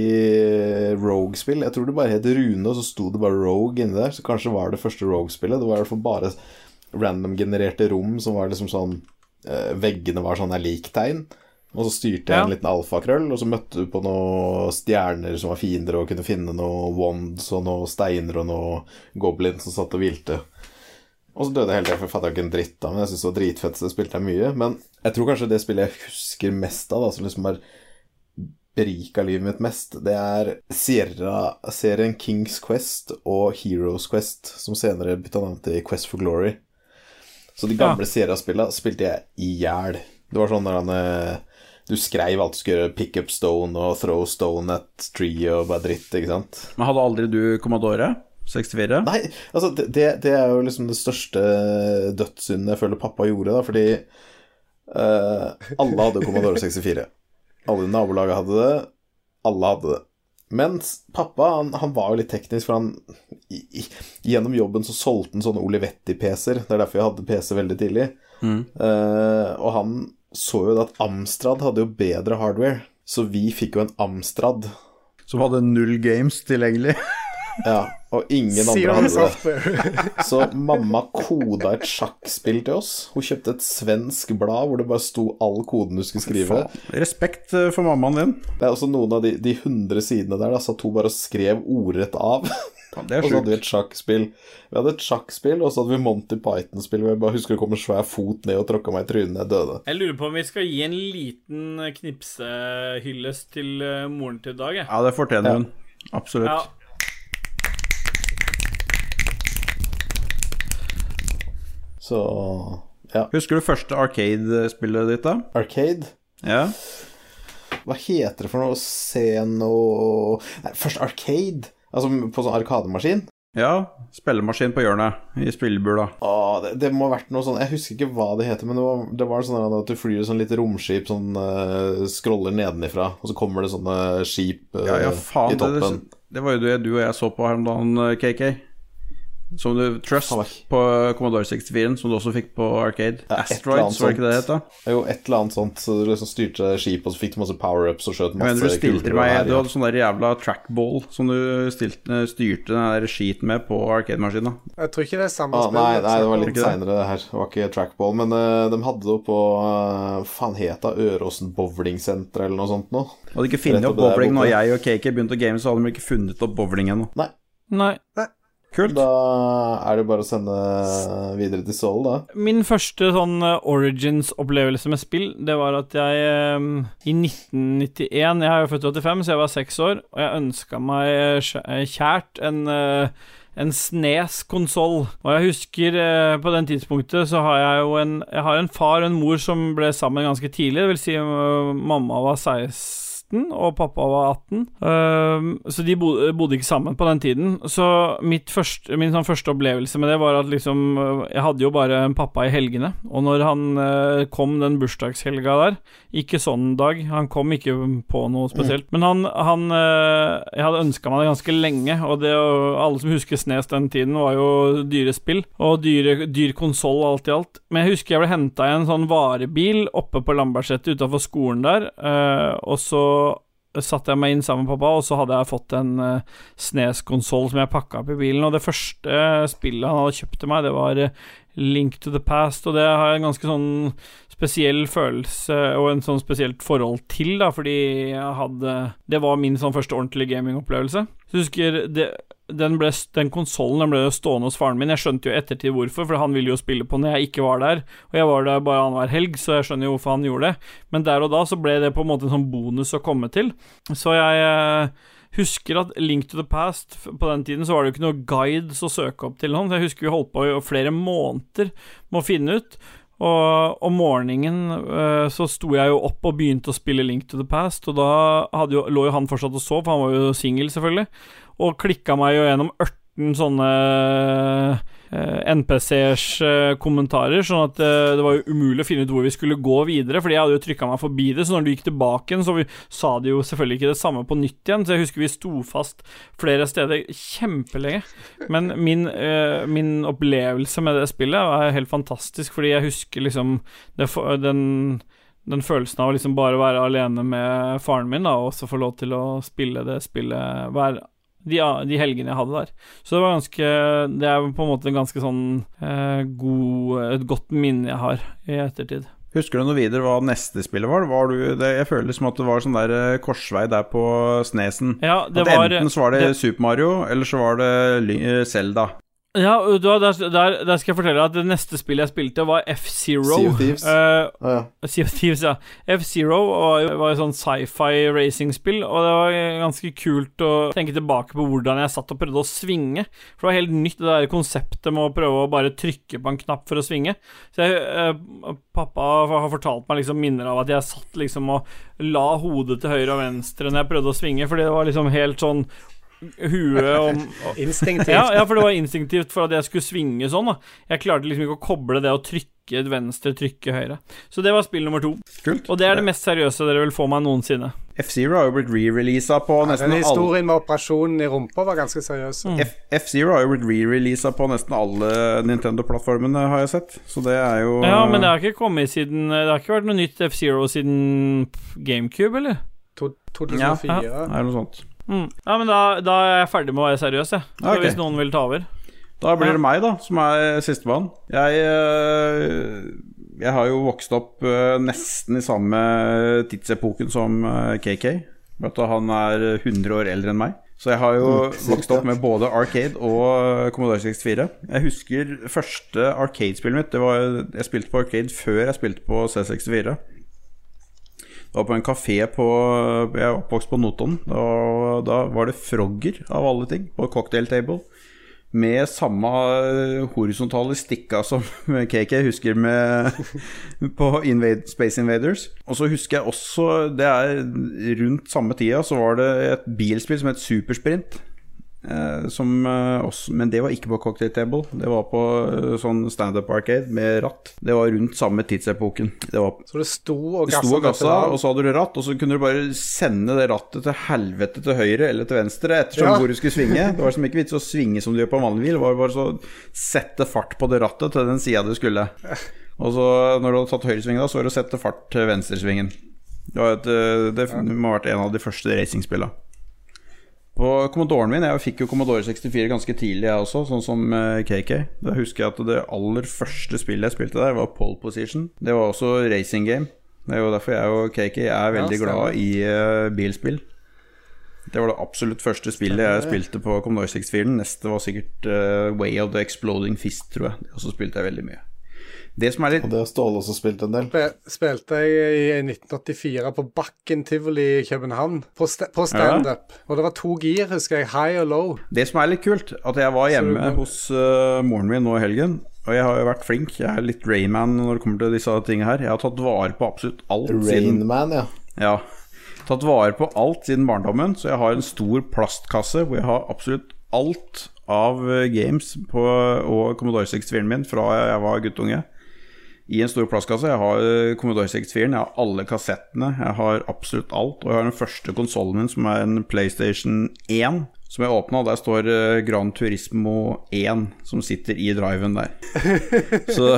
Rogue-spill. Jeg tror det bare het Rune, og så sto det bare Rogue inni der. Så kanskje var det første Rogue-spillet. Det var i hvert fall bare random-genererte rom som var liksom sånn eh, Veggene var sånne liktegn. Og så styrte jeg en Ja. liten alfakrøll, og så møtte du på noen stjerner som var fiender, og kunne finne noen wands og noen steiner og noen goblins som satt og hvilte. Og så døde jeg hele tiden, for jeg fatta ikke en dritt av men jeg syntes det var dritfett, så det spilte jeg mye. Men jeg tror kanskje det spillet jeg husker mest av, da, som liksom har berika livet mitt mest, det er Sierra-serien Kings Quest og Heroes Quest, som senere bytta navn til Quest for Glory. Så de gamle Sierra-spillene spilte jeg i hjel. Det var sånn når han eh, Du skreiv alt du skulle gjøre, pick up stone og throw stone at tree og bare dritt, ikke sant? Men hadde aldri du Commodore 64? Nei, altså det, det, det er jo liksom det største dødssynden jeg føler pappa gjorde, da, fordi uh, alle hadde Commodore 64. Alle i nabolaget hadde det, alle hadde det. Mens pappa, han, han var jo litt teknisk, for han i, i, Gjennom jobben så solgte han sånne Olivetti-PC-er. Det er derfor jeg hadde PC veldig tidlig. Eh, og han så jo at Amstrad hadde jo bedre hardware, så vi fikk jo en Amstrad. Som hadde null games tilgjengelig? Ja, og ingen andre hadde det. Så mamma koda et sjakkspill til oss. Hun kjøpte et svensk blad hvor det bare sto all koden du skulle skrive. Faen. Respekt eh, for mammaen din. Det er også noen av de, de 100 sidene der, da satt hun bare og skrev ordrett av. Det er *laughs* og så hadde vi et sjakkspill. Vi hadde et sjakkspill, og så hadde vi Monty Python-spill hvor jeg bare husker det kom en svær fot ned og tråkka meg i trynet jeg døde. Jeg lurer på om vi skal gi en liten knipsehyllest til eh, moren til Dag, jeg. Ja, det fortjener hun. Absolutt. Ja. Så ja. Husker du første Arcade-spillet ditt, da? Arcade. Ja. Hva heter det for noe? Sceno Nei, først Arcade. Altså på sånn arkademaskin. Ja, spillemaskin på hjørnet i spillebula. Åh, det, det må ha vært noe sånn Jeg husker ikke hva det heter, men det var, det var sånn at du flyr sånn litt romskip sånn uh, scroller nedenifra, og så kommer det sånne skip uh, Ja, ja, faen. i toppen. det, det var jo det du og jeg så på her om dagen, eh, KK. Som du Trust på Commodore 64, som du også fikk på Arcade. Ja, Asteroids, var det ikke det det sånt. het? Jo, et eller annet sånt. Så du liksom styrte skipet, og så fikk du masse power-ups og skjøt masse Men du stilte meg. Du hadde sånn der jævla trackball som du stilte, styrte den der skiten med på Arcade-maskina. Jeg tror ikke det er samme Ah, spill. nei, nei, det var altså. litt seinere, det her. Det var ikke trackball. Men uh, de hadde det jo på uh, Faen het det Øråsen bowlingsenter eller noe sånt noe? Hadde ikke funnet opp bowling når jeg og KK begynte å game, så hadde de ikke funnet opp bowling ennå. Nei. Nei. Kult. Da er det bare å sende videre til Soul, da. Min første sånn eh, Origins-opplevelse med spill, det var at jeg eh, i 1991 Jeg er jo født i 85, så jeg var seks år, og jeg ønska meg eh, kjært en en Snes-konsoll. Og jeg husker eh, på den tidspunktet så har jeg jo en Jeg har en far og en mor som ble sammen ganske tidlig. Det vil si mamma var 16 og pappa var 18. Uh, så de bodde, bodde ikke sammen på den tiden. Så mitt første, min sånn første opplevelse med det var at liksom øh, Jeg hadde jo bare en pappa i helgene, og når han uh, kom den bursdagshelga der Ikke sånn dag, han kom ikke på noe spesielt, men han, han uh, Jeg hadde ønska meg det ganske lenge, og det og alle som husker Snes den tiden, var jo dyre spill, og dyre, dyr konsoll alt i alt. Men jeg husker jeg ble henta i en sånn varebil oppe på Lambertseter utafor skolen der, og så satte jeg meg inn sammen med pappa, og så hadde jeg fått en uh, Snes-konsoll som jeg pakka opp i bilen. Og det første eh, spillet han hadde kjøpt til meg, det var eh, Link to the Past, og det har jeg en ganske sånn spesiell følelse og en sånn spesielt forhold til, da, fordi jeg hadde Det var min sånn første ordentlige gamingopplevelse. Så husker det den, ble, den konsollen ble stående hos faren min. Jeg skjønte jo ettertid hvorfor, for han ville jo spille på når jeg ikke var der. Og jeg var der bare annenhver helg, så jeg skjønner jo hvorfor han gjorde det. Men der og da så ble det på en måte en sånn bonus å komme til. Så jeg eh, husker at Link to the Past På den tiden så var det jo ikke noe guides å søke opp til noen. Jeg husker vi holdt på i flere måneder med å finne ut. Og om morgenen uh, så sto jeg jo opp og begynte å spille Link to the Past, og da jo, lå jo han fortsatt og sov, for han var jo singel, selvfølgelig, og klikka meg jo gjennom 18 sånne eh, NPC-ers eh, kommentarer, sånn at eh, det var umulig å finne ut hvor vi skulle gå videre, fordi jeg hadde jo trykka meg forbi det, så når du gikk tilbake igjen, så vi, sa de jo selvfølgelig ikke det samme på nytt igjen, så jeg husker vi sto fast flere steder kjempelenge. Men min, eh, min opplevelse med det spillet var helt fantastisk, fordi jeg husker liksom det, den den følelsen av å liksom bare være alene med faren min, da, og også få lov til å spille det spillet hver de, de helgene jeg hadde der. Så det var ganske Det er på en måte en ganske sånn eh, god Et godt minne jeg har i ettertid. Husker du noe videre hva neste spillet var? var du, det, jeg føler som at det var sånn der eh, korsvei der på Snesen. Ja, det at var enten så var det, det- Super Mario, eller så var det eh, Zelda. Ja, der, der, der skal jeg fortelle at det neste spillet jeg spilte, var F-Zero. Sea of Thieves. Uh, Ah, ja. Sea of Thieves, ja. F-Zero var var jo sånn sci-fi racingspill, og det var ganske kult å tenke tilbake på hvordan jeg satt og prøvde å svinge. For det var helt nytt, det der konseptet med å prøve å bare trykke på en knapp for å svinge. Så jeg, uh, pappa har fortalt meg liksom minner av at jeg satt liksom og la hodet til høyre og venstre når jeg prøvde å svinge, fordi det var liksom helt sånn Huet om *laughs* Instinktivt. ja, ja, for det var instinktivt for at jeg skulle svinge sånn. da Jeg klarte liksom ikke å koble det å trykke venstre, trykke høyre. Så det var spill nummer to. Kult. Og det er det mest seriøse dere vil få meg noensinne. F-Zero har jo blitt re-releasa på nesten Den alle historien med operasjonen i rumpa var ganske seriøs. Mm. F-Zero har jo blitt re-releasa på nesten alle Nintendo-plattformene, har jeg sett. Så det er jo Ja, men det har ikke kommet siden Det har ikke vært noe nytt F-Zero siden GameCube, eller? 2004. Ja, ja. det er noe sånt. Mm. Ja, men da, da er jeg ferdig med å være seriøs, jeg. Ja. Okay. Hvis noen vil ta over. Da blir det meg, da, som er sistemann. Jeg, eh, jeg har jo vokst opp eh, nesten i samme tidsepoken som eh, KK. Bare at han er 100 år eldre enn meg. Så jeg har jo Mm, *laughs* vokst opp med både Arcade og Commodore 64. Jeg husker første Arcade-spillet mitt. Det var, jeg spilte på Arcade før jeg spilte på C64. Var på en kafé på Jeg er oppvokst på Notodden. Da, da var det Frogger, av alle ting, på cocktail table. Med samme horisontale stikka som *laughs* KK husker med *laughs* på Invade, Space Invaders. Og så husker jeg også Det er rundt samme tida så var det et bilspill som het Supersprint. Eh, som, eh, også, men det var ikke på cocktail table. Det var på eh, sånn standup arcade med ratt. Det var rundt samme tidsepoken. Det var Så det sto og gassa. sto og gassa, og så hadde du ratt, og så kunne du bare sende det rattet til helvete til høyre eller til venstre, ettersom Ja. hvor du skulle svinge. Det var som ikke vits å svinge som du gjør på en vanlig bil, det var bare så sette fart på det rattet til den sida du skulle. Og så når du hadde tatt høyresvingen, da, så var det å sette fart til venstresvingen. Det, et, det, det må ha vært en av de første racingspilla. På Commodoren min, jeg fikk jo Commodore 64 ganske tidlig, jeg også, sånn som eh, KK. Da husker jeg at det aller første spillet jeg spilte der, var Pole Position. Det var også racing game. Det er jo derfor jeg og KK er veldig ja, glad i uh, bilspill. Det var det absolutt første spillet jeg spilte på Commodore 64. Neste var sikkert uh, Way of the Exploding Fist, tror jeg. Og så spilte jeg veldig mye. Det som er litt Og det har Ståle også spilt en del. Spilte jeg i 1984 på Bakken tivoli i København, på, sta på standup. Og det var to gir, husker jeg. High og low. Det som er litt kult, at jeg var hjemme Så- hos uh, moren min nå i helgen. Og jeg har jo vært flink. Jeg er litt Rayman når det kommer til disse tingene her. Jeg har tatt vare på absolutt alt siden Rainman, ja. Ja. Tatt vare på alt siden barndommen. Så jeg har en stor plastkasse hvor jeg har absolutt alt av eh, games på, og Commodore 64-en min fra jeg var guttunge. I en stor plastkasse. Jeg har eh, Commodore 64-en, jeg har alle kassettene, jeg har absolutt alt. Og jeg har den første konsollen min, som er en PlayStation 1, som jeg åpna. Der står eh, Gran Turismo 1, som sitter i driven der. *laughs* Så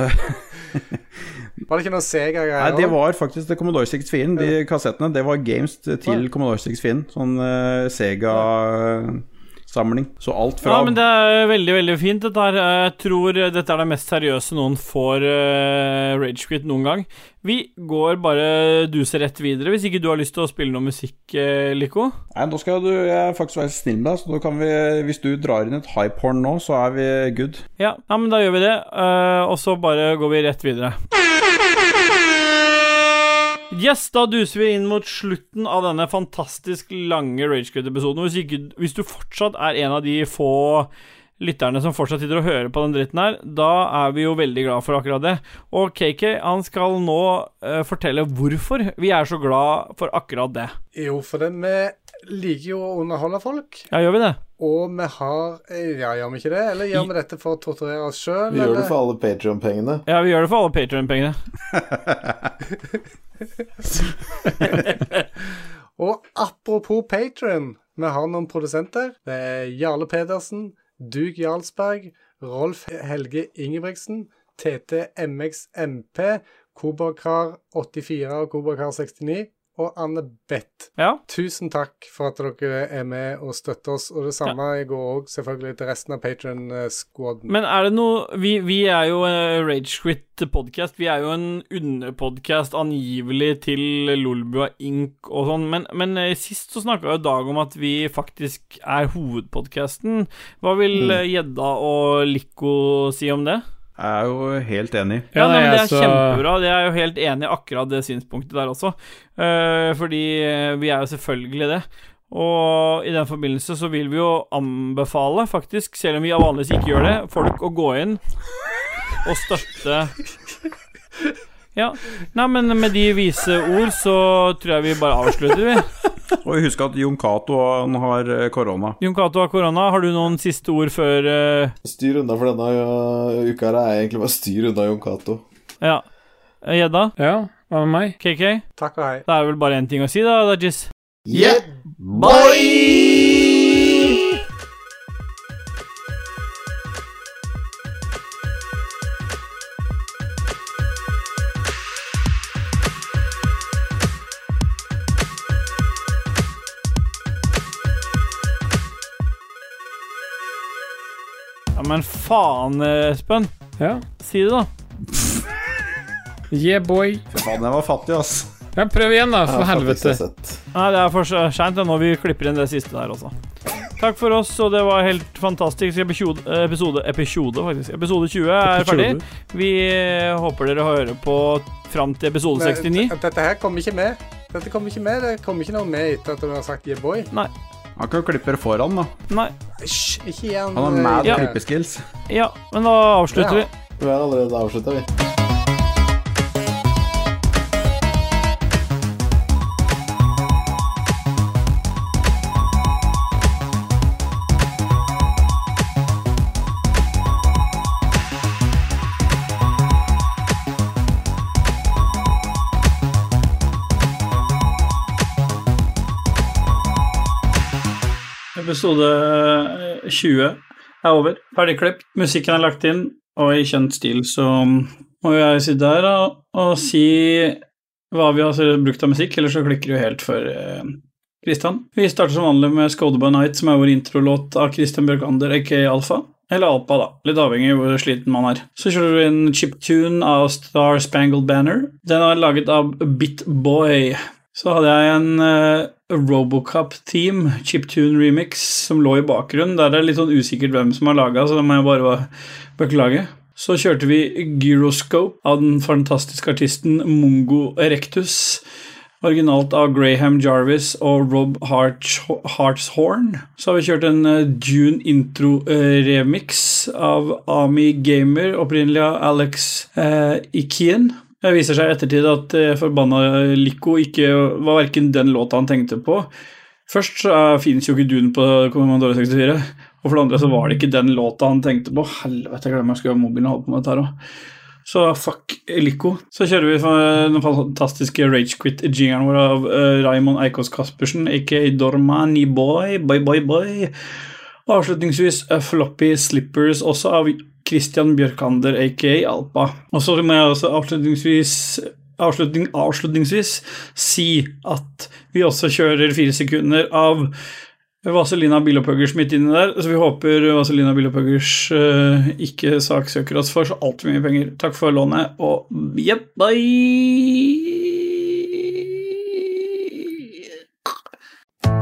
Var det ikke noe Sega-greier? Nei, det var faktisk det Commodore 64-en. De kassettene, det var games til Commodore 64-en. Sånn uh, Sega samling. Så alt fra Ja, men det er veldig, veldig fint, dette her. Jeg tror dette er det mest seriøse noen får uh, Ragequit noen gang. Vi går bare duser rett videre, hvis ikke du har lyst til å spille noe musikk, uh, Lico? Nei, nå skal du jeg faktisk være snill med deg, så nå kan vi Hvis du drar inn et hypehorn nå, så er vi good. Ja, ja men da gjør vi det, uh, og så bare går vi rett videre. Yes, da duser vi inn mot slutten av denne fantastisk lange Ragequit-episoden. Hvis, hvis du fortsatt er en av de få lytterne som fortsatt sitter og hører på den dritten her, da er vi jo veldig glad for akkurat det. Og KK han skal nå uh, fortelle hvorfor vi er så glad for akkurat det. Jo, for det, vi liker jo å underholde folk. Ja, gjør vi det? Og vi har eh, Ja, gjør vi ikke det? Eller gjør vi dette for å torturere oss sjøl? Vi gjør det for alle Patrion-pengene. Ja, vi gjør det for alle Patrion-pengene. *laughs* *laughs* *laughs* Og apropos Patron, vi har noen produsenter. Det er Jarle Pedersen, Duk Jarlsberg, Rolf Helge Ingebrigtsen, TT MX MP, Kobrakar 84 og Kobrakar 69 og Anne Beth. Ja. Tusen takk for at dere er med og støtter oss. Og det samme går òg selvfølgelig til resten av Patron-squaden. Men er det noe Vi, vi er jo uh, Ragequit podcast. Vi er jo en underpodcast angivelig til Lolbua Inc. og sånn, men, men eh, sist så snakka jo Dag om at vi faktisk er hovedpodcasten. Hva vil Mm. eh, Gjedda og Lico si om det? Jeg er jo helt enig. Ja, nei, men Det er altså- kjempebra. Det er jo helt enig i akkurat det synspunktet der også. Eh, fordi eh, vi er jo selvfølgelig det. Og i den forbindelse så vil vi jo anbefale, faktisk, selv om vi vanligvis ikke gjør det, folk å gå inn og støtte Ja. Nei, men med de vise ord så tror jeg vi bare avslutter, vi. *laughs* Og husk at Jon Cato har eh, korona. Jon Cato har korona. Har du noen siste ord før uh... Styr unna for denne uh, uka her er egentlig bare styr unna Jon Cato. Ja. Gjedda? Ja, hva med meg? KK? Takk og hei. Det er vel bare én ting å si, da, Dajis. Yeah, Ja, men faen, Espen. Ja. Si det, da. Yeah, boy. Fy faen, jeg var fattig, ass. Ja, prøv igjen, da, for helvete. Nei, det er for seint når vi klipper inn det siste der også. Takk for oss, og det var helt fantastisk. Episode, episode, episode faktisk. Episode 20 er ferdig. Vi eh, håper dere hører på fram til episode 69. Men Dette her kommer ikke med. Dette kommer ikke med. Det kommer ikke noe med etter at du har sagt yeah boy. Han kan klippe foran, da. Nei. Hysj, ikke igjen. han Han har mad ja. klippeskills. Ja, men da avslutter Ja. vi. Vi har allerede avslutta, vi. Episode eh, 20 er over. Ferdig klippet. Musikken er lagt inn, og i kjent stil så må jeg sitte her og, og si hva vi har brukt av musikk, eller så klikker det jo helt for eh, Christian. Vi starter som vanlig med Skåde by Night, som er vår introlåt av Christian Bjørkander, aka Alfa. Eller Alpa, da. Litt avhengig av hvor sliten man er. Så kjører vi inn chiptune av Star Spangled Banner. Den er laget av Bitboy. Så hadde jeg en uh, Robocop-team, chiptune remix, som lå i bakgrunnen. Der er det litt sånn usikkert hvem som har laga, så det må jeg bare beklage. Så kjørte vi Gyroscope av den fantastiske artisten Mongo Erectus. Originalt av Graham Jarvis og Rob Hartshorn. Så har vi kjørt en eh, Dune intro-remix av Ami Gamer, opprinnelig av Alex eh, Ikien. Det viser seg i ettertid at uh, forbanna Lico ikke var verken den låta han tenkte på. Først så uh, fins jo ikke Dune på Commodore 64, og for det andre så var det ikke den låta han tenkte på. Helvete, jeg glemmer jeg skulle ha mobilen og holde på med dette her òg. Så fuck Lico. Så kjører vi for den fantastiske Ragequit-jingeren vår av Raymond Eikås Caspersen, aka Dormani Boy, boy, boy, boy. Avslutningsvis Floppy Slippers, også av Christian Bjørkander, aka Alpa. Og så må jeg også avslutningsvis avslutning, avslutningsvis si at vi også kjører fire sekunder av Vazelina Bilopphøggers midt inni der, så vi håper Vazelina Bilopphøggers uh, ikke saksøker oss for så altfor mye penger. Takk for lånet, og jepp, bye!